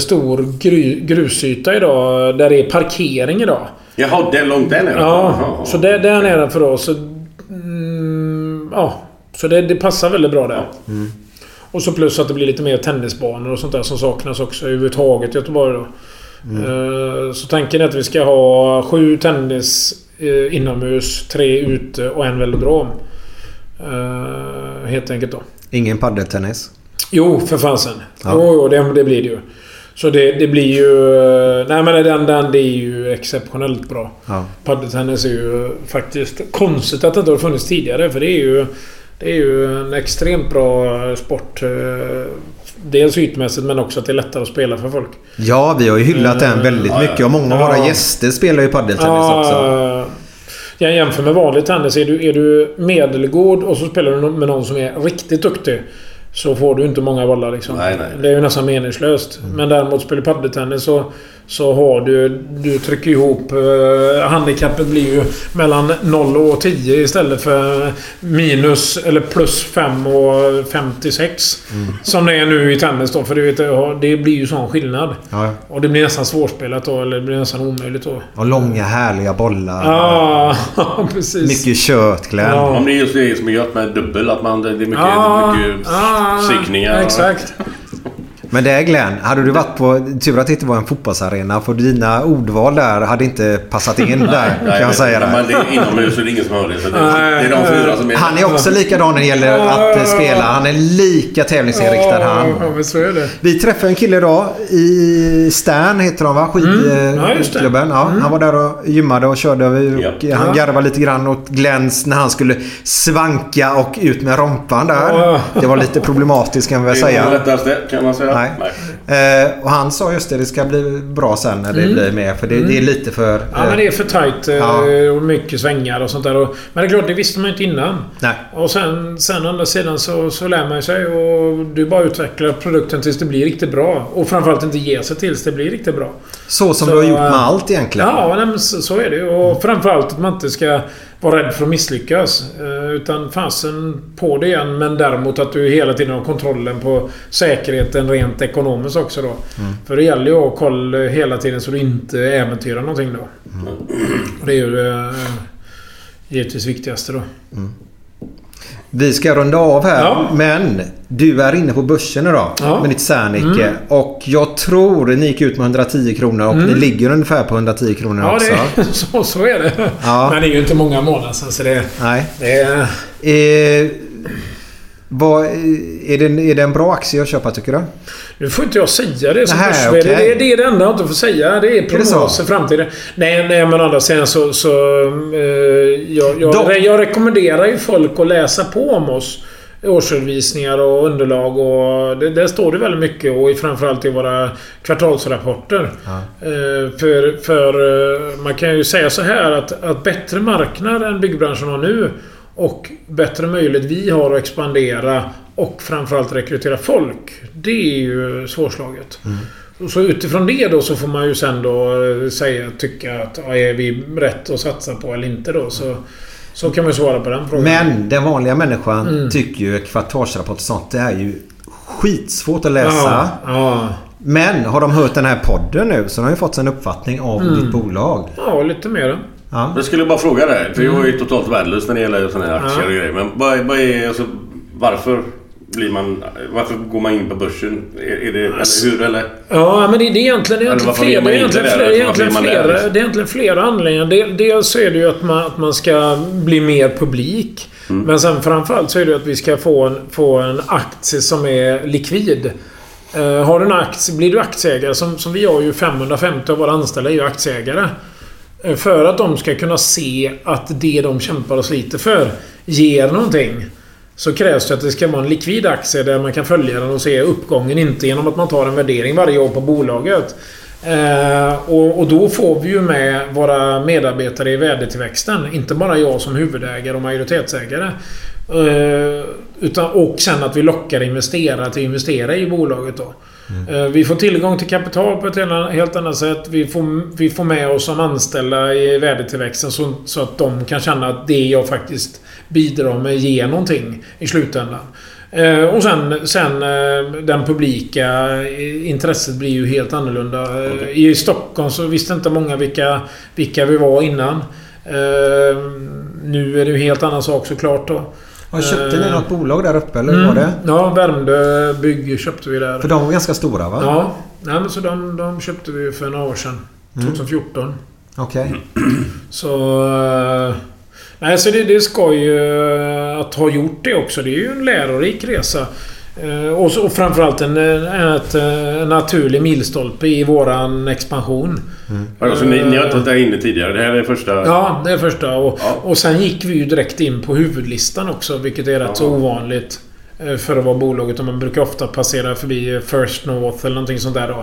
stor gru, grusyta idag. Där det är parkering idag. Jaha, det är långt där nere? Ja, Jaha. så där, där nere för oss. Så, mm, ja, så det, det passar väldigt bra där. Och så plus att det blir lite mer tennisbanor och sånt där som saknas också överhuvudtaget i Göteborg då. Eh, Så tanken är att vi ska ha sju tennis eh, inomhus, tre ute och en velodrom. Eh, Helt enkelt då. Ingen paddeltennis? Jo, för fasen. Ja. Jo, jo det, det blir det ju. Så det, det blir ju... eh, Nej men den, den det är ju exceptionellt bra. Ja. Paddeltennis är ju faktiskt konstigt att det inte har funnits tidigare. För det är ju... Det är ju en extremt bra sport. eh, Dels ytmässigt men också att det är lättare att spela för folk. Ja, vi har ju hyllat den väldigt Ja, ja. mycket och många av våra Ja. gäster spelar ju paddeltennis också. Ja, jag jämför med vanlig tennis. Är du, är du medelgod och så spelar du med någon som är riktigt duktig. Så får du inte många bollar liksom. Nej, nej. Det är ju nästan meningslöst. Men däremot spelar du paddeltennis så, så har du... Du trycker ihop... Eh, handikappet blir ju mellan 0 och 10 istället för minus eller plus 5 och 56. Som det är nu i tennis då. För du vet, det blir ju sån skillnad. Ja. Och det blir nästan svårspelat då. Eller det blir nästan omöjligt då. Och långa härliga bollar. Ja, precis. Mycket köttkläm. Ja. Om det är just det som är gött med dubbel, att man, det är mycket, Ja, mycket ja, psykningar. Exakt. Men det är Glenn, hade du varit på... Tur att det inte var en fotbollsarena för dina ordval där hade inte passat in där. kan jag men- säga Men det. är inomhus så det är ingen som hör det. Så det, Nej, är de fyra som är... Han är också likadan när det gäller att spela. Han är lika tävlingsinriktad han. Ja, så är det. Vi träffade en kille idag i Stern heter de va? Mm. Ja. Skidklubben. Ja, Han var där och gymmade och körde. Och Ja. Han garvade lite grann åt Glens när han skulle svanka och ut med rompan där. Det var lite problematiskt kan vi väl Det är det säga. lättaste kan man säga. Nej. Eh, och han sa just det, det ska bli bra sen när det blir med. För det, det är lite för... Mm. Ja, men det är för tajt eh, Ja. och mycket svängar och sånt där. Och, men det är klart, det visste man ju inte innan. Nej. Och sen, sen å andra sidan så, så lär man sig och du bara utvecklar produkten tills det blir riktigt bra. Och framförallt inte ge sig tills det blir riktigt bra. Så som Så, du har gjort med eh, allt egentligen. Ja, nej, men så, så är det. Och framförallt att man inte ska vara rädd för att misslyckas. Eh, Utan fasen på det igen. Men däremot att du hela tiden har kontrollen på säkerheten rent ekonomiskt också då. För det gäller ju att ha koll hela tiden så du inte äventyrar någonting då. Och det är ju det givetvis viktigaste då. Vi ska runda av här. Ja. Men du är inne på börsen idag Ja. med ditt Sernike. Mm. Och jag tror ni gick ut med 110 kronor och ni ligger ungefär på 110 kronor Ja, också. det, så, så är det. Ja. Men det är ju inte många månader sedan så det, Nej. det är... Eh, vad, är, det, är det en bra aktie att köpa tycker du? Nu får inte jag säga det som Nähä, okej. det, det är det enda jag inte får säga. Det är prognoser framtiden. Nej, nej, men andra sidan så... så eh, jag, jag, Då- jag rekommenderar ju folk att läsa på om oss. Årsredovisningar och underlag och... Det, där står det väldigt mycket och framförallt i våra kvartalsrapporter. Eh, för för eh, man kan ju säga så här att, att bättre marknad än byggbranschen har nu och bättre möjlighet vi har att expandera och framförallt rekrytera folk. Det är ju svårslaget. Och Så utifrån det då så får man ju sen då eh, säga, tycka att ja, är vi rätt att satsa på eller inte då. Så, så kan man svara på den frågan. Men den vanliga människan Mm. tycker ju kvartalsrapport och sånt det är ju skitsvårt att läsa. Ja, ja. Men har de hört den här podden nu så har de ju fått en uppfattning av Mm. ditt bolag. ja, lite mer. Ja. Jag skulle bara fråga dig, för jag är Mm. ju totalt värdelös när det gäller sådana här aktier och grejer. Men vad, vad är... Alltså, varför blir man... Varför går man in på börsen? Är, är det... Eller hur? Eller? Ja, men det, är egentligen, det är Eller egentligen varför flera, det är egentligen flera, Varför det är vill man egentligen det? flera, det är egentligen flera anledningar. Del- Dels är det ju att man, att man ska bli mer publik. Mm. Men sen framförallt så är det ju att vi ska få en, få en aktie som är likvid. Eh, har du en aktie, blir du aktieägare, som, som vi har ju 550 av våra anställda är ju aktieägare. Eh, för att de ska kunna se att det de kämpar och sliter för ger någonting. Så krävs det att det ska vara en likvid aktie där man kan följa den och se uppgången. Inte genom att man tar en värdering varje år på bolaget. Eh, och, och då får vi ju med våra medarbetare i värdetillväxten. Inte bara jag som huvudägare och majoritetsägare. Eh, utan, och sen att vi lockar investerare att investera i bolaget då. Eh, Vi får tillgång till kapital på ett helt annat sätt. Vi får, vi får med oss som anställda i värdetillväxten så, så att de kan känna att det jag faktiskt bidrar med ger någonting i slutändan. Eh, och sen, sen eh, den publika intresset blir ju helt annorlunda. Eh, I Stockholm så visste inte många vilka, vilka vi var innan. Nu är det ju helt annan sak såklart då. Ja, köpte ni Eh, något bolag där uppe eller hur var det? Ja, Värmdö Bygg köpte vi där. För de var ganska stora va? Ja, nej, men så de, de köpte vi för några år sedan. Mm. 2014. Okej. Så... eh, Nej, så det, det ska ju... eh, Att ha gjort det också, det är ju en lärorik resa. Eh, Och, så, och framförallt en, en, ett, en naturlig milstolpe i våran expansion. Alltså, ni, ni har inte varit där inne tidigare? Det här är första... Ja, det är första. Och, och sen gick vi ju direkt in på huvudlistan också, vilket är rätt så ovanligt. eh, För att vara bolaget. Och man brukar ofta passera förbi First North eller någonting sånt där då.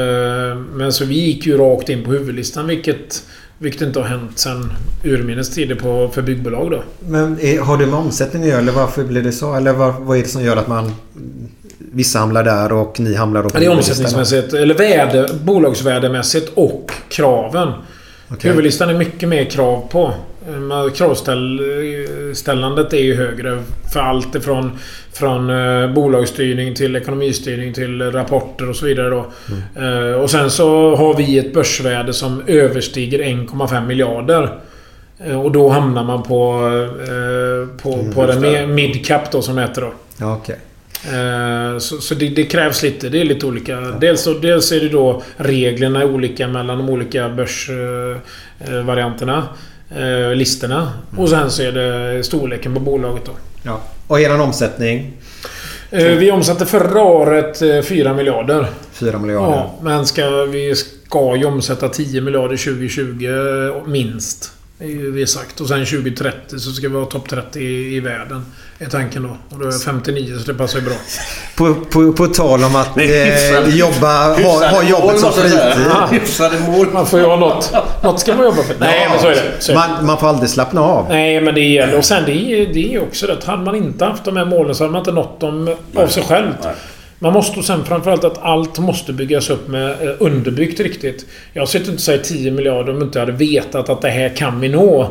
Eh, Men så vi gick ju rakt in på huvudlistan, vilket... Vilket inte har hänt sen urminnes tider på, för byggbolag då. Men är, har det med omsättning att göra eller varför blir det så? Eller vad, vad är det som gör att man... Vissa hamnar där och ni hamnar på Ja, det är omsättningsmässigt, eller värde, bolagsvärdemässigt och kraven. Okej. Huvudlistan är mycket mer krav på. Kravställandet är ju högre för allt ifrån från eh, bolagsstyrning till ekonomistyrning till rapporter och så vidare då. Eh, och sen så har vi ett börsvärde som överstiger 1,5 miljarder. Eh, och då hamnar man på, eh, på, Mm, på den midcap då som det heter då. Ja. Eh, Så, så det, det krävs lite. Det är lite olika. Dels, så- dels är det då reglerna är olika mellan de olika börsvarianterna. Eh, listorna. Och sen så är det storleken på bolaget då. Ja. Och er omsättning? Eh, Vi omsatte förra året eh, 4 miljarder. 4 miljarder. Ja, men ska, vi ska ju omsätta 10 miljarder 2020 eh, minst. Det är ju vi sagt. Och sen 2030 så ska vi vara topp 30 i, i världen. Är tanken då. Och då är jag 59 så det passar ju bra. På, på, på tal om att eh, jobba, ha, ha jobbet som fritid. Hyfsade mål. Man får ju ha något. Något ska man jobba för. Nej, men så är det. Så är det. Man, man får aldrig slappna av. Nej, men det gäller. Och sen det är det är ju också det. Hade man inte haft de här målen så hade man inte nått dem av sig själv. Man måste och sen framförallt att allt måste byggas upp med eh, underbyggt riktigt. Jag sitter inte och säger 10 miljarder om jag inte hade vetat att det här kan vi nå.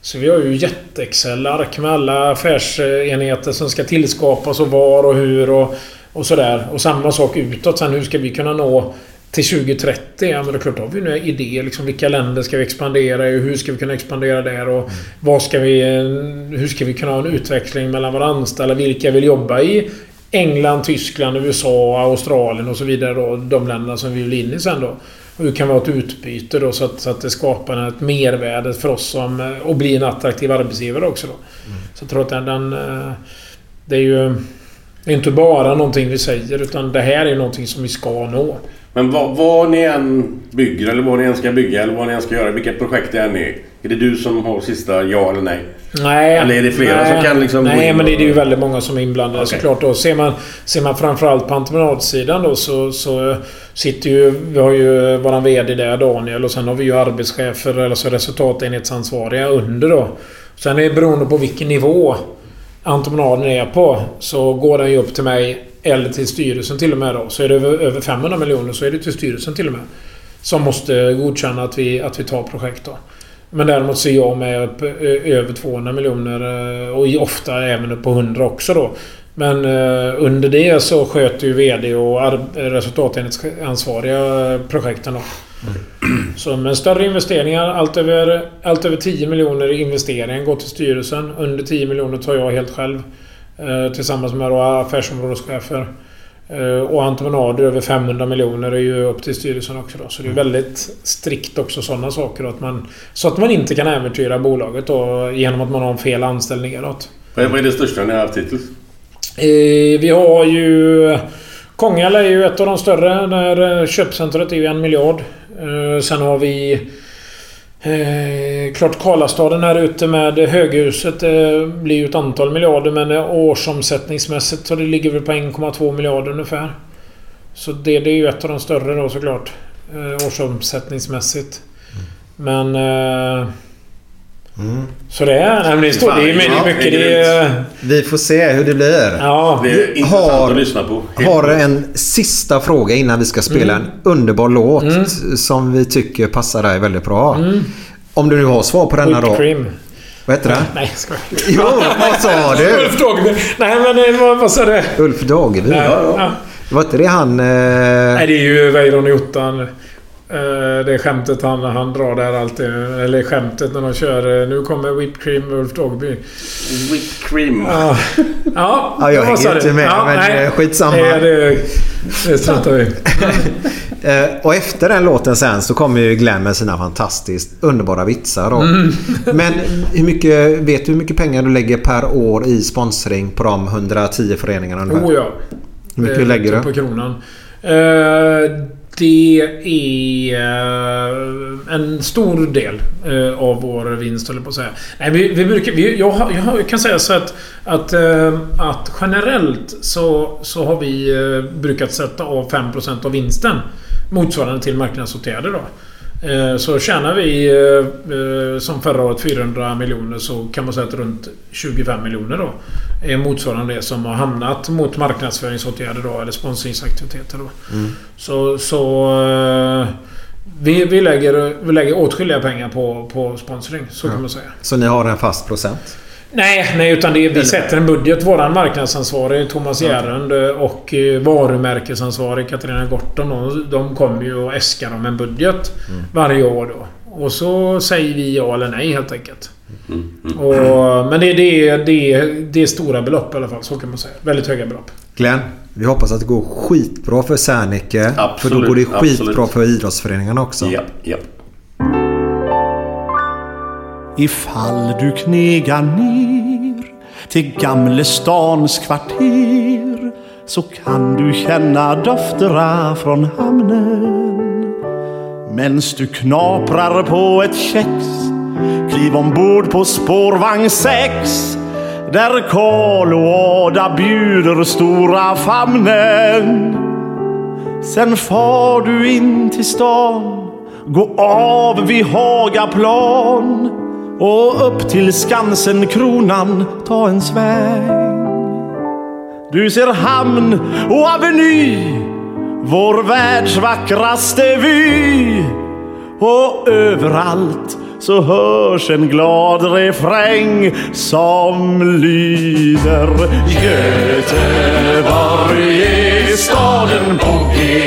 Så vi har ju jätte-Excel-ark med alla affärsenheter som ska tillskapas och var och hur och, och sådär. Och samma sak utåt sen. Hur ska vi kunna nå till 2030? Ja men det är klart, då har vi några idéer. Liksom, vilka länder ska vi expandera i? Hur ska vi kunna expandera där? Och vad ska vi, eh, hur ska vi kunna ha en utväxling mellan våra anställda? Vilka vill jobba i England, Tyskland, USA, Australien och så vidare. Då, de länderna som vi vill in i sen då. Och hur kan vi ha ett utbyte då så att, så att det skapar ett mervärde för oss som... eh, Och blir en attraktiv arbetsgivare också då. Så jag tror att den... den eh, det är ju... Det är inte bara någonting vi säger utan det här är någonting som vi ska nå. Men vad, vad ni än bygger eller vad ni än ska bygga eller vad ni än ska göra. Vilket projekt det än är. Är det du som har sista ja eller nej? Nej. Eller är det flera nej, som kan liksom Nej, men det är ju väldigt många som är inblandade Okej. såklart. Då. Ser, man, ser man framförallt på entreprenadsidan då så, så sitter ju... Vi har ju våran VD där, Daniel, och sen har vi ju arbetschefer, alltså resultatenhetsansvariga under då. Sen är det beroende på vilken nivå entreprenaden är på så går den ju upp till mig eller till styrelsen till och med då. Så är det över över 500 miljoner så är det till styrelsen till och med. Som måste godkänna att vi, att vi tar projekt då. Men däremot ser jag med upp över 200 miljoner eh, och ofta även upp på 100 också då. Men eh, under det så sköter ju VD och ar- resultatenhetsansvariga projekten då. Så med större investeringar, allt över, allt över 10 miljoner i investeringen går till styrelsen. Under 10 miljoner tar jag helt själv. Eh, tillsammans med affärsområdeschefer. Eh, och entreprenader över 500 miljoner är ju upp till styrelsen också då. Så det är väldigt strikt också sådana saker. Att man, så att man inte kan äventyra bolaget då genom att man har en fel anställning. Vad är- vad är det största ni har haft hittills? Eh, vi har ju... Kongälv är ju ett av de större. Där köpcentret är ju en miljard. Sen har vi... Eh, klart Karlastaden här ute med höghuset eh, blir ju ett antal miljarder men eh, årsomsättningsmässigt så det ligger väl på 1,2 miljarder ungefär. Så det, det är ju ett av de större då såklart. Eh, årsomsättningsmässigt. Men... Eh, Så det är... Nej, men det, står, det är det är mycket... Det är, Vi får se hur det blir. Ja. Det är intressant att lyssna på. har en sista fråga innan vi ska spela Mm. en underbar låt som vi tycker passar dig väldigt bra. Mm. Om du nu har svar på denna då. cream. Vad heter det? Nej, jag skojar. Jo, vad sa du? Ulf Dagby. Nej, men eh, vad, vad sa du? Ulf Dageby? Nej, ja. Var inte det han... Eh... Nej, det är ju Weiron Jottan. Eh, Det är skämtet han, han drar där alltid. Eller skämtet när de kör eh, Nu kommer Whipped Cream Ulf Dagby. Whipped cream. Ja, ja, Ja, jag hänger inte med, men, eh, skitsamma. Nej, det, det struntar vi och efter den låten sen så kommer ju Glenn med sina fantastiskt underbara vitsar då. Mm. Men hur mycket, vet du hur mycket pengar du lägger per år i sponsring på de 110 föreningarna ungefär? Oh ja. Hur mycket lägger du? På kronan. Eh, det är eh, en stor del eh, av vår vinst, höll jag på att säga. Nej, vi, vi brukar, vi, jag, jag, kan säga så att, att, eh, att generellt så, så har vi brukat sätta av 5% av vinsten motsvarande till marknadsåtgärder. Då. Eh, Så tjänar vi eh, eh, som förra året 400 miljoner så kan man säga att runt 25 miljoner då är motsvarande det som har hamnat mot marknadsföringsåtgärder då eller sponsringsaktiviteter då. Mm. Så, så vi, vi, lägger, vi lägger åtskilliga pengar på, på sponsring, så kan man säga. Så ni har en fast procent? Nej, nej utan det, vi sätter en budget. Våran marknadsansvarig Thomas Järrund och eh, varumärkesansvarig Katarina Gorton. De, de kommer ju och äskar om en budget varje år då. Och så säger vi ja eller nej helt enkelt. Och, men det, det, det, det är stora belopp i alla fall, så kan man säga. Väldigt höga belopp. Glenn, vi hoppas att det går skitbra för Serneke. För då går det skitbra absolut. för idrottsföreningarna också. Ja, ja. Ifall du knegar ner till Gamlestans kvarter så kan du känna dofterna från hamnen. Mens du knaprar på ett kex kliv ombord på spårvagn 6 där Karl och Ada bjuder stora famnen. Sen far du in till stan Gå av vid Hagaplan och upp till Skansen kronan ta en sväng. Du ser hamn och aveny, vår världs vackraste vy. Och överallt så hörs en glad refräng som lyder Göteborg är staden på G.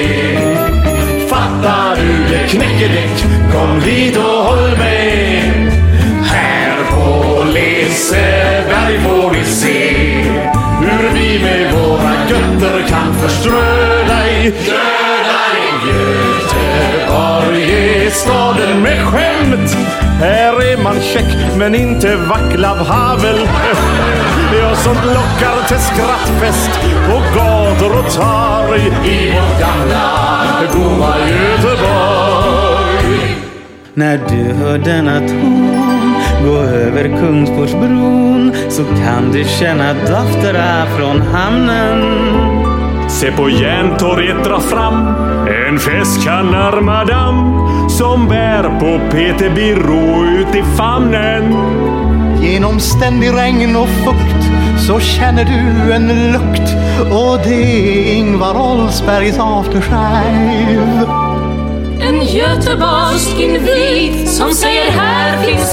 Fattar du det knäckedäck? Kom hit och håll med. Nisse Berg Liseberg får ni se hur vi med våra götter kan förströ dig. Döda i Göteborg är staden med skämt. Här är man check men inte Vaclav Havel. Ja, sånt lockar till skrattfest på gator och torg i vårt gamla goa Göteborg. När du hör denna ton gå över Kungsportsbron så kan du känna dofterna från hamnen. Se på Järntorget dra fram en festkannar madam som bär på Peter Birro ut i famnen. Genom ständig regn och fukt så känner du en lukt och det är Ingvar Oldsbergs aftershave. En göteborgsk invit som säger här finns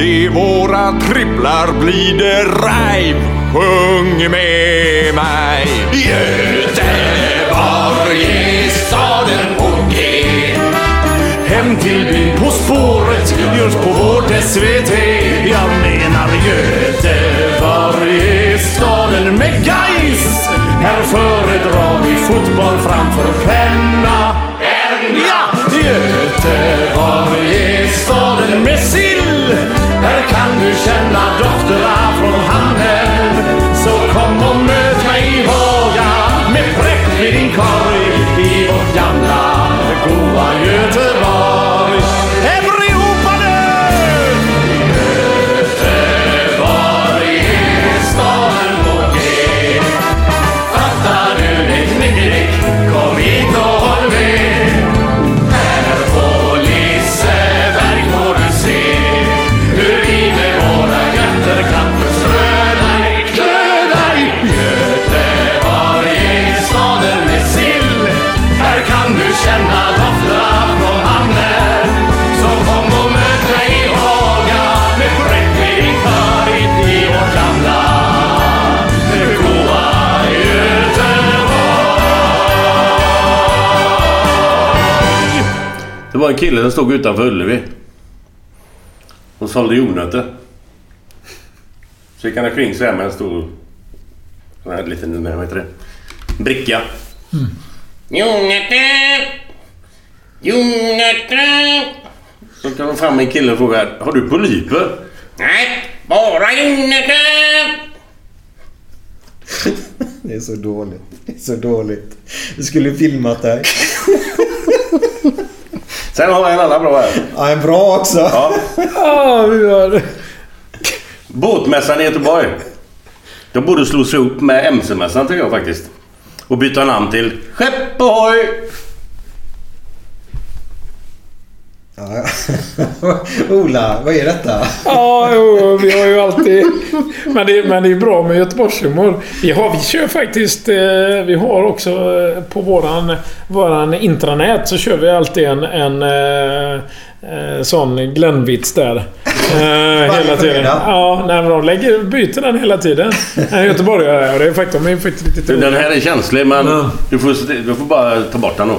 i våra tripplar blir det rajv. Sjung med mig! Göteborg är staden på G. Hem till byn På spåret görs på vårt SVT. Jag menar Göteborg är staden med guys. Här föredrar vi fotboll framför penna. Ja! Göteborg är staden med sin kan du känna dofterna från hamnen. Så kom och möt mig i Haga med präkt vid din korg i vårt gamla goa Göteborg. Det var en kille som stod utanför Ullevi. Och sålde jordnötter. Så gick han omkring så här med en stor... Sån här liten, vad heter det? Bricka. Jordnötter! Jordnötter! Så kom fram en kille och frågade Har du polyper? Nej, bara jordnötter! Det är så dåligt. Det är så dåligt. Vi skulle filmat det här. Sen har jag en annan bra här. Ja, en bra också. Ja. Ja, vi gör det. Båtmässan i Göteborg. De borde slå sig ihop med MC-mässan tycker jag faktiskt. Och byta namn till Skepp Ohoj! Ja, ja. Ola, vad är detta? Ja, jo, vi har ju alltid... Men det, men det är bra med Göteborgshumor. Vi, har, vi kör faktiskt... eh, Vi har också eh, på våran, våran intranät så kör vi alltid en, en eh, eh, sån Glenvits där. Hela tiden. Ja, nej, men de lägger, byter den hela tiden. En göteborgare. Det är faktiskt, de är faktiskt lite Den här är känslig men du, får, du får bara ta bort den då.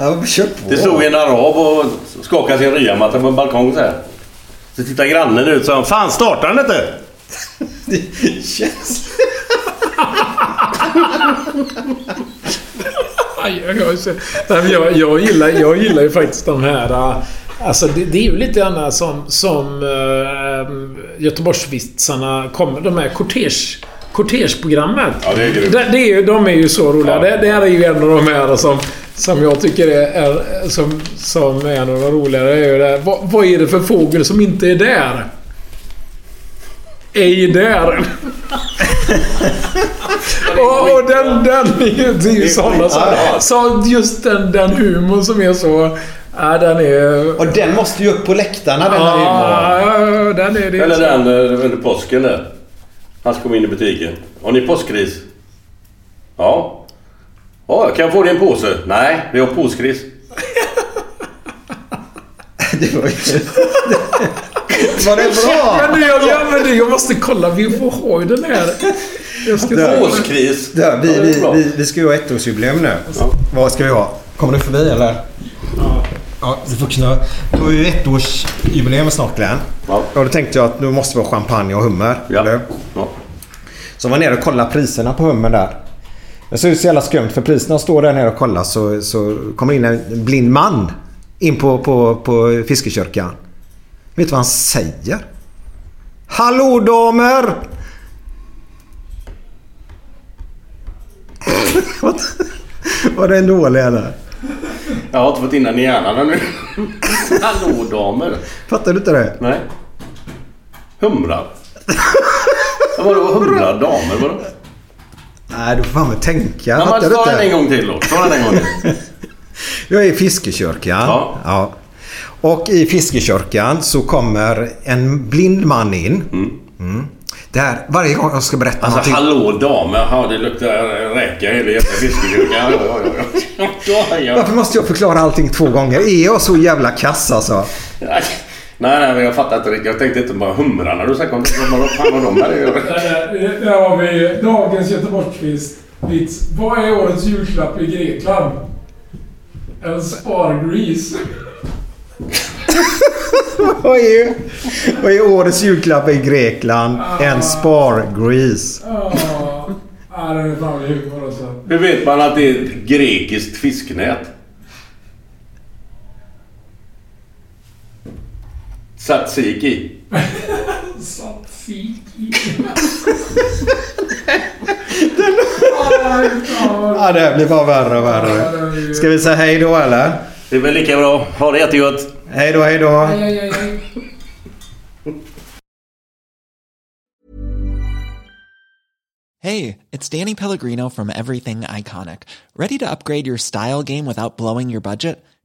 Ja, kör på. Det stod en arab och skakade sin ryamatta på en balkong så här. Så tittar grannen ut och sa Fan startar den inte? Det känns... Jag, jag, gillar, jag gillar ju faktiskt de här... äh, Alltså det, det är ju lite grann som, som äh, Göteborgsvitsarna kommer. De här kortege... Kortegeprogrammet. Ja, det är grymt. det, det är ju, De är ju så roliga. Det, det här är ju en av de här som, som jag tycker är, är som, som är en av de roligare. Är ju det, vad, vad är det för fågel som inte är där? Ej där. och, och den, den är ju... Det är ju sådana så, så just den, den humorn som är så... Ja, den är... Och den måste ju upp på läktarna den här humorn. Ja, den är det. Eller den eh, under påsken där. Han kom in i butiken. Har ni påskris? Ja. Ja, kan jag få dig en påse? Nej, vi har påskris. Det var ju... Var det bra? Men det, jag, ja, men jag måste kolla. Vi får ha ju den här. Jag ska Där. Vi, Ja, det är vi, vi, vi ska ju ha ettårsjubileum nu. Vad ska vi ha? Kommer du förbi eller? Ja, du får knö. Du har ju ettårsjubileum snart Glenn. Ja. Och då tänkte jag att nu måste vi ha champagne och hummer. Ja. Eller? Ja. Så jag var nere och kollade priserna på hummer där. Men så är det så jävla skumt för priserna står där nere och kollar så, så kommer in en blind man in på, på, på fiskekyrkan. Vet du vad han säger? Hallå damer! Vad- Var det en dålig eller? Jag har inte fått in den i hjärnan ännu. Hallå damer. Fattar du inte det? Nej. Humrar. Vadå humrar damer? Vadå? Nej, du får fan med tänka. Men ta den en gång till då. Ta den en gång till. Jag är i fiskekyrkan. Ja. Ja. Och i fiskekyrkan så kommer en blind man in. Mm. Där, varje gång jag ska berätta Alltså någonting. hallå damer. Ja, det luktar räka i hela jävla fiskekyrkan. Varför måste jag förklara allting två gånger? Är jag så jävla kass alltså? Nej, nej, men jag fattar inte riktigt. Jag tänkte inte bara humrarna du snackade om. Vad fan har de det att göra? Där, har vi dagens Göteborgsvits. Vits. Vad är årets julklapp i Grekland? En spargris. vad, är, vad är årets julklapp i Grekland? En spargris. Ja, Ja, det är fan humor alltså. Hur vet man att det är ett grekiskt fisknät? Tzatziki. Tzatziki. Ja, det här blir bara värre och värre. Ska vi säga hej då eller? Det är väl lika bra. Ha det jättegott. Hej då, hej då. Aj, aj, aj, aj. Hey, it's Danny Pellegrino from Everything Iconic. Ready to upgrade your style game without blowing your budget?